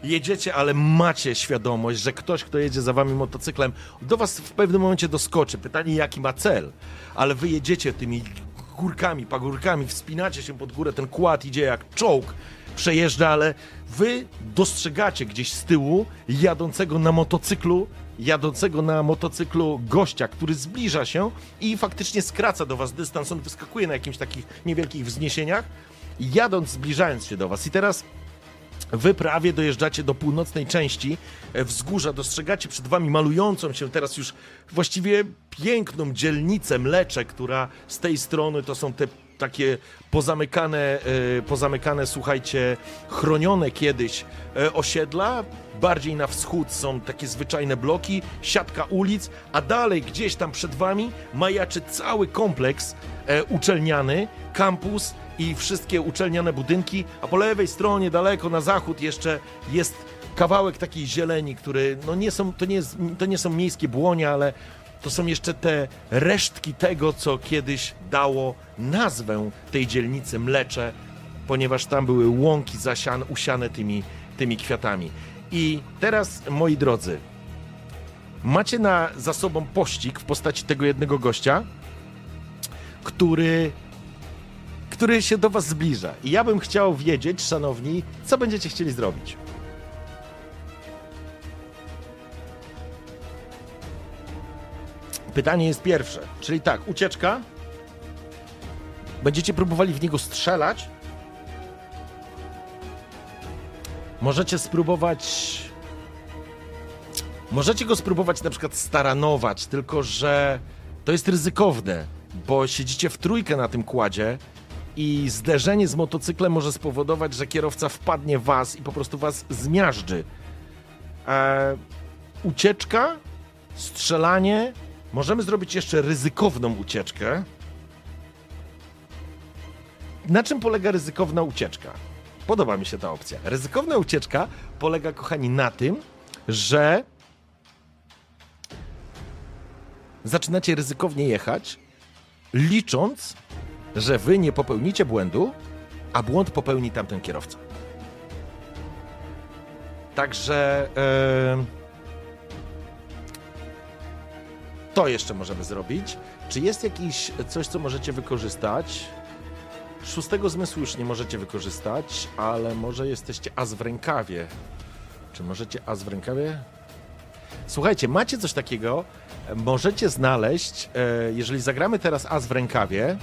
Jedziecie, ale macie świadomość, że ktoś, kto jedzie za wami motocyklem, do was w pewnym momencie doskoczy. Pytanie, jaki ma cel, ale wy jedziecie tymi górkami, pagórkami, wspinacie się pod górę, ten kład idzie jak czołg, przejeżdża, ale wy dostrzegacie gdzieś z tyłu jadącego na motocyklu, jadącego na motocyklu gościa, który zbliża się i faktycznie skraca do was dystans, on wyskakuje na jakimś takich niewielkich wzniesieniach, jadąc, zbliżając się do was. I teraz Wy prawie dojeżdżacie do północnej części wzgórza, dostrzegacie przed wami malującą się teraz już właściwie piękną dzielnicę Mlecze, która z tej strony to są te takie pozamykane, e, pozamykane, słuchajcie, chronione kiedyś e, osiedla. Bardziej na wschód są takie zwyczajne bloki, siatka ulic, a dalej gdzieś tam przed wami majaczy cały kompleks uczelniany, kampus i wszystkie uczelniane budynki, a po lewej stronie, daleko na zachód jeszcze jest kawałek takiej zieleni, który, no nie są, to nie, to nie są miejskie błonie, ale to są jeszcze te resztki tego, co kiedyś dało nazwę tej dzielnicy Mlecze, ponieważ tam były łąki zasiane, usiane tymi, tymi kwiatami. I teraz, moi drodzy, macie na, za sobą pościg w postaci tego jednego gościa, który który się do Was zbliża. I ja bym chciał wiedzieć, szanowni, co będziecie chcieli zrobić. Pytanie jest pierwsze, czyli tak, ucieczka. Będziecie próbowali w niego strzelać. Możecie spróbować. Możecie go spróbować na przykład staranować, tylko że to jest ryzykowne, bo siedzicie w trójkę na tym kładzie i zderzenie z motocyklem może spowodować, że kierowca wpadnie w was i po prostu was zmiażdży. E, ucieczka, strzelanie. Możemy zrobić jeszcze ryzykowną ucieczkę. Na czym polega ryzykowna ucieczka? Podoba mi się ta opcja. Ryzykowna ucieczka polega, kochani, na tym, że zaczynacie ryzykownie jechać, licząc że wy nie popełnicie błędu, a błąd popełni tamten kierowca. Także yy, to jeszcze możemy zrobić. Czy jest jakiś coś, co możecie wykorzystać? Szóstego zmysłu już nie możecie wykorzystać, ale może jesteście as w rękawie. Czy możecie as w rękawie? Słuchajcie, macie coś takiego, możecie znaleźć, e, jeżeli zagramy teraz as w rękawie,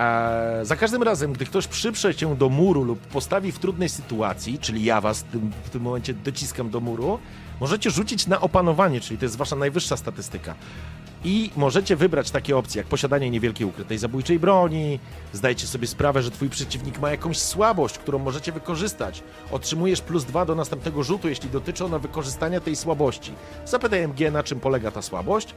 E, za każdym razem, gdy ktoś przyprze cię do muru lub postawi w trudnej sytuacji, czyli ja was w tym momencie dociskam do muru, możecie rzucić na opanowanie, czyli to jest wasza najwyższa statystyka. I możecie wybrać takie opcje jak posiadanie niewielkiej ukrytej zabójczej broni, zdajcie sobie sprawę, że twój przeciwnik ma jakąś słabość, którą możecie wykorzystać. Otrzymujesz plus dwa do następnego rzutu, jeśli dotyczy ona wykorzystania tej słabości. Zapytaj MG, na czym polega ta słabość,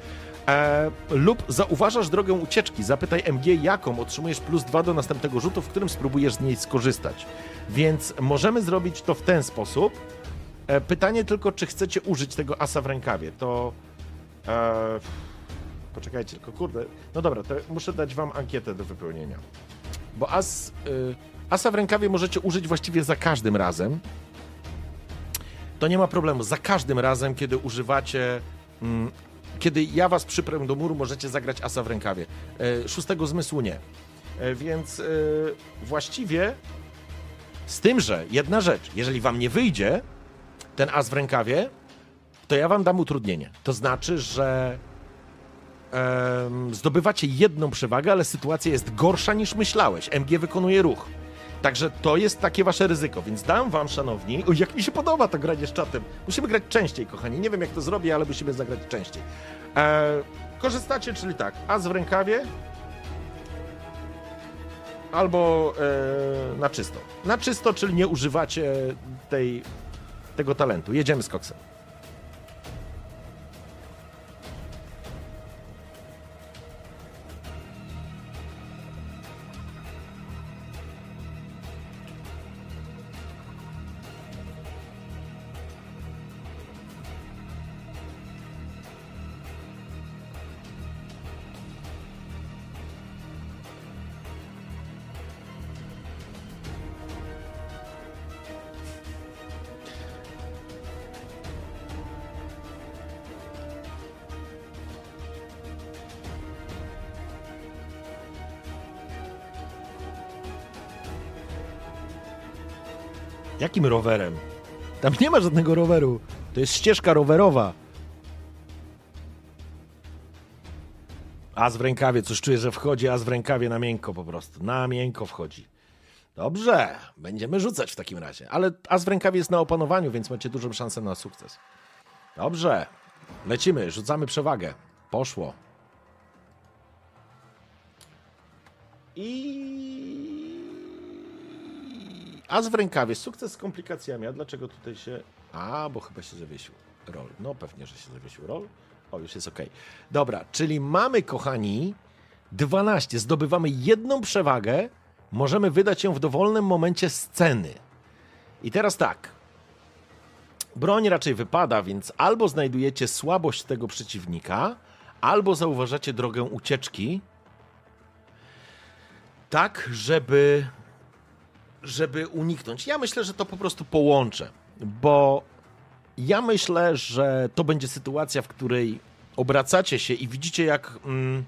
e, lub zauważasz drogę ucieczki. Zapytaj MG, jaką otrzymujesz plus dwa do następnego rzutu, w którym spróbujesz z niej skorzystać. Więc możemy zrobić to w ten sposób. E, pytanie tylko, czy chcecie użyć tego asa w rękawie. To... E, Poczekajcie, tylko kurde. No dobra, to muszę dać wam ankietę do wypełnienia. Bo as, y, asa w rękawie możecie użyć właściwie za każdym razem. To nie ma problemu. Za każdym razem, kiedy używacie. Mm, kiedy ja was przyprę do muru, możecie zagrać asa w rękawie. Y, szóstego zmysłu nie. Y, więc y, właściwie z tym, że jedna rzecz, jeżeli wam nie wyjdzie ten as w rękawie, to ja wam dam utrudnienie. To znaczy, że em, zdobywacie jedną przewagę, ale sytuacja jest gorsza niż myślałeś. MG wykonuje ruch. Także to jest takie wasze ryzyko, więc dam wam, szanowni, o, jak mi się podoba to granie z czatem. Musimy grać częściej, kochani. Nie wiem, jak to zrobię, ale musimy zagrać częściej. E, korzystacie, czyli tak, as w rękawie, albo e, na czysto. Na czysto, czyli nie używacie tej, tego talentu. Jedziemy z koksem. Jakim rowerem? Tam nie ma żadnego roweru. To jest ścieżka rowerowa. As w rękawie, coś czuję, że wchodzi as w rękawie na miękko po prostu. Na miękko wchodzi. Dobrze, będziemy rzucać w takim razie. Ale as w rękawie jest na opanowaniu, więc macie dużą szansę na sukces. Dobrze, lecimy, rzucamy przewagę. Poszło. I As w rękawie, sukces z komplikacjami. A dlaczego tutaj się. A, bo chyba się zawiesił roll. No pewnie, że się zawiesił roll. O, już jest ok. Dobra, czyli mamy, kochani, 12. Zdobywamy jedną przewagę. Możemy wydać ją w dowolnym momencie sceny. I teraz tak. Broń raczej wypada, więc albo znajdujecie słabość tego przeciwnika, albo zauważacie drogę ucieczki, tak, żeby żeby uniknąć. Ja myślę, że to po prostu połączę, bo ja myślę, że to będzie sytuacja, w której obracacie się i widzicie, jak mm,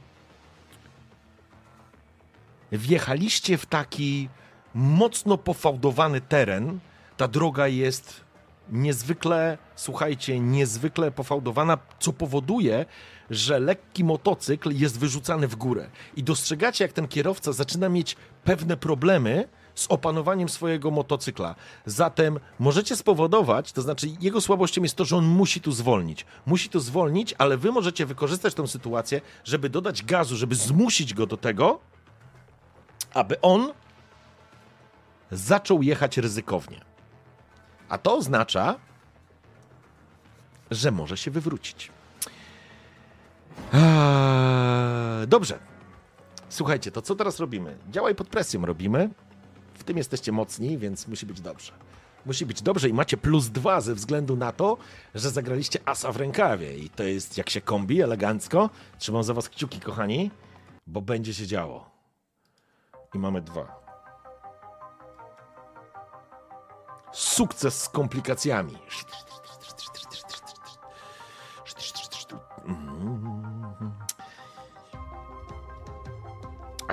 wjechaliście w taki mocno pofałdowany teren. Ta droga jest niezwykle, słuchajcie, niezwykle pofałdowana, co powoduje, że lekki motocykl jest wyrzucany w górę. I dostrzegacie, jak ten kierowca zaczyna mieć pewne problemy, z opanowaniem swojego motocykla. Zatem możecie spowodować, to znaczy jego słabością jest to, że on musi tu zwolnić. Musi tu zwolnić, ale wy możecie wykorzystać tę sytuację, żeby dodać gazu, żeby zmusić go do tego, aby on zaczął jechać ryzykownie. A to oznacza, że może się wywrócić. Eee, dobrze. Słuchajcie, to co teraz robimy? Działaj pod presją robimy. W tym jesteście mocni, więc musi być dobrze. Musi być dobrze i macie plus dwa ze względu na to, że zagraliście asa w rękawie. I to jest jak się kombi, elegancko. Trzymam za was kciuki, kochani, bo będzie się działo. I mamy dwa. Sukces z komplikacjami.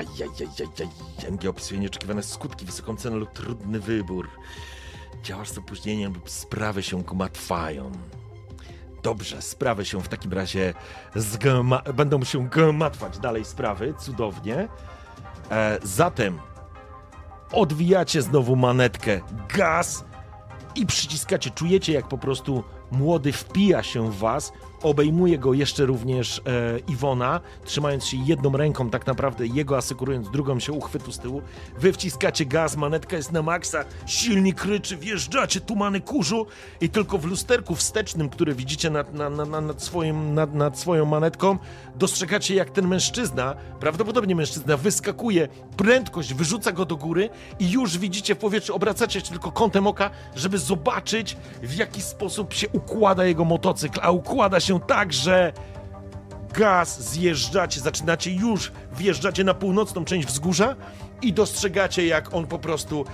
Ajajajajaj. MG opisuje nieoczekiwane skutki, wysoką cenę lub trudny wybór. Działasz z opóźnieniem lub sprawy się gmatwają. Dobrze, sprawy się w takim razie zgma- będą się gmatwać dalej sprawy, cudownie. E, zatem odwijacie znowu manetkę, gaz i przyciskacie. Czujecie, jak po prostu młody wpija się w was, obejmuje go jeszcze również e, Iwona, trzymając się jedną ręką, tak naprawdę jego asykurując drugą się uchwytu z tyłu. Wy wciskacie gaz, manetka jest na maksa, silnik kryczy, wjeżdżacie, tumany kurzu i tylko w lusterku wstecznym, które widzicie nad, nad, nad, nad, swoim, nad, nad swoją manetką, dostrzegacie jak ten mężczyzna, prawdopodobnie mężczyzna, wyskakuje, prędkość wyrzuca go do góry i już widzicie w powietrzu, obracacie się tylko kątem oka, żeby zobaczyć w jaki sposób się układa jego motocykl, a układa się tak, że gaz zjeżdżacie, zaczynacie już, wjeżdżacie na północną część wzgórza i dostrzegacie, jak on po prostu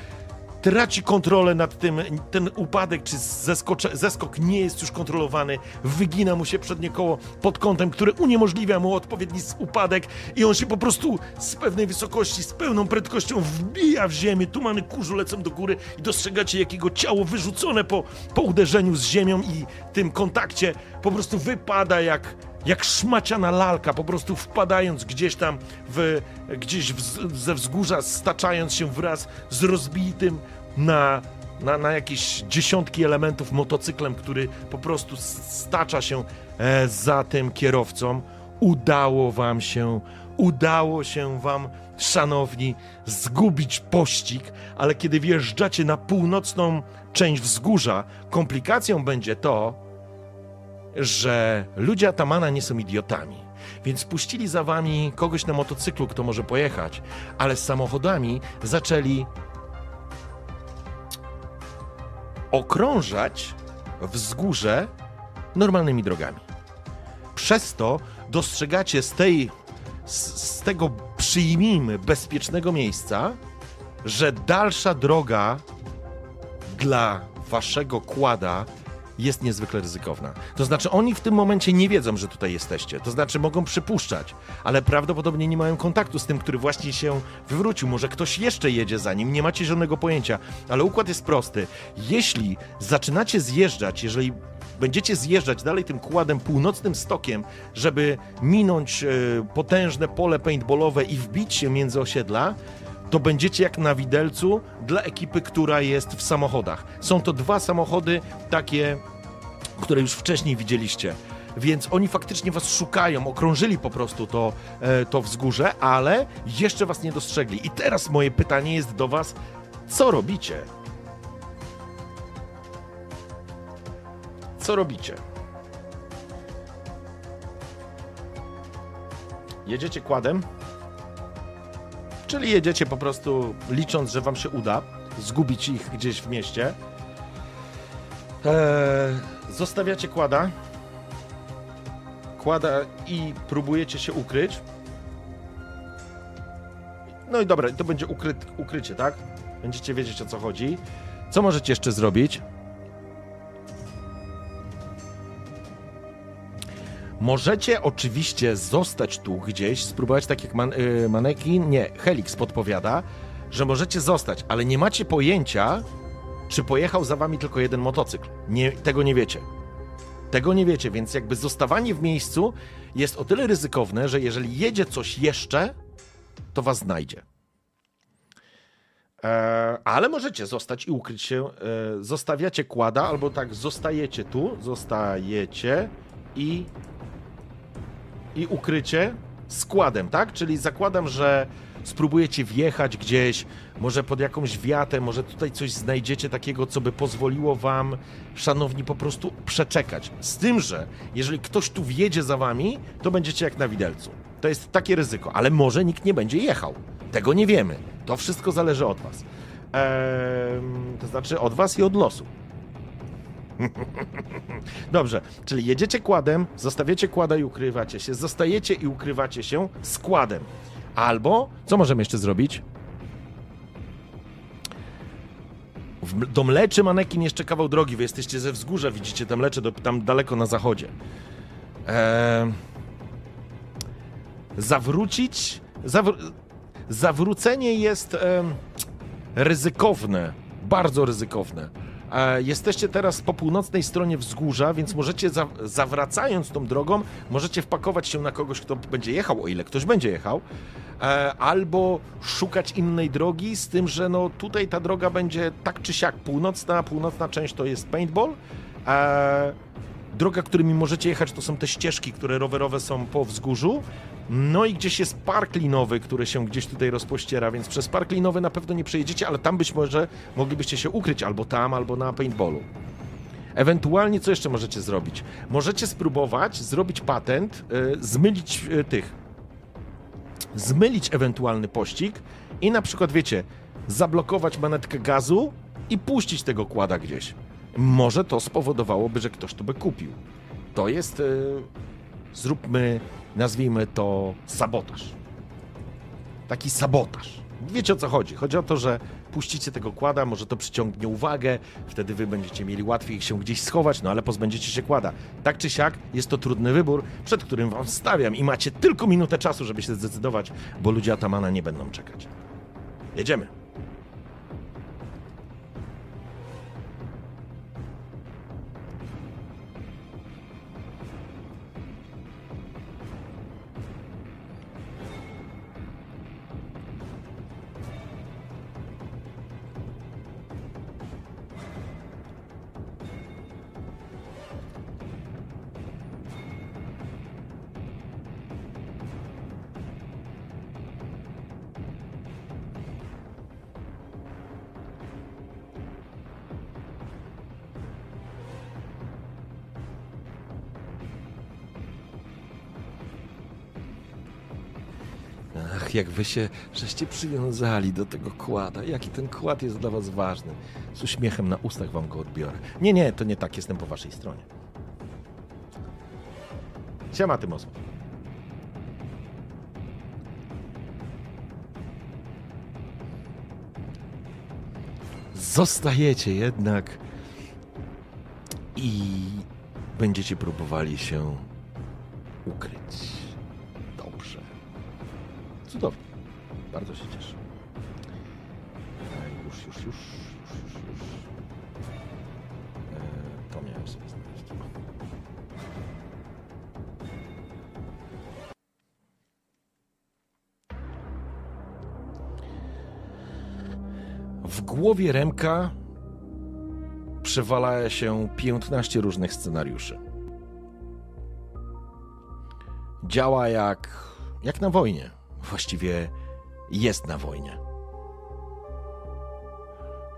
traci kontrolę nad tym, ten upadek czy zeskocze, zeskok nie jest już kontrolowany, wygina mu się przednie koło pod kątem, które uniemożliwia mu odpowiedni upadek i on się po prostu z pewnej wysokości, z pełną prędkością wbija w ziemię, tumany kurzu lecą do góry i dostrzegacie jakiego ciało wyrzucone po, po uderzeniu z ziemią i tym kontakcie po prostu wypada jak jak szmaciana lalka, po prostu wpadając gdzieś tam w, gdzieś w, ze wzgórza, staczając się wraz z rozbitym na, na, na jakieś dziesiątki elementów motocyklem, który po prostu stacza się e, za tym kierowcą. Udało wam się, udało się wam, szanowni, zgubić pościg, ale kiedy wjeżdżacie na północną część wzgórza, komplikacją będzie to, że ludzie Atamana nie są idiotami. Więc puścili za wami kogoś na motocyklu, kto może pojechać, ale z samochodami zaczęli okrążać wzgórze normalnymi drogami. Przez to dostrzegacie z tej, z, z tego przyjmijmy bezpiecznego miejsca, że dalsza droga dla waszego kłada jest niezwykle ryzykowna. To znaczy, oni w tym momencie nie wiedzą, że tutaj jesteście. To znaczy, mogą przypuszczać, ale prawdopodobnie nie mają kontaktu z tym, który właśnie się wywrócił. Może ktoś jeszcze jedzie za nim, nie macie żadnego pojęcia, ale układ jest prosty. Jeśli zaczynacie zjeżdżać, jeżeli będziecie zjeżdżać dalej tym kładem północnym stokiem, żeby minąć e, potężne pole paintballowe i wbić się między osiedla, to będziecie jak na widelcu dla ekipy, która jest w samochodach. Są to dwa samochody takie, które już wcześniej widzieliście. Więc oni faktycznie was szukają, okrążyli po prostu to, e, to wzgórze, ale jeszcze was nie dostrzegli. I teraz moje pytanie jest do was: co robicie? Co robicie? Jedziecie kładem? Czyli jedziecie po prostu licząc, że wam się uda zgubić ich gdzieś w mieście. Eee, zostawiacie kłada. Kłada i próbujecie się ukryć. No i dobra, to będzie ukryt, ukrycie, tak? Będziecie wiedzieć o co chodzi. Co możecie jeszcze zrobić? Możecie oczywiście zostać tu gdzieś, spróbować tak jak man, yy, manekin, nie, Helix podpowiada, że możecie zostać, ale nie macie pojęcia, czy pojechał za wami tylko jeden motocykl. Nie, tego nie wiecie. Tego nie wiecie, więc jakby zostawanie w miejscu jest o tyle ryzykowne, że jeżeli jedzie coś jeszcze, to was znajdzie. E, ale możecie zostać i ukryć się. E, zostawiacie kłada, albo tak, zostajecie tu, zostajecie i i ukrycie składem, tak? Czyli zakładam, że spróbujecie wjechać gdzieś, może pod jakąś wiatę, może tutaj coś znajdziecie takiego, co by pozwoliło wam, szanowni, po prostu przeczekać. Z tym, że jeżeli ktoś tu wjedzie za wami, to będziecie jak na widelcu. To jest takie ryzyko, ale może nikt nie będzie jechał. Tego nie wiemy. To wszystko zależy od was. Eee, to znaczy od was i od losu. Dobrze, czyli jedziecie kładem, zostawiacie kłada i ukrywacie się, zostajecie i ukrywacie się składem. Albo, co możemy jeszcze zrobić? Do Mleczy Manekin jeszcze kawał drogi, wy jesteście ze wzgórza, widzicie te Mlecze do, tam daleko na zachodzie. Eee, zawrócić... Zawr zawrócenie jest e, ryzykowne, bardzo ryzykowne. E, jesteście teraz po północnej stronie wzgórza, więc możecie, za, zawracając tą drogą, możecie wpakować się na kogoś, kto będzie jechał, o ile ktoś będzie jechał, e, albo szukać innej drogi, z tym, że no tutaj ta droga będzie tak czy siak północna, północna część to jest paintball, e, droga, którymi możecie jechać, to są te ścieżki, które rowerowe są po wzgórzu. No i gdzieś jest park linowy, który się gdzieś tutaj rozpościera, więc przez park linowy na pewno nie przejedziecie, ale tam być może moglibyście się ukryć albo tam, albo na paintballu. Ewentualnie co jeszcze możecie zrobić? Możecie spróbować zrobić patent, yy, zmylić yy, tych. Zmylić ewentualny pościg i na przykład, wiecie, zablokować manetkę gazu i puścić tego kłada gdzieś może to spowodowałoby, że ktoś to by kupił. To jest, yy, zróbmy, nazwijmy to sabotaż. Taki sabotaż. Wiecie o co chodzi? Chodzi o to, że puścicie tego kłada, może to przyciągnie uwagę, wtedy wy będziecie mieli łatwiej się gdzieś schować, no ale pozbędziecie się kłada. Tak czy siak, jest to trudny wybór, przed którym wam stawiam i macie tylko minutę czasu, żeby się zdecydować, bo ludzie Atamana nie będą czekać. Jedziemy. Jak wy się żeście przywiązali do tego kłada. Jaki ten kład jest dla was ważny. Z uśmiechem na ustach wam go odbiorę. Nie, nie, to nie tak. Jestem po waszej stronie. Siema, Tymosław. Zostajecie jednak i będziecie próbowali się ukryć. Cudownie. Bardzo się cieszę. E, Już, już, już, już, już, już. E, To miałem sobie znaleźć. W głowie Remka przewala się 15 różnych scenariuszy. Działa jak, jak na wojnie. Właściwie jest na wojnie.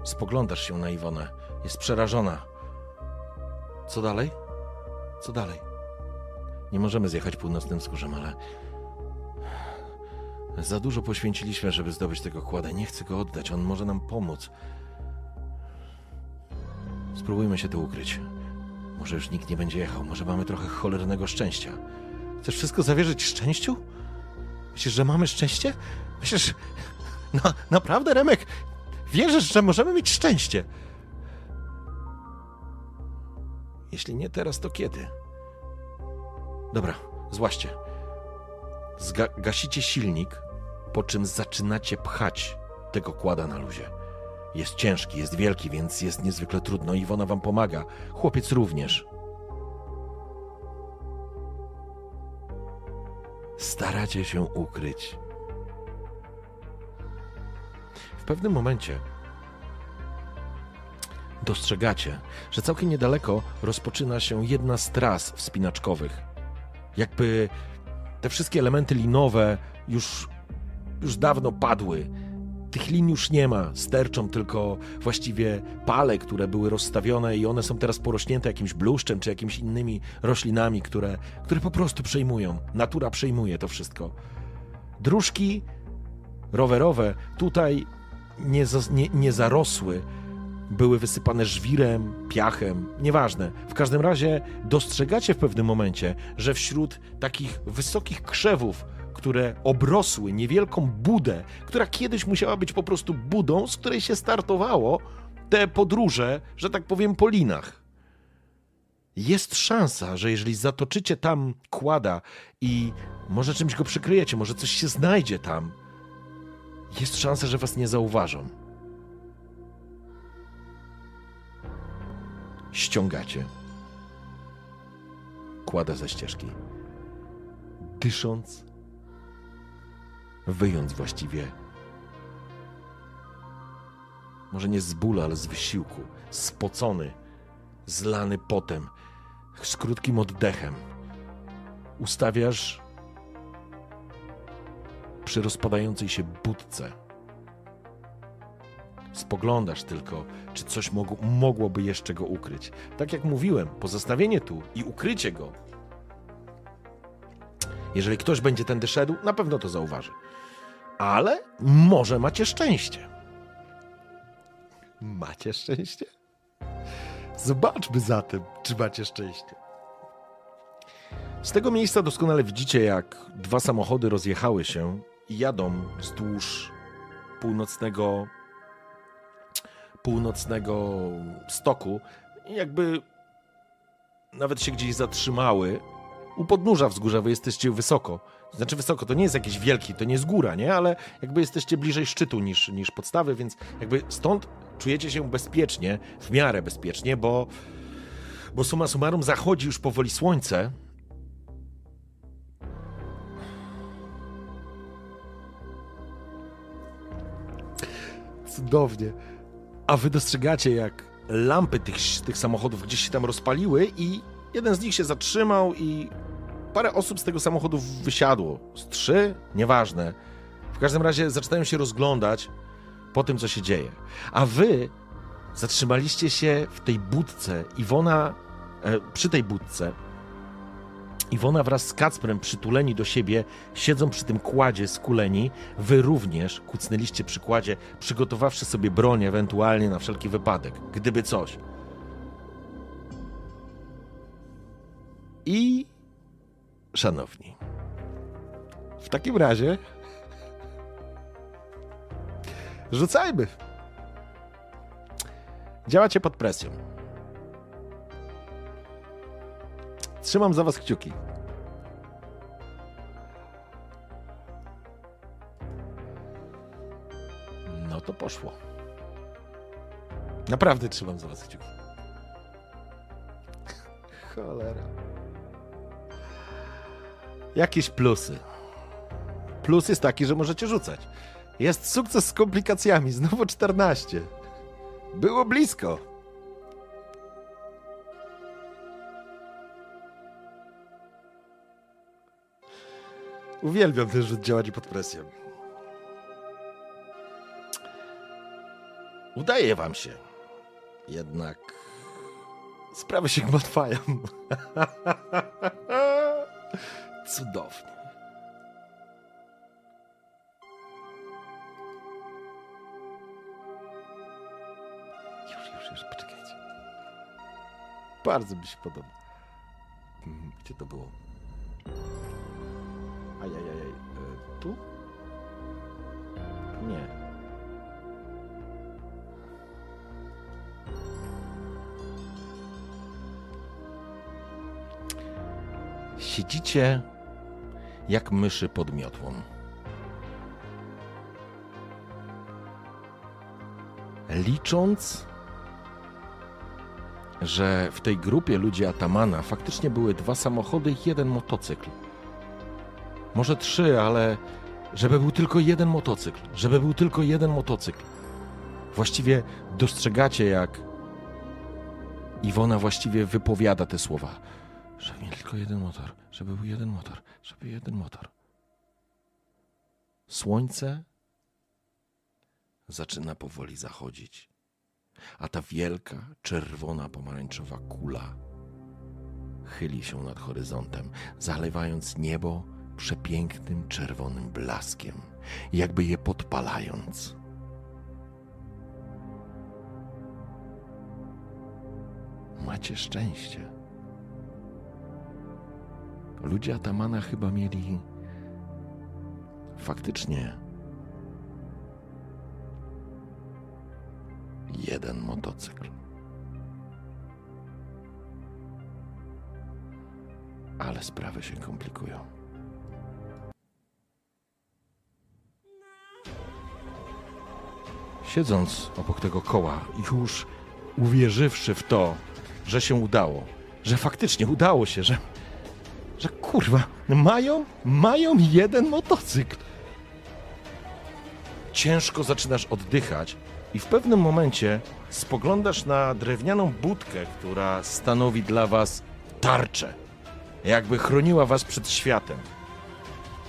Spoglądasz się na Iwonę. Jest przerażona. Co dalej? Co dalej? Nie możemy zjechać północnym wzgórzem, ale za dużo poświęciliśmy, żeby zdobyć tego kładę. Nie chcę go oddać. On może nam pomóc. Spróbujmy się tu ukryć. Może już nikt nie będzie jechał. Może mamy trochę cholernego szczęścia. Chcesz wszystko zawierzyć szczęściu? Myślisz, że mamy szczęście? Myślisz... Na, naprawdę, Remek? Wierzysz, że możemy mieć szczęście? Jeśli nie teraz, to kiedy? Dobra, złaście. Zga gasicie silnik, po czym zaczynacie pchać tego kłada na luzie. Jest ciężki, jest wielki, więc jest niezwykle trudno. Iwona wam pomaga. Chłopiec również. Staracie się ukryć. W pewnym momencie dostrzegacie, że całkiem niedaleko rozpoczyna się jedna z tras wspinaczkowych. Jakby te wszystkie elementy linowe już, już dawno padły. Tych lin już nie ma, sterczą tylko właściwie pale, które były rozstawione i one są teraz porośnięte jakimś bluszczem czy jakimiś innymi roślinami, które, które po prostu przejmują. Natura przejmuje to wszystko. Dróżki rowerowe tutaj nie, nie, nie zarosły, były wysypane żwirem, piachem, nieważne. W każdym razie dostrzegacie w pewnym momencie, że wśród takich wysokich krzewów, które obrosły niewielką budę, która kiedyś musiała być po prostu budą, z której się startowało te podróże, że tak powiem, po linach. Jest szansa, że jeżeli zatoczycie tam kłada i może czymś go przykryjecie, może coś się znajdzie tam, jest szansa, że was nie zauważą. ściągacie. Kładę ze ścieżki. Dysząc, wyjąc właściwie. Może nie z bólu, ale z wysiłku. Spocony, zlany potem, z krótkim oddechem. Ustawiasz przy rozpadającej się budce. Spoglądasz tylko, czy coś mogło, mogłoby jeszcze go ukryć. Tak jak mówiłem, pozostawienie tu i ukrycie go. Jeżeli ktoś będzie tędy szedł, na pewno to zauważy. Ale może macie szczęście. Macie szczęście? Zobaczmy zatem, czy macie szczęście. Z tego miejsca doskonale widzicie, jak dwa samochody rozjechały się i jadą wzdłuż północnego północnego stoku jakby nawet się gdzieś zatrzymały u podnóża wzgórza, wy jesteście wysoko. Znaczy wysoko, to nie jest jakiś wielki, to nie jest góra, nie? Ale jakby jesteście bliżej szczytu niż, niż podstawy, więc jakby stąd czujecie się bezpiecznie, w miarę bezpiecznie, bo, bo summa summarum zachodzi już powoli słońce. Cudownie a wy dostrzegacie, jak lampy tych, tych samochodów gdzieś się tam rozpaliły i jeden z nich się zatrzymał i parę osób z tego samochodu wysiadło. Z trzy? Nieważne. W każdym razie zaczynają się rozglądać po tym, co się dzieje. A wy zatrzymaliście się w tej budce. Iwona e, przy tej budce Iwona wraz z Kacprem przytuleni do siebie siedzą przy tym kładzie skuleni. Wy również kucnęliście przy kładzie, przygotowawszy sobie broń ewentualnie na wszelki wypadek, gdyby coś. I szanowni, w takim razie rzucajmy. Działacie pod presją. Trzymam za was kciuki. No to poszło. Naprawdę trzymam za was kciuki. Cholera. Jakieś plusy. Plus jest taki, że możecie rzucać. Jest sukces z komplikacjami, znowu 14. Było blisko. Uwielbiam ten rzut działanie pod presją. Udaje wam się. Jednak sprawy się gmatwają. Cudownie. Już, już, już, poczekajcie. Bardzo mi się podoba. Mhm, Gdzie to było? Ajajajaj. E, tu? Nie. Siedzicie jak myszy pod miotłą. Licząc, że w tej grupie ludzi Atamana faktycznie były dwa samochody i jeden motocykl. Może trzy, ale żeby był tylko jeden motocykl. Żeby był tylko jeden motocykl. Właściwie dostrzegacie, jak Iwona właściwie wypowiada te słowa. Mieli tylko jeden motor, żeby był jeden motor, żeby jeden motor. Słońce zaczyna powoli zachodzić, a ta wielka, czerwona, pomarańczowa kula chyli się nad horyzontem, zalewając niebo przepięknym czerwonym blaskiem, jakby je podpalając. Macie szczęście. Ludzie Atamana chyba mieli faktycznie jeden motocykl. Ale sprawy się komplikują. Siedząc obok tego koła, już uwierzywszy w to, że się udało, że faktycznie udało się, że, że kurwa, mają, mają jeden motocykl. Ciężko zaczynasz oddychać i w pewnym momencie spoglądasz na drewnianą budkę, która stanowi dla was tarczę, jakby chroniła was przed światem.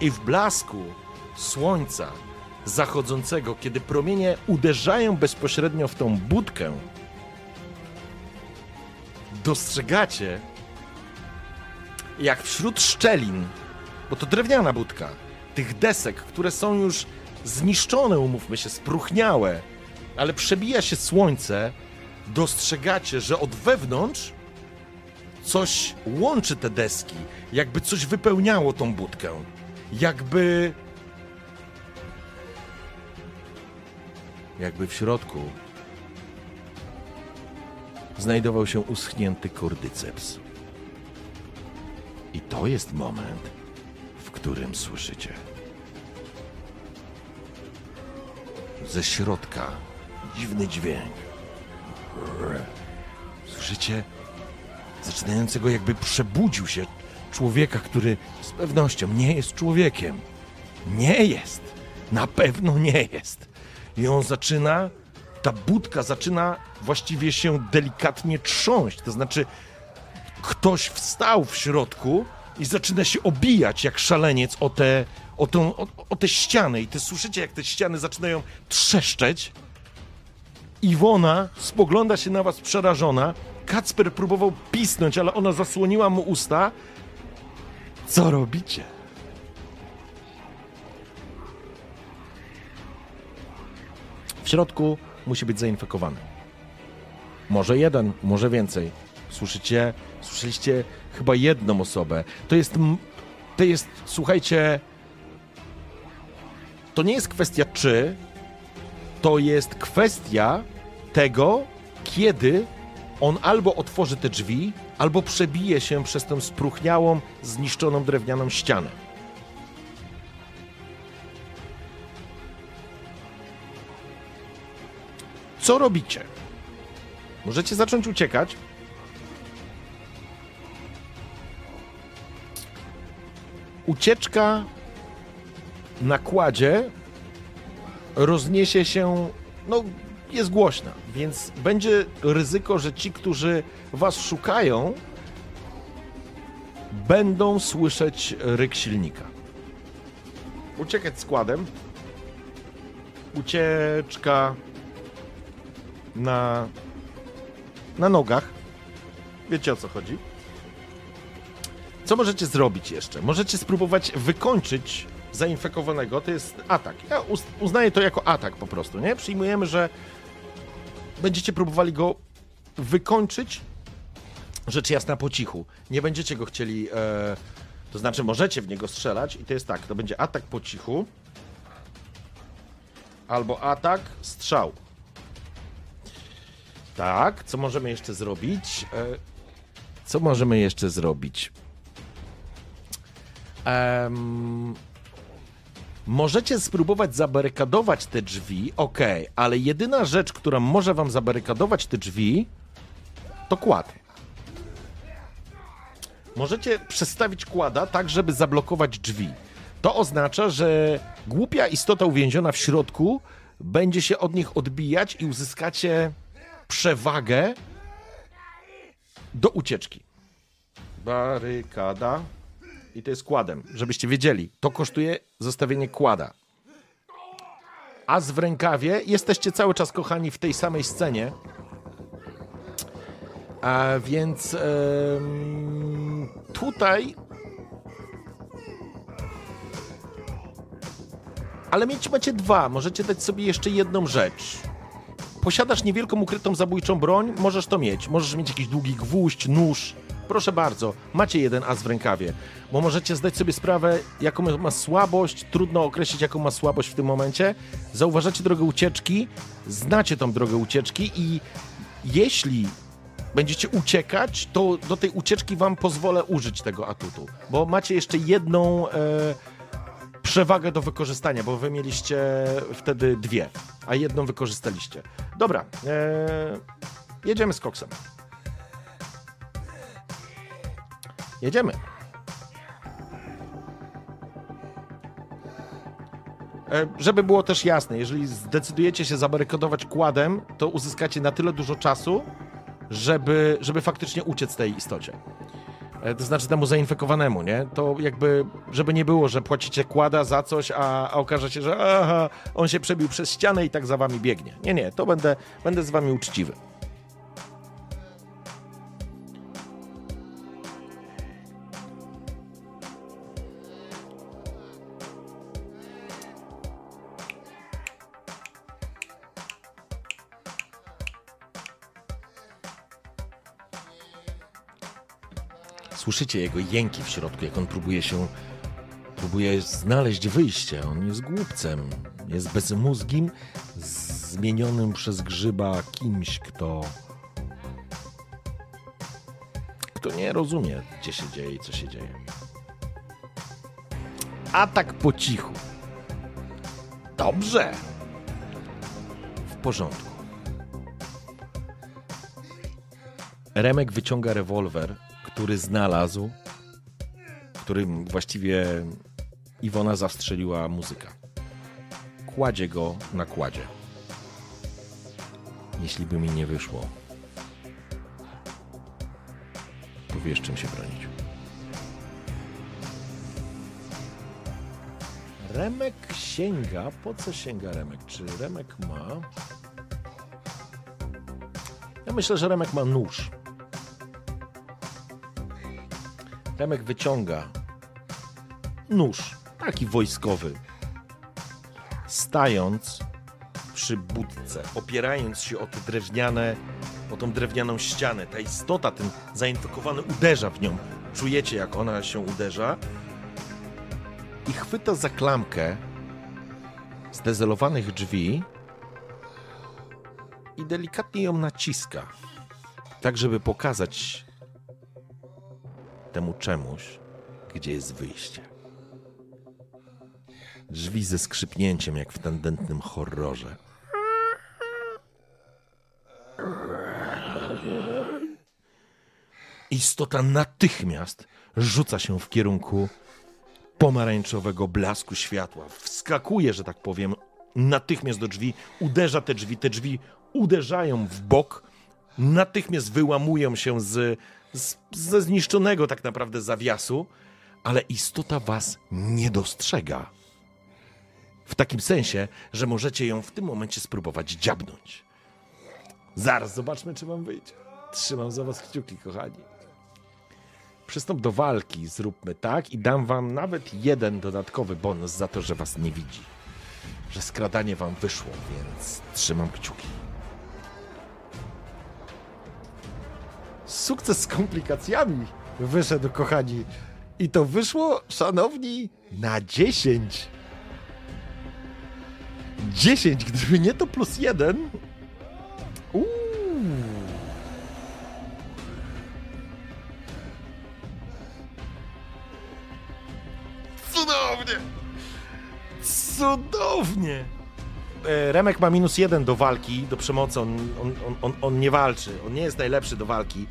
I w blasku słońca zachodzącego, kiedy promienie uderzają bezpośrednio w tą budkę, dostrzegacie, jak wśród szczelin, bo to drewniana budka, tych desek, które są już zniszczone, umówmy się, spruchniałe, ale przebija się słońce, dostrzegacie, że od wewnątrz coś łączy te deski, jakby coś wypełniało tą budkę. Jakby. Jakby w środku znajdował się uschnięty kordyceps. I to jest moment, w którym słyszycie. Ze środka dziwny dźwięk. Słyszycie zaczynającego jakby przebudził się człowieka, który z pewnością nie jest człowiekiem. Nie jest. Na pewno nie jest. I on zaczyna, ta budka zaczyna właściwie się delikatnie trząść. To znaczy, ktoś wstał w środku i zaczyna się obijać jak szaleniec o te, o, tą, o, o te ściany. I ty słyszycie, jak te ściany zaczynają trzeszczeć. Iwona spogląda się na was przerażona. Kacper próbował pisnąć, ale ona zasłoniła mu usta. Co robicie? W środku musi być zainfekowany. Może jeden, może więcej. Słyszycie? Słyszeliście chyba jedną osobę. To jest. To jest, słuchajcie. To nie jest kwestia czy, to jest kwestia tego, kiedy on albo otworzy te drzwi, albo przebije się przez tę spruchniałą, zniszczoną drewnianą ścianę. Co robicie? Możecie zacząć uciekać. Ucieczka na kładzie rozniesie się, no jest głośna, więc będzie ryzyko, że ci, którzy was szukają, będą słyszeć ryk silnika. Uciekać składem. Ucieczka na, na nogach. Wiecie o co chodzi? Co możecie zrobić jeszcze? Możecie spróbować wykończyć zainfekowanego. To jest atak. Ja uznaję to jako atak po prostu, nie? Przyjmujemy, że będziecie próbowali go wykończyć, rzecz jasna po cichu. Nie będziecie go chcieli, e, to znaczy możecie w niego strzelać i to jest tak, to będzie atak po cichu albo atak, strzał. Tak, co możemy jeszcze zrobić? E, co możemy jeszcze zrobić? Um, Możecie spróbować zabarykadować te drzwi, ok, ale jedyna rzecz, która może wam zabarykadować te drzwi, to kład. Możecie przestawić kłada tak, żeby zablokować drzwi. To oznacza, że głupia istota uwięziona w środku będzie się od nich odbijać i uzyskacie przewagę do ucieczki. Barykada i to jest kładem, żebyście wiedzieli. To kosztuje zostawienie kłada. z w rękawie jesteście cały czas kochani w tej samej scenie. A więc tutaj. Ale mieć macie dwa. Możecie dać sobie jeszcze jedną rzecz. Posiadasz niewielką ukrytą zabójczą broń, możesz to mieć. Możesz mieć jakiś długi gwóźdź, nóż proszę bardzo, macie jeden as w rękawie, bo możecie zdać sobie sprawę, jaką ma słabość, trudno określić, jaką ma słabość w tym momencie. Zauważacie drogę ucieczki, znacie tą drogę ucieczki i jeśli będziecie uciekać, to do tej ucieczki wam pozwolę użyć tego atutu, bo macie jeszcze jedną e, przewagę do wykorzystania, bo wy mieliście wtedy dwie, a jedną wykorzystaliście. Dobra, e, jedziemy z koksem. Jedziemy. E, żeby było też jasne, jeżeli zdecydujecie się zabarykadować kładem, to uzyskacie na tyle dużo czasu, żeby, żeby faktycznie uciec tej istocie. E, to znaczy temu zainfekowanemu, nie? To jakby, żeby nie było, że płacicie kłada za coś, a, a okaże się, że aha, on się przebił przez ścianę i tak za wami biegnie. Nie, nie, to będę, będę z wami uczciwy. Słyszycie jego jęki w środku, jak on próbuje się. próbuje znaleźć wyjście. On jest głupcem. Jest bezmózgim, zmienionym przez grzyba kimś, kto. kto nie rozumie, gdzie się dzieje i co się dzieje. Atak po cichu. Dobrze. W porządku. Remek wyciąga rewolwer który znalazł, którym właściwie Iwona zastrzeliła muzyka. Kładzie go na kładzie. Jeśli by mi nie wyszło, to wiesz czym się bronić. Remek sięga. Po co sięga Remek? Czy Remek ma. Ja myślę, że Remek ma nóż. Remek wyciąga nóż, taki wojskowy. Stając przy budce, opierając się o te drewniane, o tą drewnianą ścianę, ta istota, ten zainfekowany uderza w nią. Czujecie, jak ona się uderza i chwyta za klamkę zdezelowanych drzwi i delikatnie ją naciska, tak żeby pokazać temu czemuś, gdzie jest wyjście. Drzwi ze skrzypnięciem, jak w tendentnym horrorze. Istota natychmiast rzuca się w kierunku pomarańczowego blasku światła. Wskakuje, że tak powiem, natychmiast do drzwi, uderza te drzwi, te drzwi uderzają w bok, natychmiast wyłamują się z, ze zniszczonego tak naprawdę zawiasu, ale istota was nie dostrzega. W takim sensie, że możecie ją w tym momencie spróbować dziabnąć. Zaraz zobaczmy, czy wam wyjdzie. Trzymam za was kciuki, kochani. Przystąp do walki, zróbmy tak i dam wam nawet jeden dodatkowy bonus za to, że was nie widzi. Że skradanie wam wyszło, więc trzymam kciuki. Sukces z komplikacjami wyszedł, kochani. I to wyszło, szanowni, na 10. 10, gdyby nie to plus jeden. Uuu. Cudownie! Cudownie! E, Remek ma minus jeden do walki, do przemocy. On, on, on, on, nie walczy. On nie jest najlepszy do walki,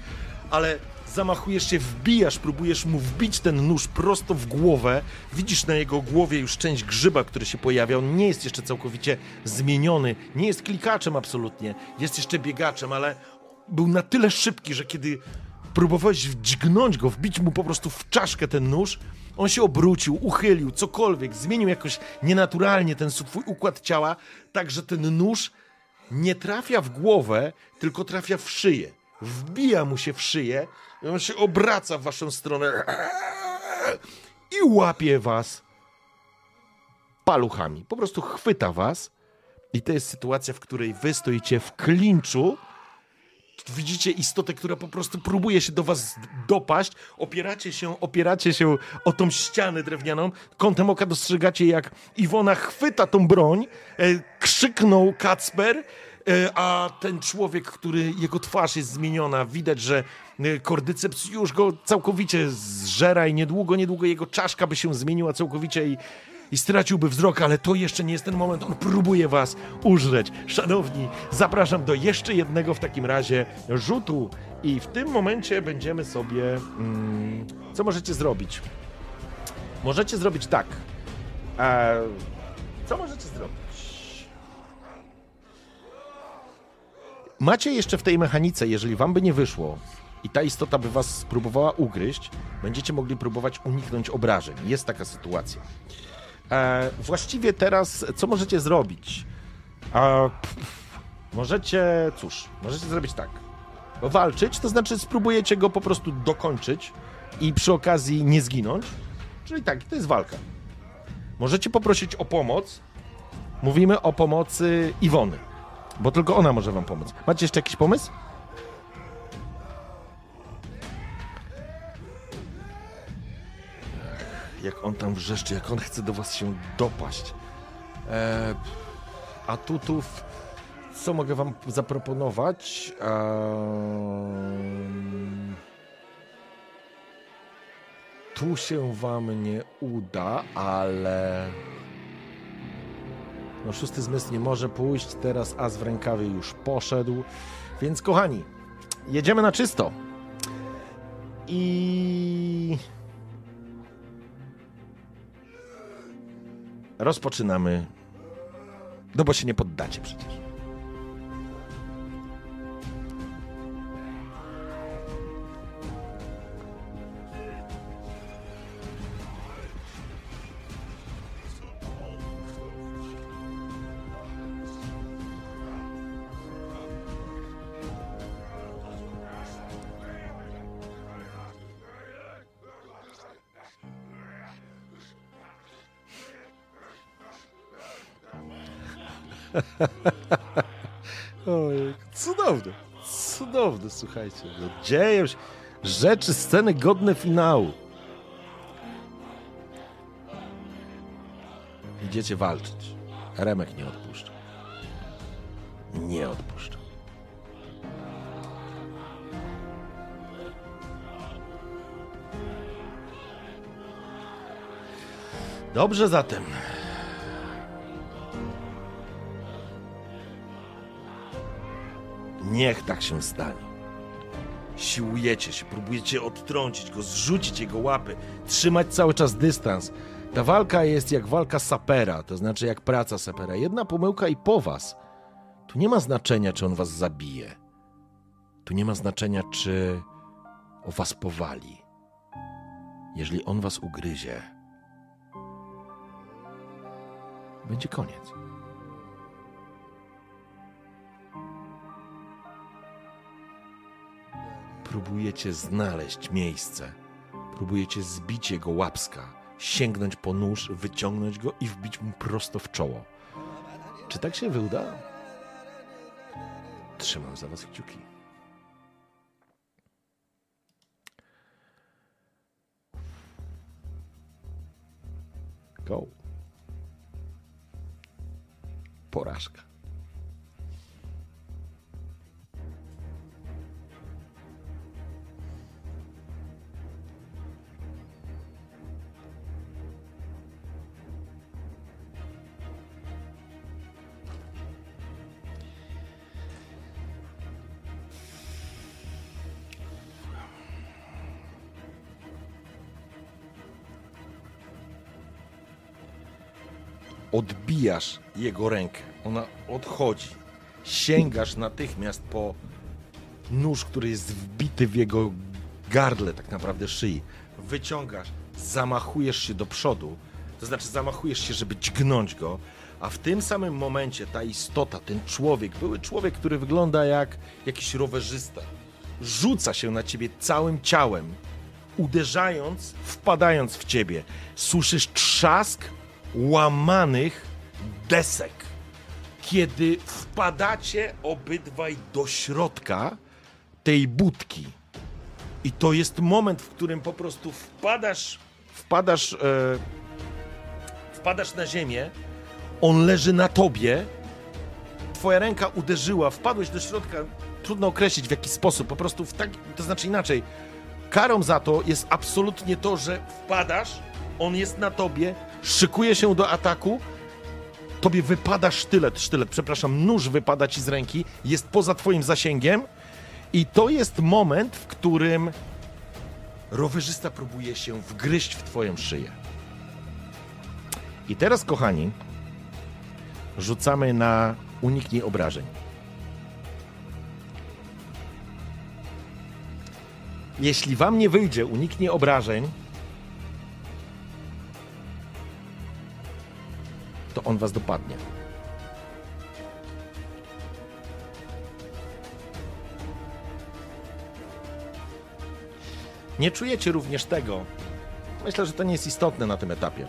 ale zamachujesz się, wbijasz, próbujesz mu wbić ten nóż prosto w głowę. Widzisz na jego głowie już część grzyba, który się pojawia. On nie jest jeszcze całkowicie zmieniony. Nie jest klikaczem absolutnie. Jest jeszcze biegaczem, ale był na tyle szybki, że kiedy próbowałeś dźgnąć go, wbić mu po prostu w czaszkę ten nóż, on się obrócił, uchylił, cokolwiek, zmienił jakoś nienaturalnie ten swój układ ciała, tak że ten nóż nie trafia w głowę, tylko trafia w szyję. Wbija mu się w szyję i on się obraca w waszą stronę i łapie was paluchami. Po prostu chwyta was i to jest sytuacja, w której wy stoicie w klinczu widzicie istotę, która po prostu próbuje się do was dopaść, opieracie się, opieracie się o tą ścianę drewnianą, kątem oka dostrzegacie jak Iwona chwyta tą broń, e, krzyknął Kacper, e, a ten człowiek, który, jego twarz jest zmieniona, widać, że e, kordyceps już go całkowicie zżera i niedługo, niedługo jego czaszka by się zmieniła całkowicie i i straciłby wzrok, ale to jeszcze nie jest ten moment. On próbuje was użreć. Szanowni, zapraszam do jeszcze jednego w takim razie rzutu. I w tym momencie będziemy sobie. Mm, co możecie zrobić? Możecie zrobić tak. E, co możecie zrobić? Macie jeszcze w tej mechanice, jeżeli wam by nie wyszło i ta istota by was spróbowała ugryźć, będziecie mogli próbować uniknąć obrażeń. Jest taka sytuacja. E, właściwie teraz, co możecie zrobić? E, możecie, cóż, możecie zrobić tak. Walczyć, to znaczy spróbujecie go po prostu dokończyć i przy okazji nie zginąć. Czyli tak, to jest walka. Możecie poprosić o pomoc. Mówimy o pomocy Iwony, bo tylko ona może wam pomóc. Macie jeszcze jakiś pomysł? Jak on tam wrzeszczy, jak on chce do was się dopaść. E, atutów, co mogę wam zaproponować? Tu się wam nie uda, ale... No szósty zmysł nie może pójść, teraz as w rękawie już poszedł. Więc kochani, jedziemy na czysto. I... rozpoczynamy. No bo się nie poddacie przecież. Ojej, cudowne, cudowne, słuchajcie. No, dzieją się rzeczy, sceny godne finału. Idziecie walczyć. Remek nie odpuszcza. Nie odpuszcza. Dobrze zatem. Niech tak się stanie. Siłujecie się, próbujecie odtrącić go, zrzucić jego łapy, trzymać cały czas dystans. Ta walka jest jak walka sapera, to znaczy jak praca sapera. Jedna pomyłka i po was. Tu nie ma znaczenia, czy on was zabije. Tu nie ma znaczenia, czy o was powali. Jeżeli on was ugryzie, będzie koniec. Próbujecie znaleźć miejsce, próbujecie zbić jego łapska, sięgnąć po nóż, wyciągnąć go i wbić mu prosto w czoło. Czy tak się wyda? Trzymam za was kciuki. Go. Porażka. Odbijasz jego rękę. Ona odchodzi. Sięgasz natychmiast po nóż, który jest wbity w jego gardle, tak naprawdę szyi. Wyciągasz, zamachujesz się do przodu, to znaczy zamachujesz się, żeby dźgnąć go, a w tym samym momencie ta istota, ten człowiek, były człowiek, który wygląda jak jakiś rowerzysta, rzuca się na ciebie całym ciałem, uderzając, wpadając w ciebie. Słyszysz trzask łamanych desek. Kiedy wpadacie obydwaj do środka tej budki. I to jest moment, w którym po prostu wpadasz, wpadasz, e, wpadasz na ziemię, on leży na tobie, twoja ręka uderzyła, wpadłeś do środka, trudno określić w jaki sposób, po prostu w tak, to znaczy inaczej. Karą za to jest absolutnie to, że wpadasz, on jest na tobie, szykuje się do ataku, tobie wypada sztylet, sztylet, przepraszam, nóż wypada ci z ręki, jest poza twoim zasięgiem i to jest moment, w którym rowerzysta próbuje się wgryźć w twoją szyję. I teraz, kochani, rzucamy na uniknij obrażeń. Jeśli wam nie wyjdzie uniknij obrażeń, to on was dopadnie. Nie czujecie również tego. Myślę, że to nie jest istotne na tym etapie.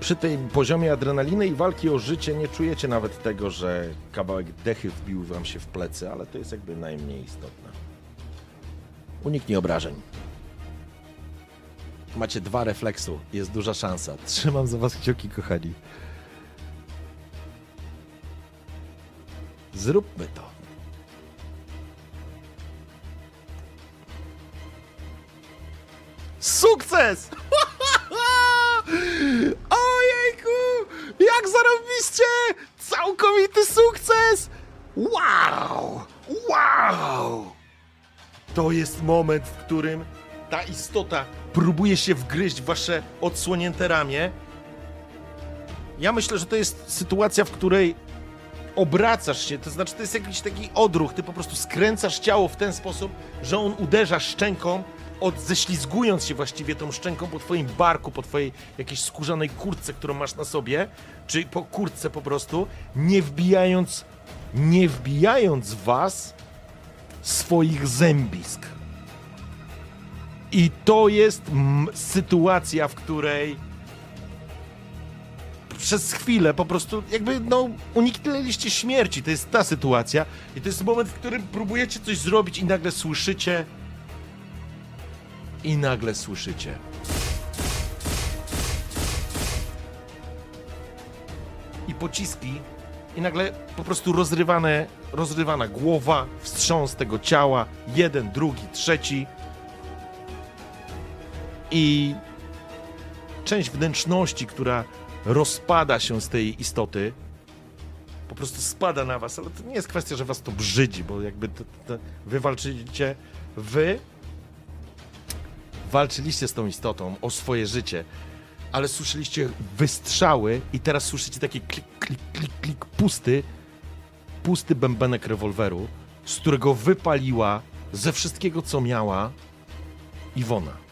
Przy tym poziomie adrenaliny i walki o życie nie czujecie nawet tego, że kawałek dechy wbił wam się w plecy, ale to jest jakby najmniej istotne. Uniknij obrażeń. Macie dwa refleksu, jest duża szansa. Trzymam za was kciuki, kochani. Zróbmy to. Sukces! Ojejku! Jak zarobiście! Całkowity sukces! Wow! Wow! To jest moment, w którym ta istota próbuje się wgryźć w wasze odsłonięte ramię. Ja myślę, że to jest sytuacja, w której obracasz się, to znaczy to jest jakiś taki odruch, ty po prostu skręcasz ciało w ten sposób, że on uderza szczęką, od, ześlizgując się właściwie tą szczęką po twoim barku, po twojej jakiejś skórzanej kurtce, którą masz na sobie, czy po kurtce po prostu, nie wbijając, nie wbijając was swoich zębisk. I to jest sytuacja, w której przez chwilę po prostu jakby, no, uniknęliście śmierci. To jest ta sytuacja. I to jest moment, w którym próbujecie coś zrobić i nagle słyszycie... I nagle słyszycie... I pociski i nagle po prostu rozrywane, rozrywana głowa, wstrząs tego ciała, jeden, drugi, trzeci. I część wnętrzności, która rozpada się z tej istoty, po prostu spada na was, ale to nie jest kwestia, że was to brzydzi, bo jakby to, to wy walczycie, wy walczyliście z tą istotą o swoje życie, ale słyszeliście wystrzały i teraz słyszycie taki klik, klik, klik, klik, pusty, pusty bębenek rewolweru, z którego wypaliła ze wszystkiego, co miała Iwona.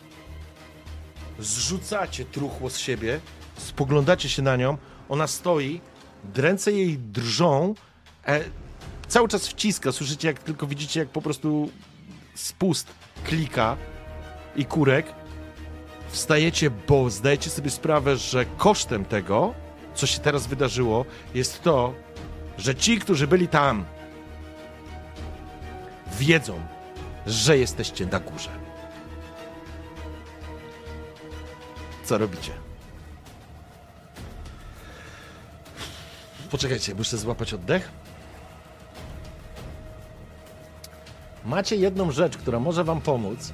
Zrzucacie truchło z siebie, spoglądacie się na nią, ona stoi, ręce jej drżą, e, cały czas wciska, słyszycie jak tylko widzicie, jak po prostu spust klika i kurek, wstajecie, bo zdajecie sobie sprawę, że kosztem tego, co się teraz wydarzyło, jest to, że ci, którzy byli tam, wiedzą, że jesteście na górze. Co robicie? Poczekajcie, muszę złapać oddech. Macie jedną rzecz, która może wam pomóc.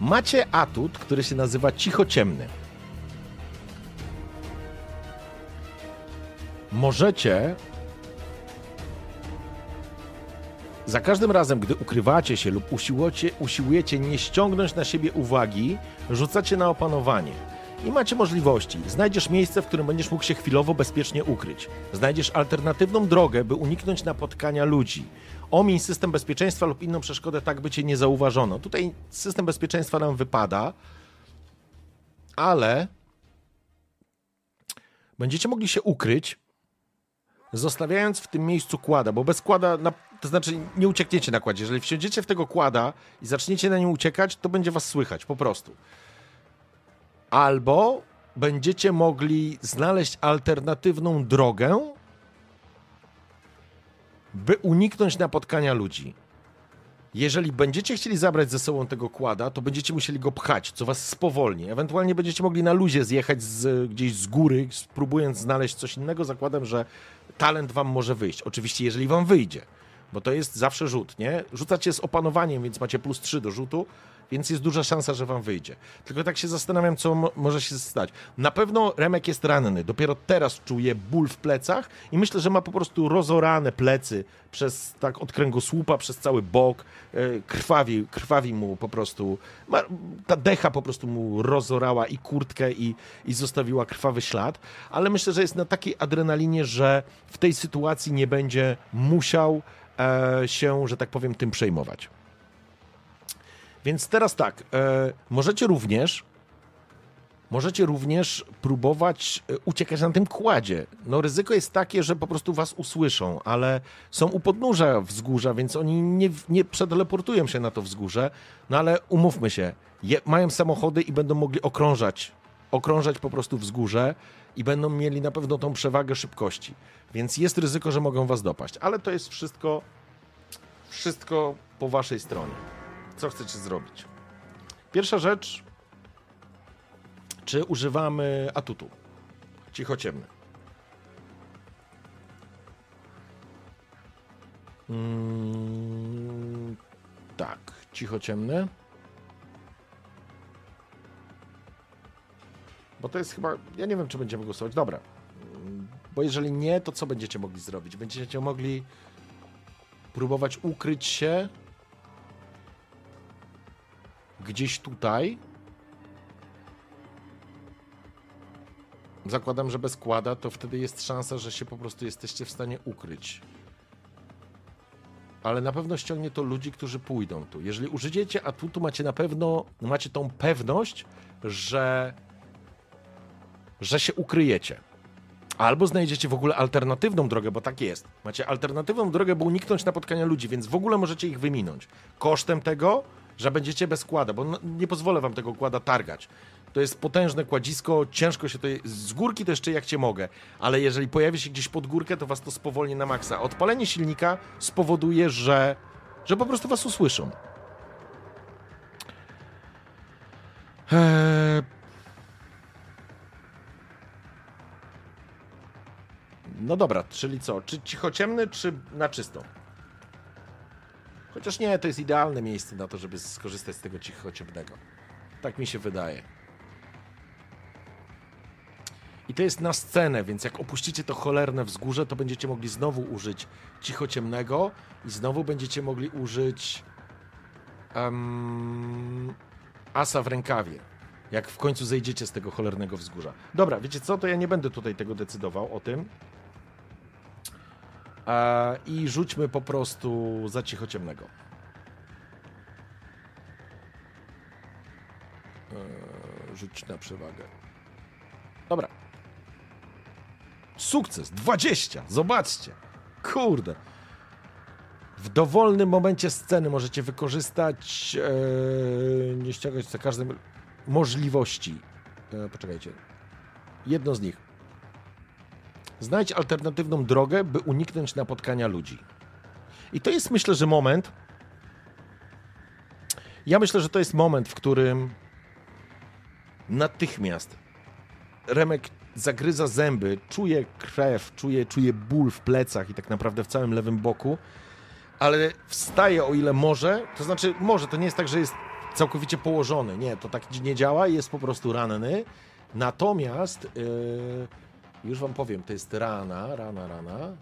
Macie atut, który się nazywa cichociemny. Możecie za każdym razem, gdy ukrywacie się lub usiłujecie, usiłujecie nie ściągnąć na siebie uwagi, rzucacie na opanowanie. I macie możliwości. Znajdziesz miejsce, w którym będziesz mógł się chwilowo bezpiecznie ukryć. Znajdziesz alternatywną drogę, by uniknąć napotkania ludzi. Omiń system bezpieczeństwa lub inną przeszkodę, tak by cię nie zauważono. Tutaj system bezpieczeństwa nam wypada, ale będziecie mogli się ukryć, zostawiając w tym miejscu kłada, bo bez kłada, na, to znaczy nie uciekniecie na kładzie. Jeżeli wsiądziecie w tego kłada i zaczniecie na nim uciekać, to będzie was słychać po prostu. Albo będziecie mogli znaleźć alternatywną drogę, by uniknąć napotkania ludzi. Jeżeli będziecie chcieli zabrać ze sobą tego kłada, to będziecie musieli go pchać, co was spowolni. Ewentualnie będziecie mogli na luzie zjechać z, gdzieś z góry, spróbując znaleźć coś innego. Zakładam, że talent wam może wyjść. Oczywiście, jeżeli wam wyjdzie, bo to jest zawsze rzut, nie? Rzucacie z opanowaniem, więc macie plus 3 do rzutu więc jest duża szansa, że wam wyjdzie. Tylko tak się zastanawiam, co mo może się stać. Na pewno Remek jest ranny, dopiero teraz czuje ból w plecach i myślę, że ma po prostu rozorane plecy przez tak od kręgosłupa, przez cały bok, e, krwawi, krwawi mu po prostu, ma, ta decha po prostu mu rozorała i kurtkę i, i zostawiła krwawy ślad, ale myślę, że jest na takiej adrenalinie, że w tej sytuacji nie będzie musiał się, że tak powiem, tym przejmować. Więc teraz tak, e, możecie również możecie również próbować e, uciekać na tym kładzie. No ryzyko jest takie, że po prostu was usłyszą, ale są u podnóża wzgórza, więc oni nie, nie przeteleportują się na to wzgórze. No ale umówmy się, je, mają samochody i będą mogli okrążać, okrążać po prostu wzgórze i będą mieli na pewno tą przewagę szybkości. Więc jest ryzyko, że mogą was dopaść, ale to jest wszystko wszystko po waszej stronie co chcecie zrobić. Pierwsza rzecz, czy używamy atutu? Cichociemny. Mm, tak, cichociemny. Bo to jest chyba. Ja nie wiem, czy będziemy głosować. Dobra. Bo jeżeli nie, to co będziecie mogli zrobić? Będziecie mogli próbować ukryć się gdzieś tutaj. Zakładam, że bez kłada, to wtedy jest szansa, że się po prostu jesteście w stanie ukryć. Ale na pewno ściągnie to ludzi, którzy pójdą tu. Jeżeli użyjecie atutu, macie na pewno, macie tą pewność, że, że się ukryjecie. Albo znajdziecie w ogóle alternatywną drogę, bo tak jest. Macie alternatywną drogę, by uniknąć napotkania ludzi, więc w ogóle możecie ich wyminąć. Kosztem tego, że będziecie bez kłada, bo nie pozwolę wam tego kłada targać. To jest potężne kładzisko, ciężko się to. Z górki to jeszcze jak cię mogę, ale jeżeli pojawi się gdzieś pod górkę, to was to spowolni na maksa. Odpalenie silnika spowoduje, że, że po prostu was usłyszą. Eee... No dobra, czyli co? Czy cichociemny, czy na czysto? Chociaż nie, to jest idealne miejsce na to, żeby skorzystać z tego cichociemnego. Tak mi się wydaje. I to jest na scenę, więc jak opuścicie to cholerne wzgórze, to będziecie mogli znowu użyć cichociemnego i znowu będziecie mogli użyć um, asa w rękawie. Jak w końcu zejdziecie z tego cholernego wzgórza. Dobra, wiecie co? To ja nie będę tutaj tego decydował o tym. I rzućmy po prostu za cichociemnego. E, rzuć na przewagę. Dobra. Sukces! 20! Zobaczcie! Kurde. W dowolnym momencie sceny możecie wykorzystać, e, nie ściągać za każdym możliwości. E, poczekajcie. Jedno z nich. Znajdź alternatywną drogę, by uniknąć napotkania ludzi. I to jest, myślę, że moment. Ja myślę, że to jest moment, w którym natychmiast Remek zagryza zęby, czuje krew, czuje, czuje ból w plecach i tak naprawdę w całym lewym boku, ale wstaje o ile może, to znaczy może, to nie jest tak, że jest całkowicie położony, nie, to tak nie działa, jest po prostu ranny, natomiast yy, już wam powiem, to jest rana, rana, rana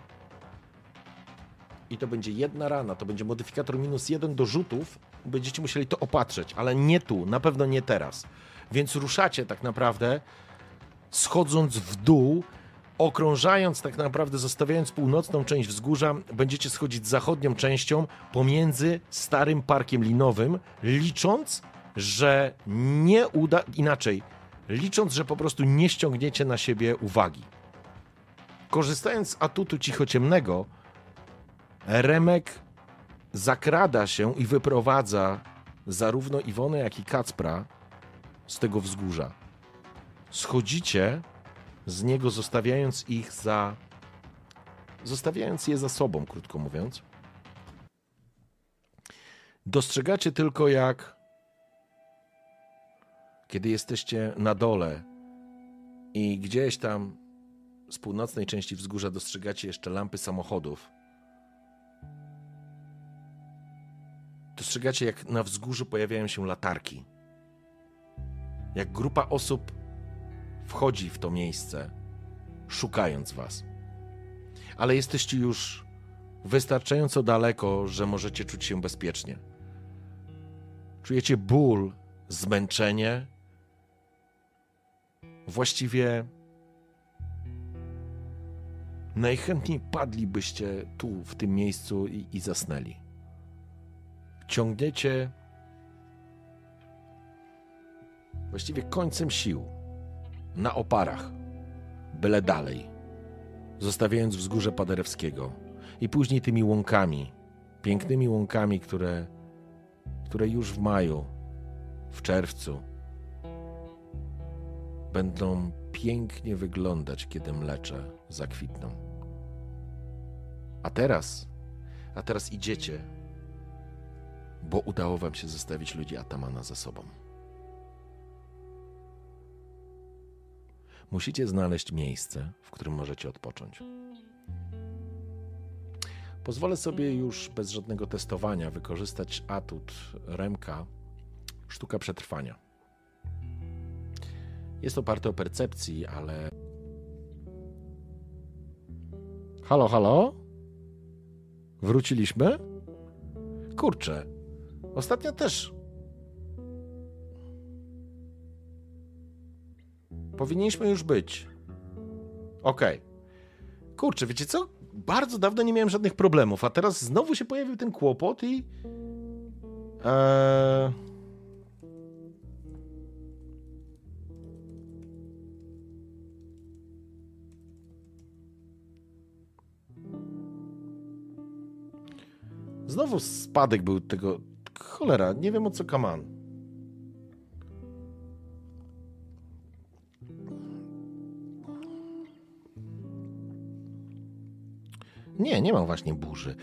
i to będzie jedna rana, to będzie modyfikator minus jeden do rzutów, będziecie musieli to opatrzeć, ale nie tu, na pewno nie teraz. Więc ruszacie tak naprawdę schodząc w dół, okrążając tak naprawdę, zostawiając północną część wzgórza, będziecie schodzić zachodnią częścią pomiędzy starym parkiem linowym, licząc, że nie uda, inaczej, licząc, że po prostu nie ściągniecie na siebie uwagi. Korzystając z atutu cichociemnego, Remek zakrada się i wyprowadza zarówno Iwonę, jak i Kacpra z tego wzgórza schodzicie z niego, zostawiając ich za. Zostawiając je za sobą, krótko mówiąc. Dostrzegacie tylko, jak kiedy jesteście na dole i gdzieś tam z północnej części wzgórza dostrzegacie jeszcze lampy samochodów. Dostrzegacie, jak na wzgórzu pojawiają się latarki. Jak grupa osób wchodzi w to miejsce, szukając was. Ale jesteście już wystarczająco daleko, że możecie czuć się bezpiecznie. Czujecie ból, zmęczenie. Właściwie najchętniej padlibyście tu, w tym miejscu i, i zasnęli. Ciągniecie właściwie końcem sił na oparach, byle dalej, zostawiając wzgórze Paderewskiego i później tymi łąkami, pięknymi łąkami, które, które już w maju, w czerwcu będą pięknie wyglądać, kiedy mlecze zakwitną. A teraz, a teraz idziecie, bo udało wam się zostawić ludzi Atamana za sobą. Musicie znaleźć miejsce, w którym możecie odpocząć. Pozwolę sobie już bez żadnego testowania wykorzystać atut Remka sztuka przetrwania. Jest oparte o percepcji, ale. Halo, halo? Wróciliśmy? Kurczę. Ostatnio też Powinniśmy już być. Okej. Okay. Kurczę, wiecie co? Bardzo dawno nie miałem żadnych problemów, a teraz znowu się pojawił ten kłopot i. Eee... Znowu spadek był tego. Cholera, nie wiem o co kaman. Nie, nie mam właśnie burzy.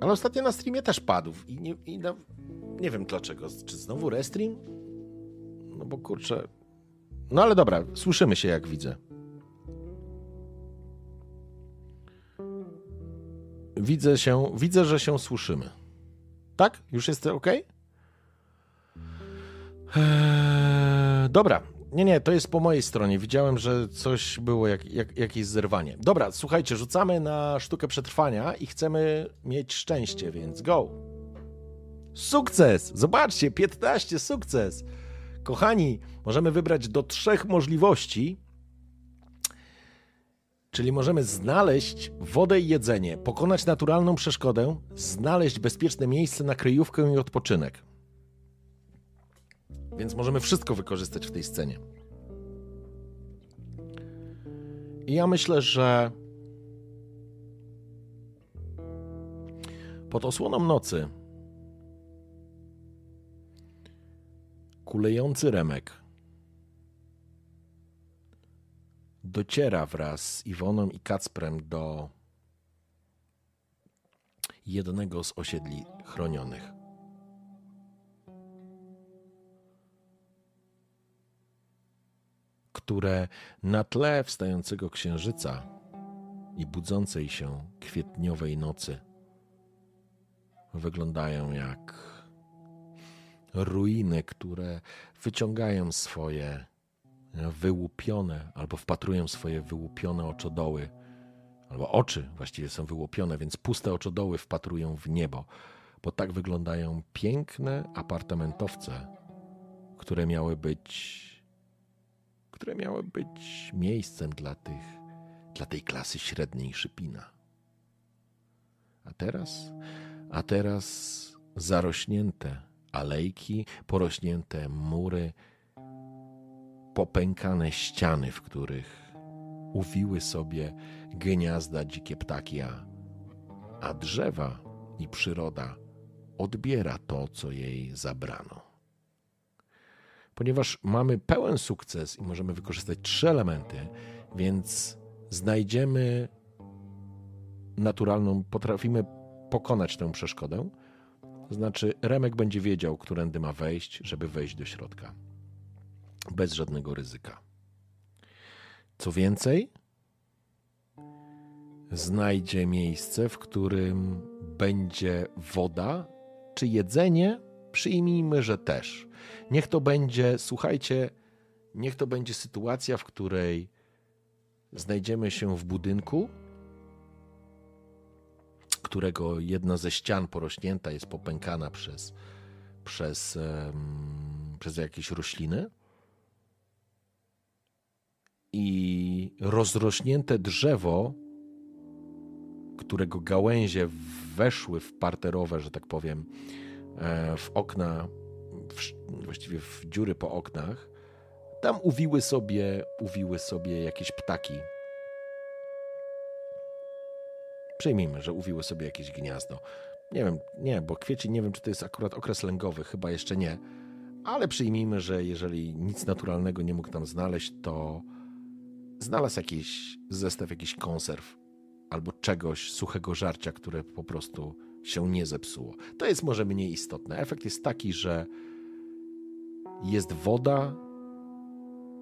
Ale ostatnio na streamie też padł. I nie, i na, nie wiem dlaczego. Czy znowu restream? No bo kurczę. No ale dobra, słyszymy się jak widzę. Widzę się, widzę, że się słyszymy. Tak? Już jest ok? Eee, dobra. Nie, nie, to jest po mojej stronie. Widziałem, że coś było, jak, jak, jakieś zerwanie. Dobra, słuchajcie, rzucamy na sztukę przetrwania i chcemy mieć szczęście, więc go. Sukces! Zobaczcie, 15, sukces! Kochani, możemy wybrać do trzech możliwości Czyli możemy znaleźć wodę i jedzenie, pokonać naturalną przeszkodę, znaleźć bezpieczne miejsce na kryjówkę i odpoczynek. Więc możemy wszystko wykorzystać w tej scenie. I ja myślę, że pod osłoną nocy kulejący remek dociera wraz z Iwoną i Kacprem do jednego z osiedli chronionych. które na tle wstającego księżyca i budzącej się kwietniowej nocy wyglądają jak ruiny, które wyciągają swoje wyłupione, albo wpatrują swoje wyłupione oczodoły, albo oczy właściwie są wyłupione, więc puste oczodoły wpatrują w niebo, bo tak wyglądają piękne apartamentowce, które miały być, które miały być miejscem dla tych, dla tej klasy średniej Szypina. A teraz, a teraz zarośnięte alejki, porośnięte mury, popękane ściany, w których uwiły sobie gniazda dzikie ptaki, a, a drzewa i przyroda odbiera to, co jej zabrano. Ponieważ mamy pełen sukces i możemy wykorzystać trzy elementy, więc znajdziemy naturalną, potrafimy pokonać tę przeszkodę. Znaczy, Remek będzie wiedział, którędy ma wejść, żeby wejść do środka bez żadnego ryzyka. Co więcej, znajdzie miejsce, w którym będzie woda czy jedzenie, przyjmijmy, że też. Niech to będzie, słuchajcie, niech to będzie sytuacja, w której znajdziemy się w budynku, którego jedna ze ścian porośnięta jest popękana przez, przez, przez jakieś rośliny i rozrośnięte drzewo, którego gałęzie weszły w parterowe, że tak powiem, e, w okna, właściwie w dziury po oknach, tam uwiły sobie, uwiły sobie jakieś ptaki. Przyjmijmy, że uwiły sobie jakieś gniazdo. Nie wiem, nie, bo kwiecień nie wiem, czy to jest akurat okres lęgowy, chyba jeszcze nie. Ale przyjmijmy, że jeżeli nic naturalnego nie mógł tam znaleźć, to znalazł jakiś zestaw jakiś konserw albo czegoś suchego żarcia, które po prostu się nie zepsuło. To jest może mniej istotne. Efekt jest taki, że jest woda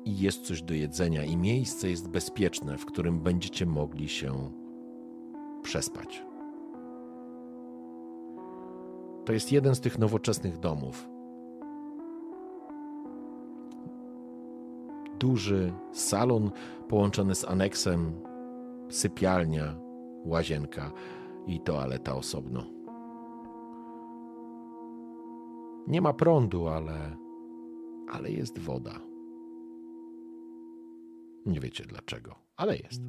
i jest coś do jedzenia, i miejsce jest bezpieczne, w którym będziecie mogli się przespać. To jest jeden z tych nowoczesnych domów, duży salon połączony z aneksem, sypialnia, łazienka i toaleta osobno. Nie ma prądu, ale, ale jest woda. Nie wiecie dlaczego, ale jest.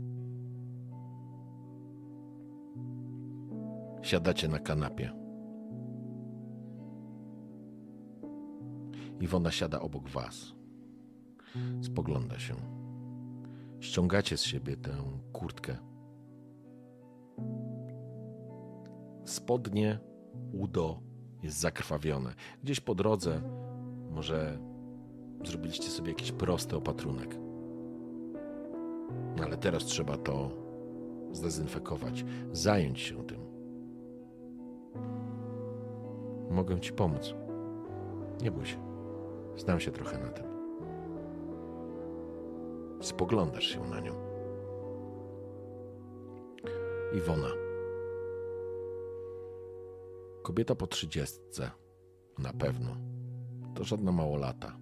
Siadacie na kanapie. Iwona siada obok was. Spogląda się. Ściągacie z siebie tę kurtkę. spodnie, udo jest zakrwawione. Gdzieś po drodze może zrobiliście sobie jakiś prosty opatrunek. No ale teraz trzeba to zdezynfekować, zająć się tym. Mogę ci pomóc. Nie bój się. Znam się trochę na tym. Spoglądasz się na nią. Iwona. Kobieta po trzydziestce. Na pewno. To żadna małolata.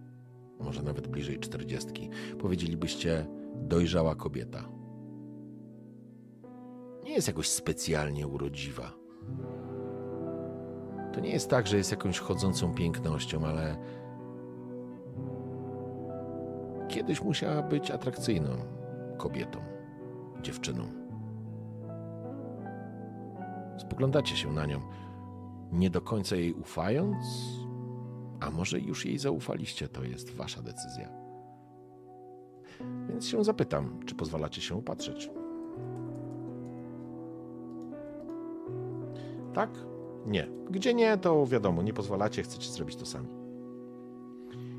Może nawet bliżej czterdziestki. Powiedzielibyście dojrzała kobieta. Nie jest jakoś specjalnie urodziwa. To nie jest tak, że jest jakąś chodzącą pięknością, ale kiedyś musiała być atrakcyjną kobietą, dziewczyną. Spoglądacie się na nią, nie do końca jej ufając, a może już jej zaufaliście, to jest wasza decyzja. Więc się zapytam, czy pozwalacie się upatrzeć. Tak? Nie. Gdzie nie, to wiadomo, nie pozwalacie, chcecie zrobić to sami.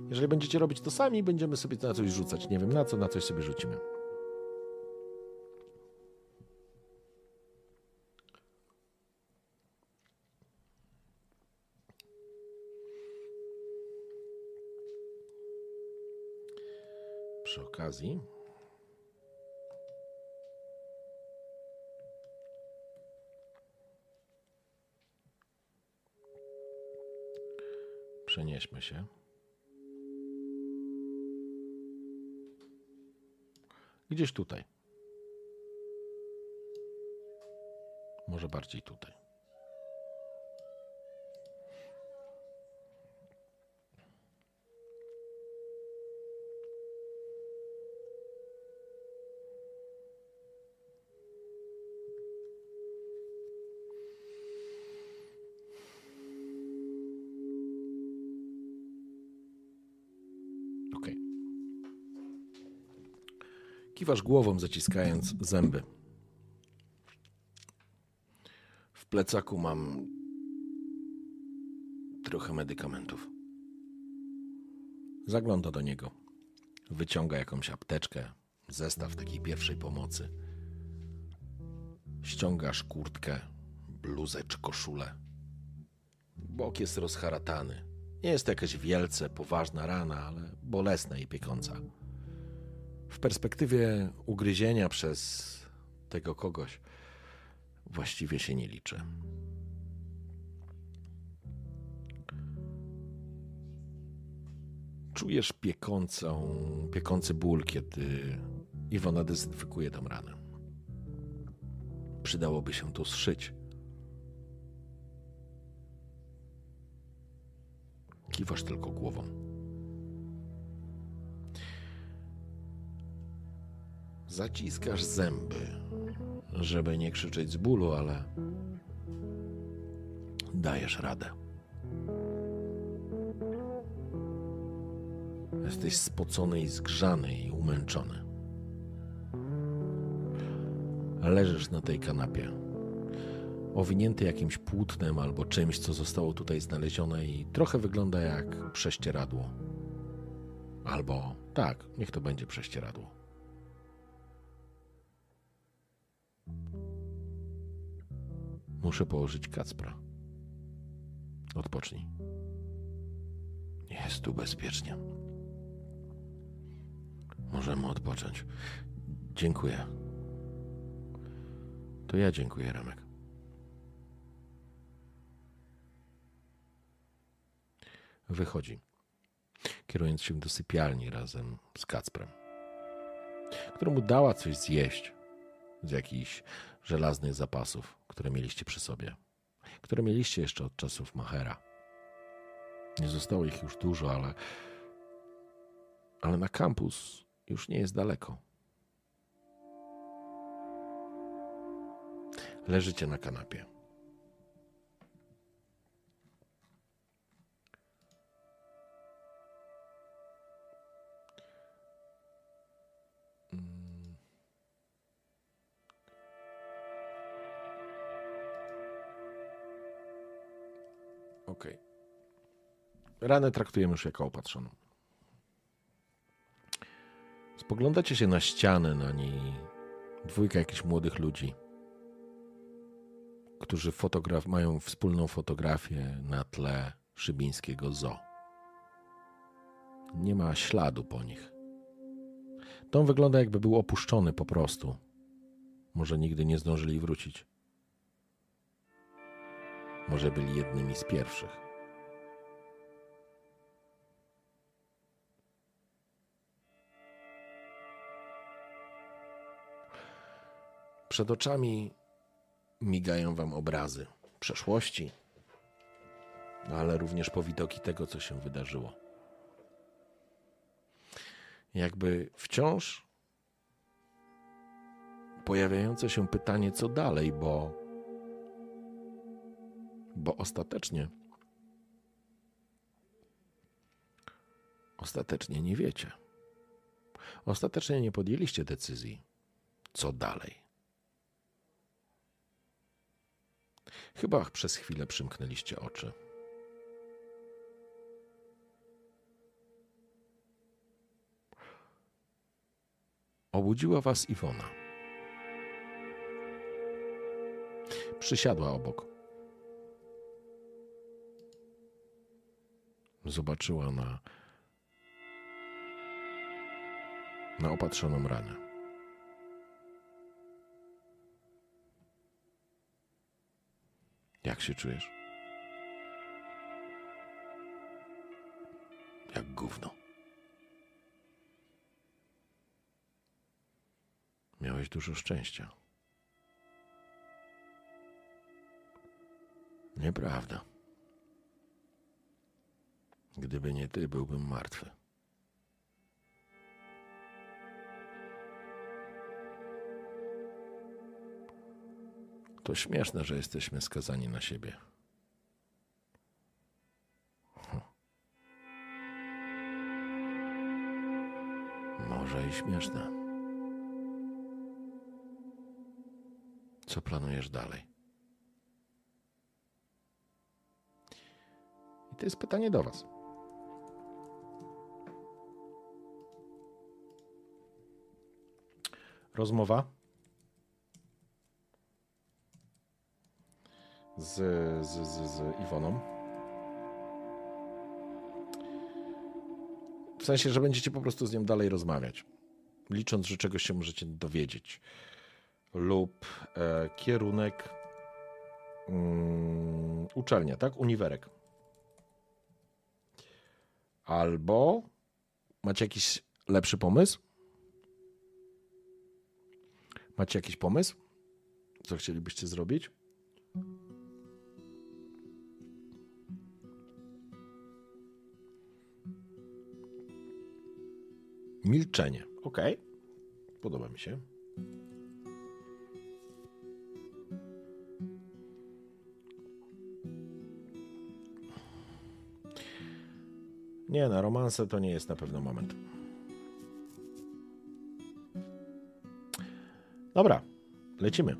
Jeżeli będziecie robić to sami, będziemy sobie na coś rzucać. Nie wiem na co, na coś sobie rzucimy. Przy okazji przenieśmy się. Gdzieś tutaj. Może bardziej tutaj. Okej. Kiwasz głową, zaciskając zęby. W plecaku mam trochę medykamentów. Zagląda do niego. Wyciąga jakąś apteczkę, zestaw takiej pierwszej pomocy. Ściągasz kurtkę, bluzę czy koszulę. Bok jest rozharatany. Nie jest to jakaś wielce poważna rana, ale bolesna i piekąca. W perspektywie ugryzienia przez tego kogoś właściwie się nie liczy. Czujesz piekącą, piekący ból, kiedy Iwona dezynfekuje tę ranę. Przydałoby się to zszyć. Kiwasz tylko głową. Zaciskasz zęby, żeby nie krzyczeć z bólu, ale dajesz radę. Jesteś spocony i zgrzany i umęczony. Leżysz na tej kanapie, owinięty jakimś płótnem albo czymś, co zostało tutaj znalezione i trochę wygląda jak prześcieradło. Albo tak, niech to będzie prześcieradło. Muszę położyć Kacpra. Odpocznij. Jest tu bezpiecznie. Możemy odpocząć. Dziękuję. To ja dziękuję, Remek. Wychodzi, kierując się do sypialni razem z Kacprem, któremu dała coś zjeść z jakichś żelaznych zapasów, które mieliście przy sobie, które mieliście jeszcze od czasów Machera. Nie zostało ich już dużo, ale, ale na kampus już nie jest daleko. Leżycie na kanapie. Okej. Ranę traktujemy już jako opatrzoną. Spoglądacie się na ścianę, na niej dwójka jakichś młodych ludzi, którzy fotograf mają wspólną fotografię na tle szybińskiego zoo. Nie ma śladu po nich. Dom wygląda jakby był opuszczony po prostu. Może nigdy nie zdążyli wrócić. Może byli jednymi z pierwszych. Przed oczami migają wam obrazy przeszłości, ale również powidoki tego, co się wydarzyło. Jakby wciąż pojawiające się pytanie, co dalej, bo, bo ostatecznie, ostatecznie nie wiecie. Ostatecznie nie podjęliście decyzji, co dalej. Chyba przez chwilę przymknęliście oczy. Obudziła was Iwona. Przysiadła obok. Zobaczyła na, na opatrzoną ranę. Jak się czujesz? Jak gówno. Miałeś dużo szczęścia. Nieprawda. Gdyby nie ty, byłbym martwy. To śmieszne, że jesteśmy skazani na siebie. Hm. Może i śmieszne. Co planujesz dalej? I to jest pytanie do Was. Rozmowa z, z, z, z Iwoną. W sensie, że będziecie po prostu z nią dalej rozmawiać, licząc, że czegoś się możecie dowiedzieć. Lub e, kierunek um, uczelnia, tak? Uniwerek. Albo macie jakiś lepszy pomysł? Macie jakiś pomysł? Co chcielibyście zrobić? Milczenie. Ok. Podoba mi się. Nie, na romanse to nie jest na pewno moment. Dobra, lecimy.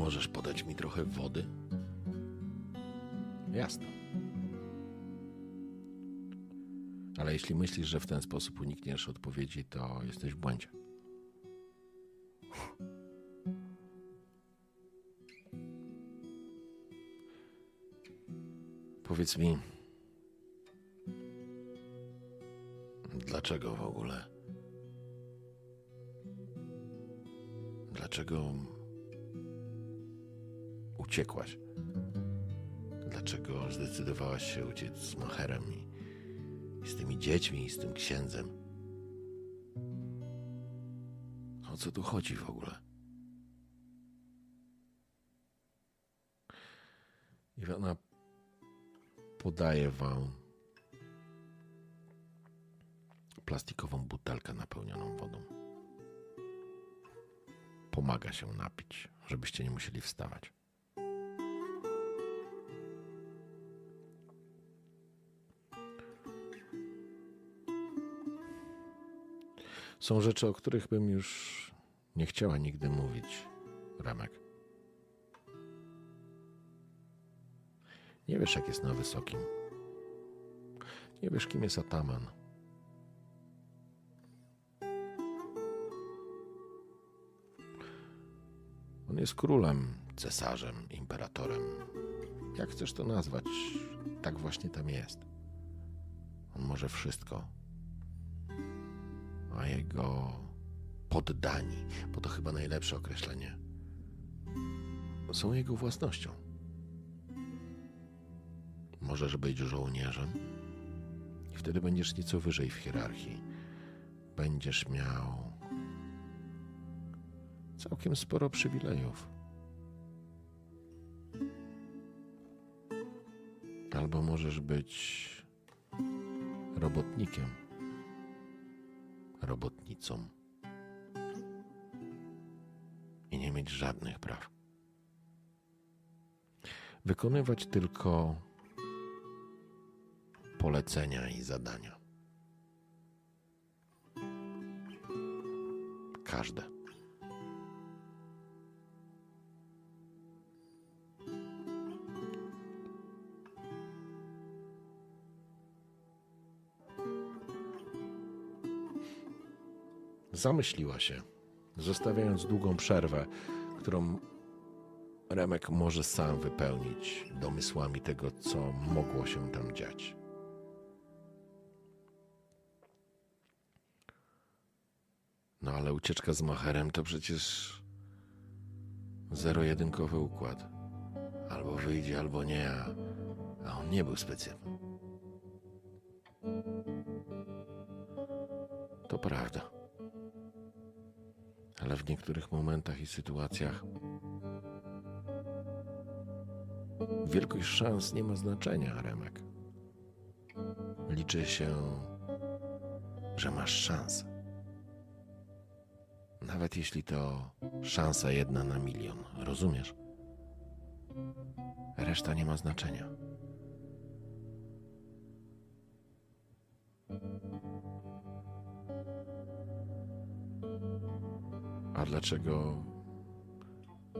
Możesz podać mi trochę wody? Jasne. Ale jeśli myślisz, że w ten sposób unikniesz odpowiedzi, to jesteś w błędzie. Powiedz mi, dlaczego w ogóle? Dlaczego uciekłaś? Dlaczego zdecydowałaś się uciec z Macherem i, i z tymi dziećmi, i z tym księdzem? O co tu chodzi w ogóle? Iwana podaje wam plastikową butelkę napełnioną wodą. Pomaga się napić, żebyście nie musieli wstawać. Są rzeczy, o których bym już nie chciała nigdy mówić, Remek. Nie wiesz, jak jest na wysokim. Nie wiesz, kim jest Ataman. On jest królem, cesarzem, imperatorem. Jak chcesz to nazwać, tak właśnie tam jest. On może wszystko. A jego poddani, bo to chyba najlepsze określenie, są jego własnością. Możesz być żołnierzem i wtedy będziesz nieco wyżej w hierarchii. Będziesz miał całkiem sporo przywilejów. Albo możesz być robotnikiem, robotnicą i nie mieć żadnych praw. Wykonywać tylko polecenia i zadania. Każde. Zamyśliła się, zostawiając długą przerwę, którą Remek może sam wypełnić domysłami tego, co mogło się tam dziać. No ale ucieczka z Macherem to przecież zero-jedynkowy układ. Albo wyjdzie, albo nie, a, a on nie był specjalny. To prawda. Ale w niektórych momentach i sytuacjach wielkość szans nie ma znaczenia, Remek. Liczy się, że masz szansę. Nawet jeśli to szansa jedna na milion, rozumiesz? Reszta nie ma znaczenia. Dlaczego.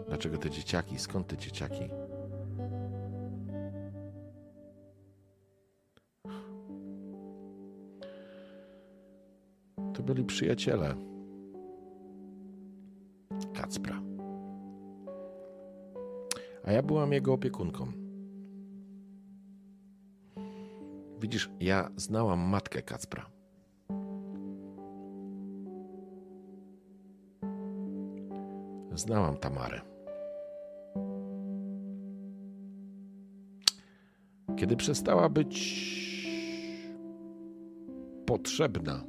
Dlaczego te dzieciaki? Skąd te dzieciaki? To byli przyjaciele. Kacpra. A ja byłam jego opiekunką. Widzisz, ja znałam matkę Kacpra. Znałam Tamarę. Kiedy przestała być potrzebna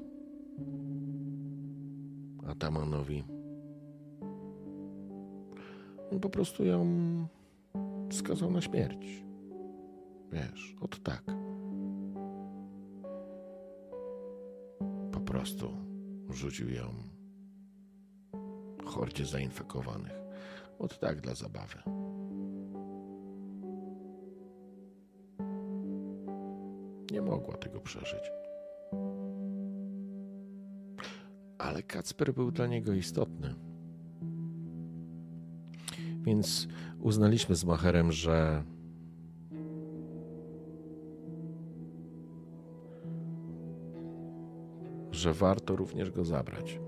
Atamanowi, on po prostu ją skazał na śmierć. Wiesz, od tak. Po prostu rzucił ją hordzie zainfekowanych. Od tak dla zabawy. Nie mogła tego przeżyć. Ale Kacper był dla niego istotny. Więc uznaliśmy z Macherem, że że warto również go zabrać.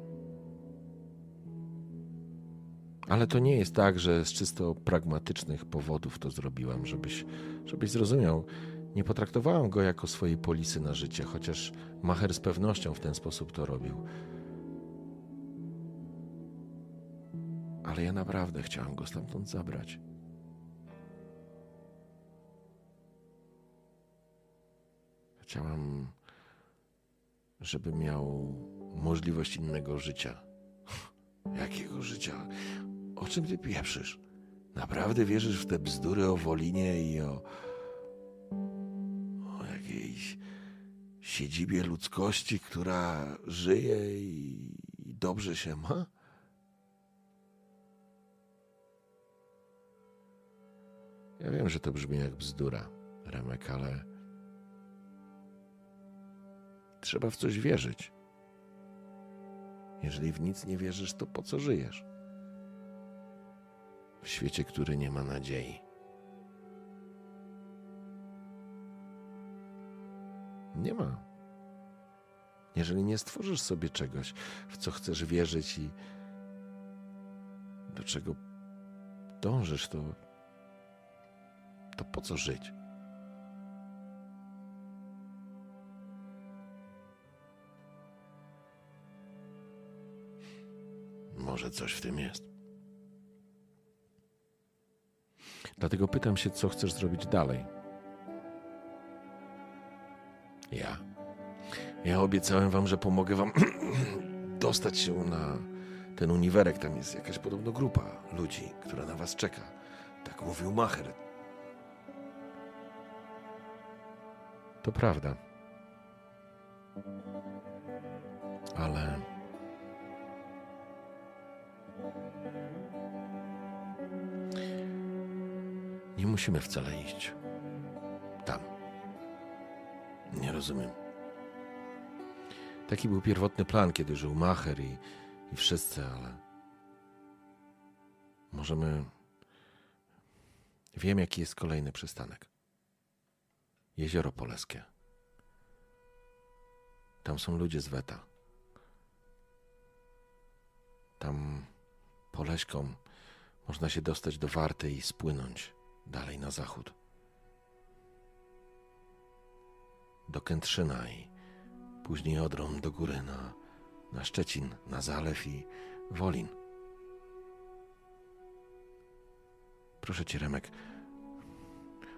Ale to nie jest tak, że z czysto pragmatycznych powodów to zrobiłem, żebyś, żebyś zrozumiał. Nie potraktowałem go jako swojej polisy na życie, chociaż Macher z pewnością w ten sposób to robił. Ale ja naprawdę chciałem go stamtąd zabrać. Chciałem, żeby miał możliwość innego życia. Jakiego życia? O czym ty pieprzysz? Naprawdę wierzysz w te bzdury o Wolinie i o, o jakiejś siedzibie ludzkości, która żyje i, dobrze się ma? Ja wiem, że to brzmi jak bzdura, Remek, ale trzeba w coś wierzyć. Jeżeli w nic nie wierzysz, to po co żyjesz? W świecie, który nie ma nadziei. Nie ma. Jeżeli nie stworzysz sobie czegoś, w co chcesz wierzyć i do czego dążysz, to, to po co żyć? Może coś w tym jest. Dlatego pytam się, co chcesz zrobić dalej. Ja. Ja obiecałem wam, że pomogę wam dostać się na ten uniwerek. Tam jest jakaś podobno grupa ludzi, która na was czeka. Tak mówił Macher. To prawda. Ale Nie musimy wcale iść. Tam. Nie rozumiem. Taki był pierwotny plan, kiedy żył Macher i, i wszyscy, ale. Możemy. Wiem, jaki jest kolejny przystanek. Jezioro Poleskie. Tam są ludzie z Weta. Tam Poleśką można się dostać do Warty i spłynąć dalej na zachód. Do Kętrzyna i później Odrą do góry na, na Szczecin, na Zalew i Wolin. Proszę cię, Remek,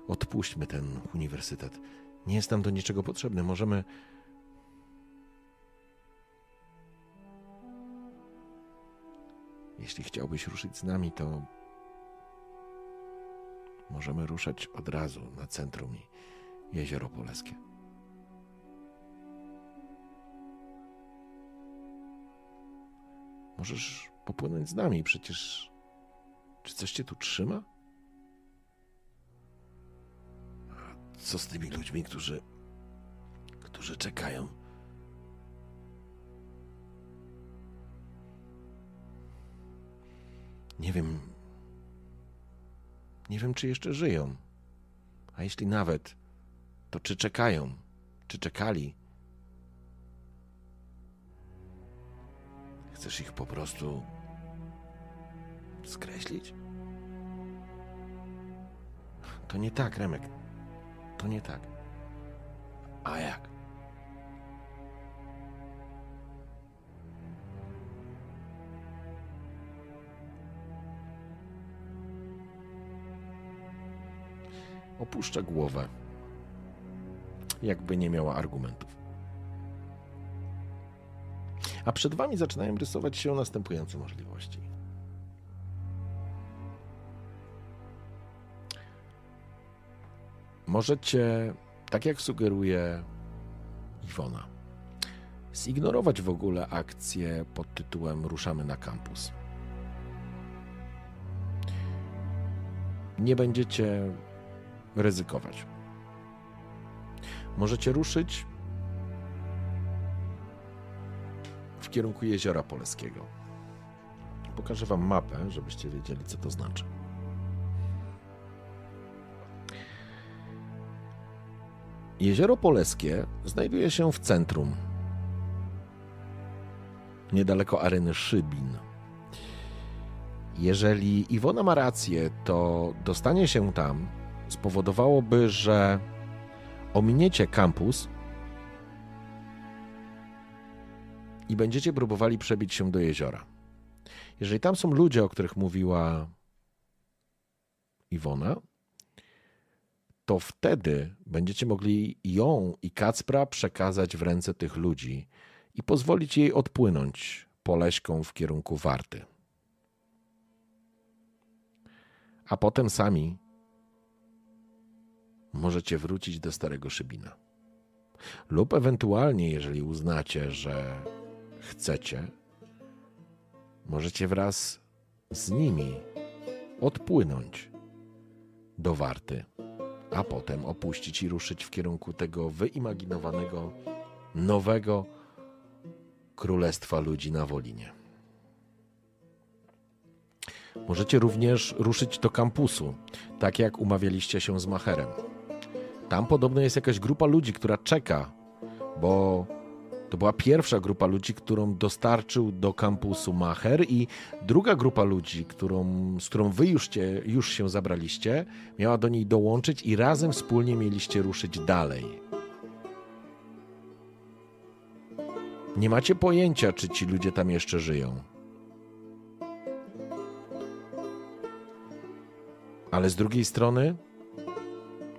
odpuśćmy ten uniwersytet. Nie jest nam do niczego potrzebny. Możemy. Jeśli chciałbyś ruszyć z nami, to możemy ruszać od razu na centrum i jezioro Poleskie. Możesz popłynąć z nami, przecież. Czy coś cię tu trzyma? A co z tymi ludźmi, którzy. którzy czekają? Nie wiem, nie wiem, czy jeszcze żyją. A jeśli nawet, to czy czekają, czy czekali? Chcesz ich po prostu skreślić? To nie tak, Remek. To nie tak. A jak? Opuszcza głowę, jakby nie miała argumentów. A przed wami zaczynają rysować się następujące możliwości. Możecie, tak jak sugeruje Iwona, zignorować w ogóle akcję pod tytułem Ruszamy na kampus. Nie będziecie ryzykować. Możecie ruszyć w kierunku jeziora Poleskiego. Pokażę Wam mapę, żebyście wiedzieli, co to znaczy. Jezioro Poleskie znajduje się w centrum niedaleko areny Szybin. Jeżeli Iwona ma rację, to dostanie się tam spowodowałoby, że ominiecie kampus i będziecie próbowali przebić się do jeziora. Jeżeli tam są ludzie, o których mówiła Iwona, to wtedy będziecie mogli ją i Kacpra przekazać w ręce tych ludzi i pozwolić jej odpłynąć poleśką w kierunku Warty. A potem sami możecie wrócić do Starego Szybina. Lub ewentualnie, jeżeli uznacie, że chcecie, możecie wraz z nimi odpłynąć do Warty, a potem opuścić i ruszyć w kierunku tego wyimaginowanego, nowego królestwa ludzi na Wolinie. Możecie również ruszyć do kampusu, tak jak umawialiście się z Macherem. Tam podobno jest jakaś grupa ludzi, która czeka, bo to była pierwsza grupa ludzi, którą dostarczył do kampusu Macher i druga grupa ludzi, którą, z którą wy już, cię, już się zabraliście, miała do niej dołączyć i razem wspólnie mieliście ruszyć dalej. Nie macie pojęcia, czy ci ludzie tam jeszcze żyją. Ale z drugiej strony,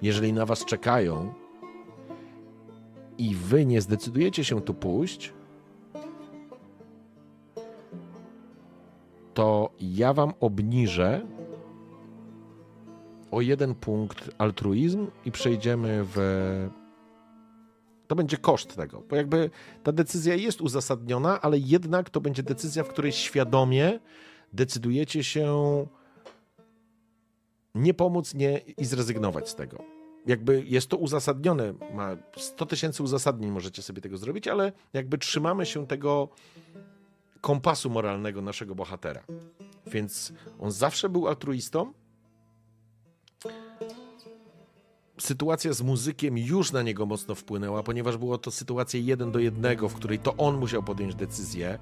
jeżeli na was czekają, i wy nie zdecydujecie się tu pójść, to ja wam obniżę o jeden punkt altruizm i przejdziemy w. To będzie koszt tego, bo jakby ta decyzja jest uzasadniona, ale jednak to będzie decyzja, w której świadomie decydujecie się nie pomóc nie, i zrezygnować z tego jakby jest to uzasadnione, ma 100 tysięcy uzasadnień, możecie sobie tego zrobić, ale jakby trzymamy się tego kompasu moralnego naszego bohatera. Więc on zawsze był altruistą. Sytuacja z muzykiem już na niego mocno wpłynęła, ponieważ było to sytuacja jeden do jednego, w której to on musiał podjąć decyzję.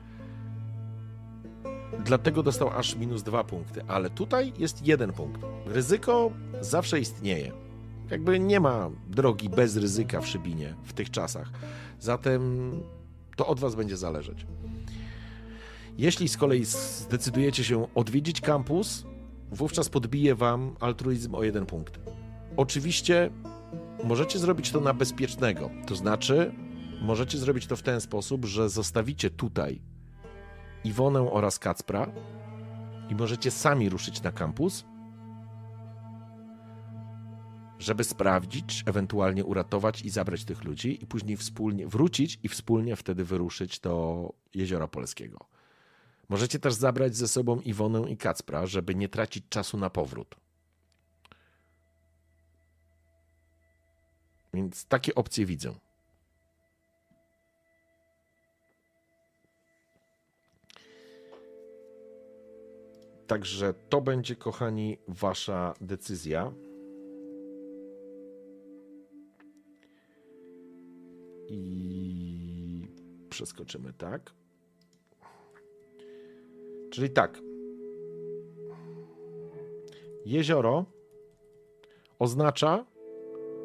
Dlatego dostał aż minus dwa punkty, ale tutaj jest jeden punkt. Ryzyko zawsze istnieje. Jakby nie ma drogi bez ryzyka w Szybinie w tych czasach. Zatem to od Was będzie zależeć. Jeśli z kolei zdecydujecie się odwiedzić kampus, wówczas podbije Wam altruizm o jeden punkt. Oczywiście możecie zrobić to na bezpiecznego, to znaczy możecie zrobić to w ten sposób, że zostawicie tutaj Iwonę oraz Kacpra i możecie sami ruszyć na kampus żeby sprawdzić, ewentualnie uratować i zabrać tych ludzi, i później wspólnie wrócić i wspólnie wtedy wyruszyć do Jeziora Polskiego. Możecie też zabrać ze sobą Iwonę i Kacpra, żeby nie tracić czasu na powrót. Więc takie opcje widzę. Także to będzie, kochani, wasza decyzja. I przeskoczymy tak. Czyli tak. Jezioro oznacza,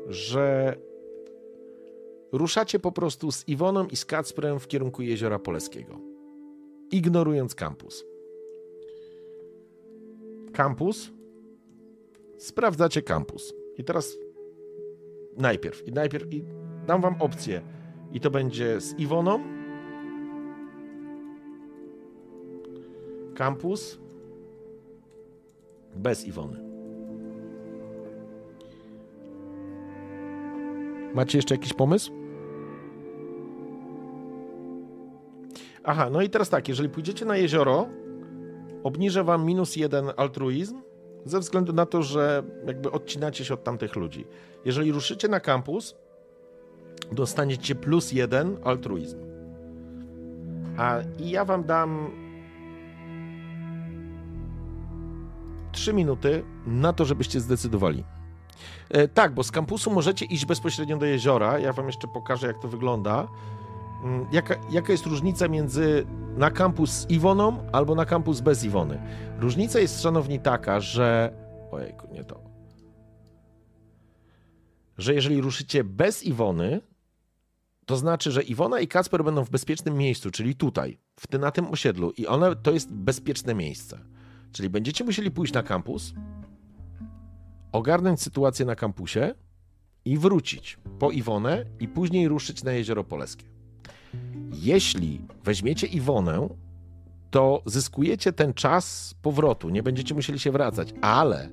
że ruszacie po prostu z Iwoną i z Kacprem w kierunku Jeziora Poleskiego, ignorując kampus. Kampus. Sprawdzacie kampus. I teraz najpierw, i najpierw, i dam wam opcję. I to będzie z Iwoną. Campus. Bez Iwony. Macie jeszcze jakiś pomysł? Aha, no i teraz tak, jeżeli pójdziecie na jezioro, obniżę wam minus jeden altruizm, ze względu na to, że jakby odcinacie się od tamtych ludzi. Jeżeli ruszycie na kampus, dostaniecie plus jeden altruizm. A ja wam dam 3 minuty na to, żebyście zdecydowali. E, tak, bo z kampusu możecie iść bezpośrednio do jeziora. Ja wam jeszcze pokażę, jak to wygląda. Mm, jaka, jaka jest różnica między na kampus z Iwoną albo na kampus bez Iwony. Różnica jest, szanowni, taka, że. Ojejku, nie to. Że jeżeli ruszycie bez Iwony, to znaczy, że Iwona i Kacper będą w bezpiecznym miejscu, czyli tutaj, w ty, na tym osiedlu, i one to jest bezpieczne miejsce. Czyli będziecie musieli pójść na kampus, ogarnąć sytuację na kampusie i wrócić po Iwonę i później ruszyć na Jezioro Polskie. Jeśli weźmiecie Iwonę, to zyskujecie ten czas powrotu, nie będziecie musieli się wracać, ale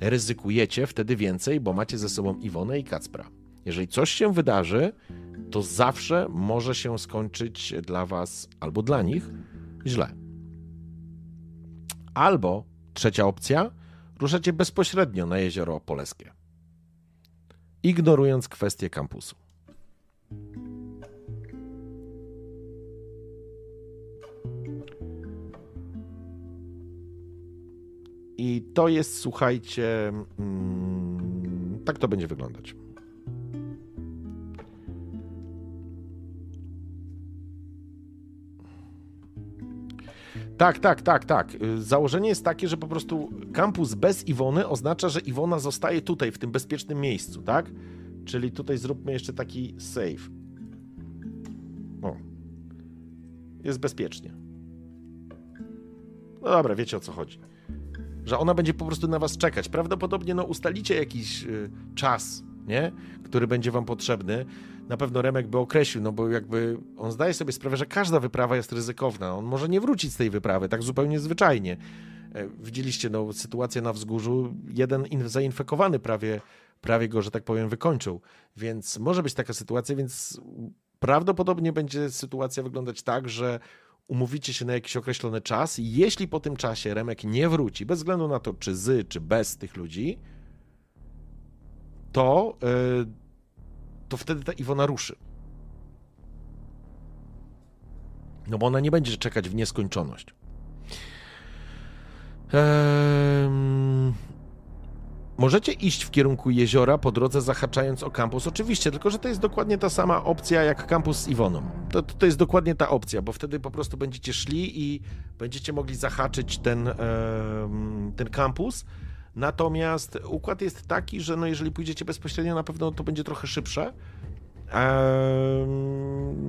ryzykujecie wtedy więcej, bo macie ze sobą Iwonę i Kacpra. Jeżeli coś się wydarzy, to zawsze może się skończyć dla was albo dla nich źle. Albo trzecia opcja, ruszacie bezpośrednio na jezioro Opoleskie, ignorując kwestię kampusu. I to jest, słuchajcie, mm, tak to będzie wyglądać. Tak, tak, tak, tak. Założenie jest takie, że po prostu kampus bez Iwony oznacza, że Iwona zostaje tutaj, w tym bezpiecznym miejscu, tak? Czyli tutaj zróbmy jeszcze taki save. O. Jest bezpiecznie. No dobra, wiecie o co chodzi. Że ona będzie po prostu na was czekać. Prawdopodobnie no, ustalicie jakiś y, czas, nie? który będzie wam potrzebny na pewno Remek by określił, no bo jakby on zdaje sobie sprawę, że każda wyprawa jest ryzykowna. On może nie wrócić z tej wyprawy, tak zupełnie zwyczajnie. E, widzieliście no, sytuację na wzgórzu, jeden zainfekowany prawie, prawie go, że tak powiem, wykończył. Więc może być taka sytuacja, więc prawdopodobnie będzie sytuacja wyglądać tak, że umówicie się na jakiś określony czas i jeśli po tym czasie Remek nie wróci, bez względu na to, czy z, czy bez tych ludzi, to... Yy, to wtedy ta Iwona ruszy. No bo ona nie będzie czekać w nieskończoność. Ehm... Możecie iść w kierunku jeziora po drodze zahaczając o kampus, oczywiście, tylko że to jest dokładnie ta sama opcja jak kampus z Iwoną. To, to jest dokładnie ta opcja, bo wtedy po prostu będziecie szli i będziecie mogli zahaczyć ten, ten kampus Natomiast układ jest taki, że no jeżeli pójdziecie bezpośrednio, na pewno to będzie trochę szybsze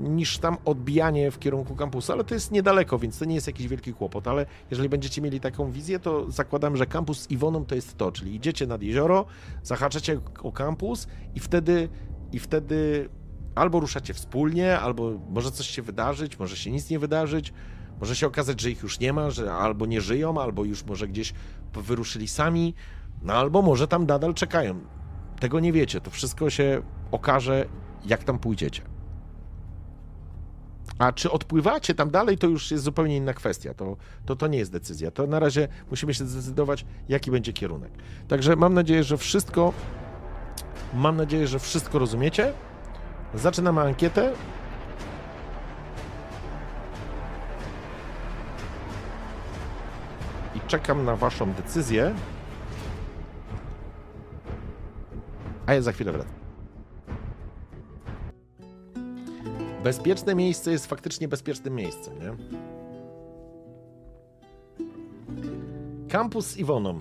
niż tam odbijanie w kierunku kampusu, ale to jest niedaleko, więc to nie jest jakiś wielki kłopot, ale jeżeli będziecie mieli taką wizję, to zakładam, że kampus z Iwoną to jest to, czyli idziecie nad jezioro, zahaczacie o kampus i wtedy, i wtedy albo ruszacie wspólnie, albo może coś się wydarzyć, może się nic nie wydarzyć, może się okazać, że ich już nie ma, że albo nie żyją, albo już może gdzieś wyruszyli sami, no albo może tam nadal czekają. Tego nie wiecie. To wszystko się okaże, jak tam pójdziecie. A czy odpływacie tam dalej, to już jest zupełnie inna kwestia. To, to, to nie jest decyzja. To na razie musimy się zdecydować, jaki będzie kierunek. Także mam nadzieję, że wszystko. Mam nadzieję, że wszystko rozumiecie. Zaczynamy ankietę. czekam na waszą decyzję. A ja za chwilę wracam. Bezpieczne miejsce jest faktycznie bezpiecznym miejscem, nie? Kampus z Iwoną.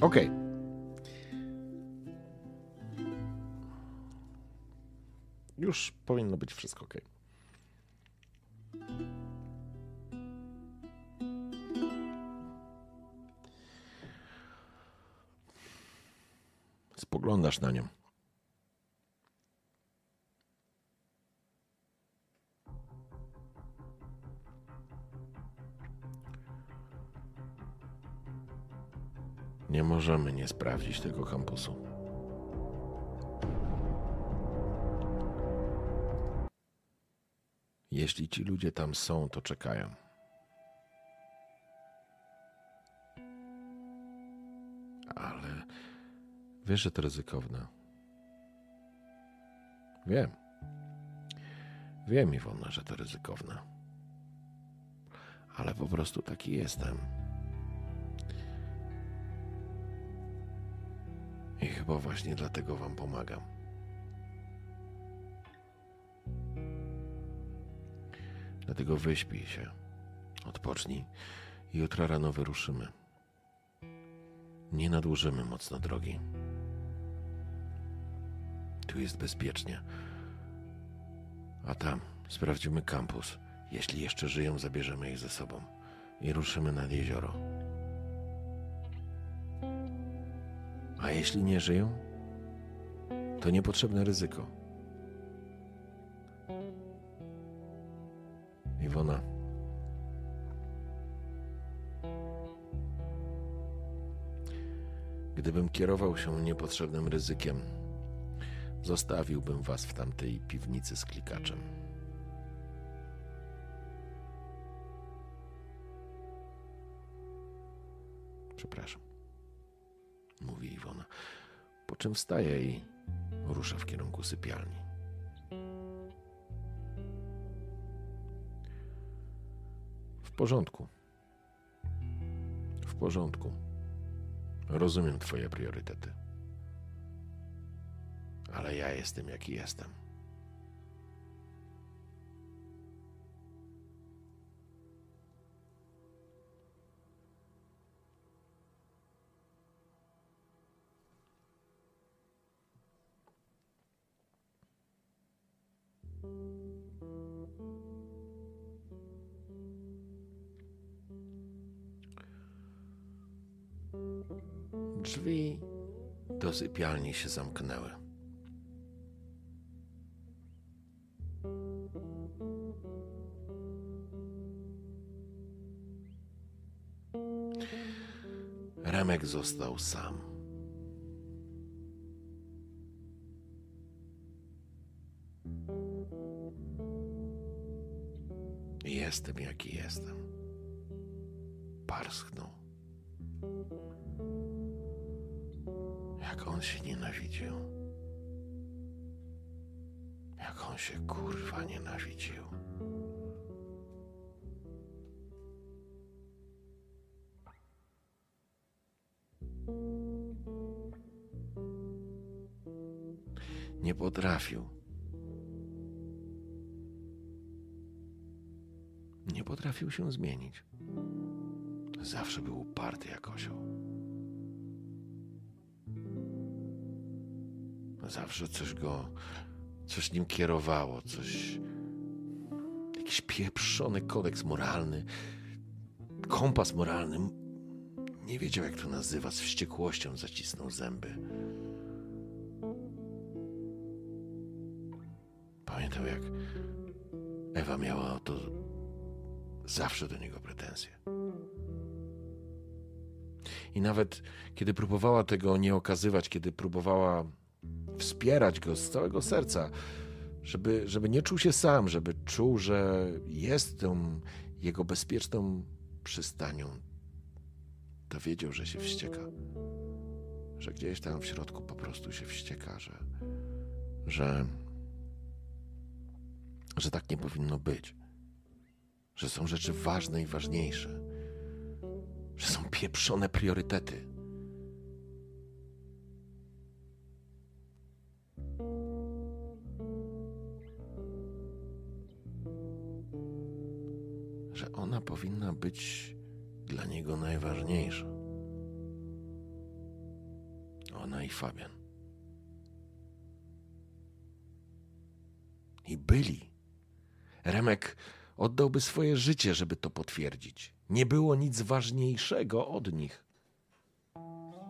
Okej. Okay. Już powinno być wszystko ok. spoglądasz na nią. Nie możemy nie sprawdzić tego kampusu. Jeśli ci ludzie tam są, to czekają. Wiesz, że to ryzykowne. Wiem. Wiem, Iwona, że to ryzykowne. Ale po prostu taki jestem. I chyba właśnie dlatego Wam pomagam. Dlatego wyśpij się, odpocznij i jutro rano wyruszymy. Nie nadłużymy mocno drogi. Tu jest bezpiecznie. A tam sprawdzimy kampus. Jeśli jeszcze żyją, zabierzemy ich ze sobą i ruszymy nad jezioro. A jeśli nie żyją, to niepotrzebne ryzyko. Iwona. Gdybym kierował się niepotrzebnym ryzykiem, zostawiłbym was w tamtej piwnicy z klikaczem. Przepraszam, po czym wstaje i rusza w kierunku sypialni. W porządku. W porządku. Rozumiem Twoje priorytety. Ale ja jestem jaki jestem. Sypialni się zamknęły. Remek został sam. Jestem jaki jestem. Parsknął. Się nienawidził. Jak on się kurwa nienawidził. Nie potrafił. Nie potrafił się zmienić. Zawsze był uparty jak osioł. Zawsze coś go, coś nim kierowało, coś. Jakiś pieprzony kodeks moralny, kompas moralny. Nie wiedział, jak to nazywa, z wściekłością zacisnął zęby. Pamiętał, jak Ewa miała o to zawsze do niego pretensje. I nawet kiedy próbowała tego nie okazywać, kiedy próbowała wspierać go z całego serca, żeby, żeby nie czuł się sam, żeby czuł, że jest tą jego bezpieczną przystanią, to wiedział, że się wścieka. Że gdzieś tam w środku po prostu się wścieka, że, że, że tak nie powinno być. Że są rzeczy ważne i ważniejsze. Że są pieprzone priorytety. Powinna być dla niego najważniejsza. Ona i Fabian. I byli. Remek oddałby swoje życie, żeby to potwierdzić. Nie było nic ważniejszego od nich.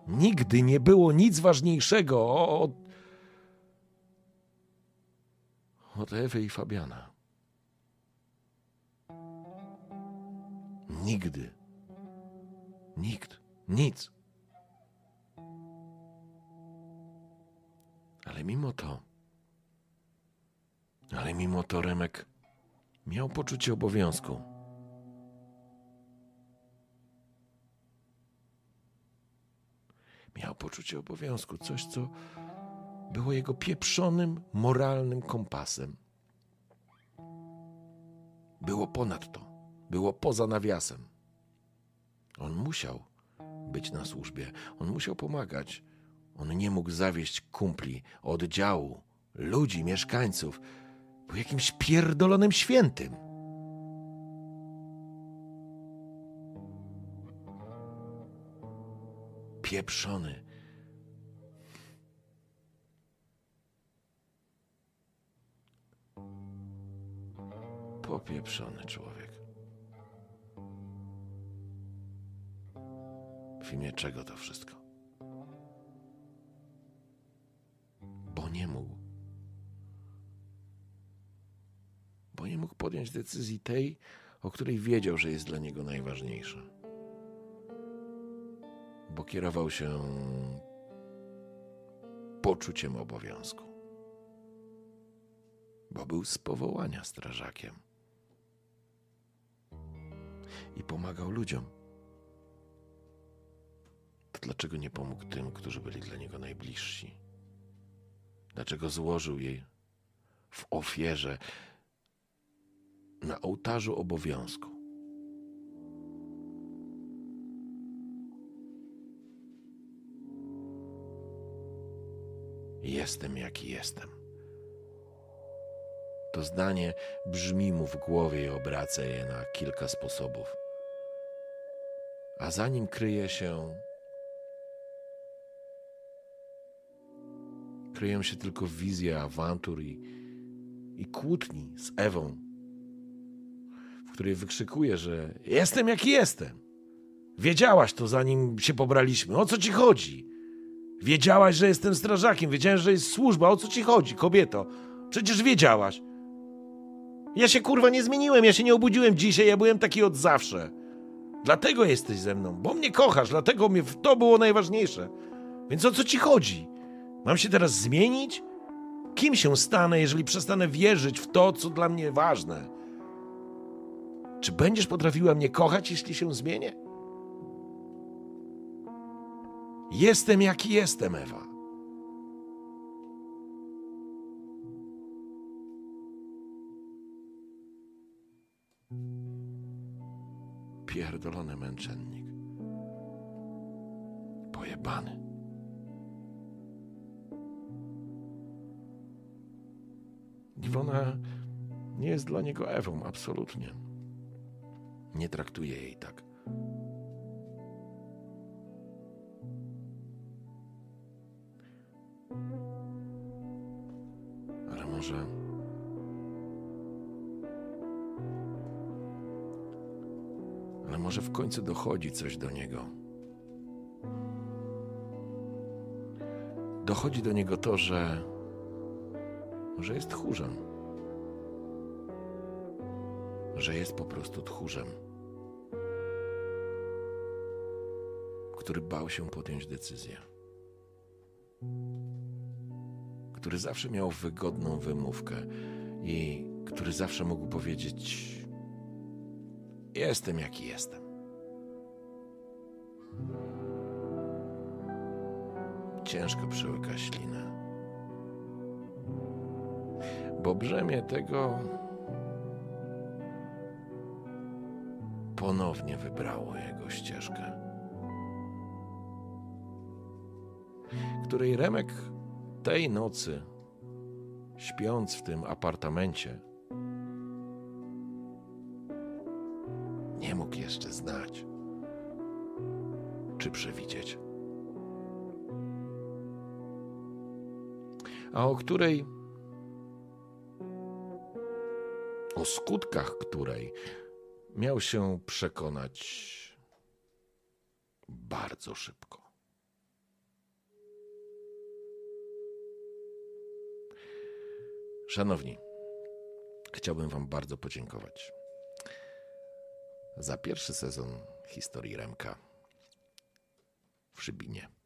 Nigdy nie było nic ważniejszego od, od Ewy i Fabiana. Nigdy. Nikt. Nic. Ale mimo to, ale mimo to Remek miał poczucie obowiązku. Miał poczucie obowiązku, coś, co było jego pieprzonym, moralnym kompasem. Było ponad to, było poza nawiasem. On musiał być na służbie, on musiał pomagać. On nie mógł zawieść kumpli, oddziału, ludzi, mieszkańców po jakimś pierdolonym świętym. Pieprzony. Popieprzony człowiek. W imię czego to wszystko? Bo nie mógł. Bo nie mógł podjąć decyzji tej, o której wiedział, że jest dla niego najważniejsza. Bo kierował się poczuciem obowiązku. Bo był z powołania strażakiem. I pomagał ludziom. Dlaczego nie pomógł tym, którzy byli dla niego najbliżsi? Dlaczego złożył jej w ofierze na ołtarzu obowiązku? Jestem jaki jestem. To zdanie brzmi mu w głowie i obraca je na kilka sposobów. A za nim kryje się kryją się tylko wizje awantur i, i kłótni z Ewą, w której wykrzykuje, że jestem jaki jestem. Wiedziałaś to, zanim się pobraliśmy. O co ci chodzi? Wiedziałaś, że jestem strażakiem, wiedziałem, że jest służba. O co ci chodzi, kobieto? Przecież wiedziałaś. Ja się kurwa nie zmieniłem, ja się nie obudziłem dzisiaj, ja byłem taki od zawsze. Dlatego jesteś ze mną, bo mnie kochasz, dlatego mnie to było najważniejsze. Więc o co ci chodzi? Mam się teraz zmienić? Kim się stanę, jeżeli przestanę wierzyć w to, co dla mnie ważne? Czy będziesz potrafiła mnie kochać, jeśli się zmienię? Jestem jaki jestem, Ewa. Pierdolony męczennik. Pojebany. Iwona nie jest dla niego Ewą, absolutnie. Nie traktuje jej tak. Ale może. Ale może w końcu dochodzi coś do niego. Dochodzi do niego to, że że jest tchórzem. Że jest po prostu tchórzem, który bał się podjąć decyzję, który zawsze miał wygodną wymówkę i który zawsze mógł powiedzieć: Jestem jaki jestem. Ciężko przełyka ślinę bo brzemię tego ponownie wybrało jego ścieżkę, której Remek tej nocy, śpiąc w tym apartamencie, nie mógł jeszcze znać czy przewidzieć. A o której o skutkach której miał się przekonać bardzo szybko. Szanowni, chciałbym Wam bardzo podziękować za pierwszy sezon historii Remka w Szybinie.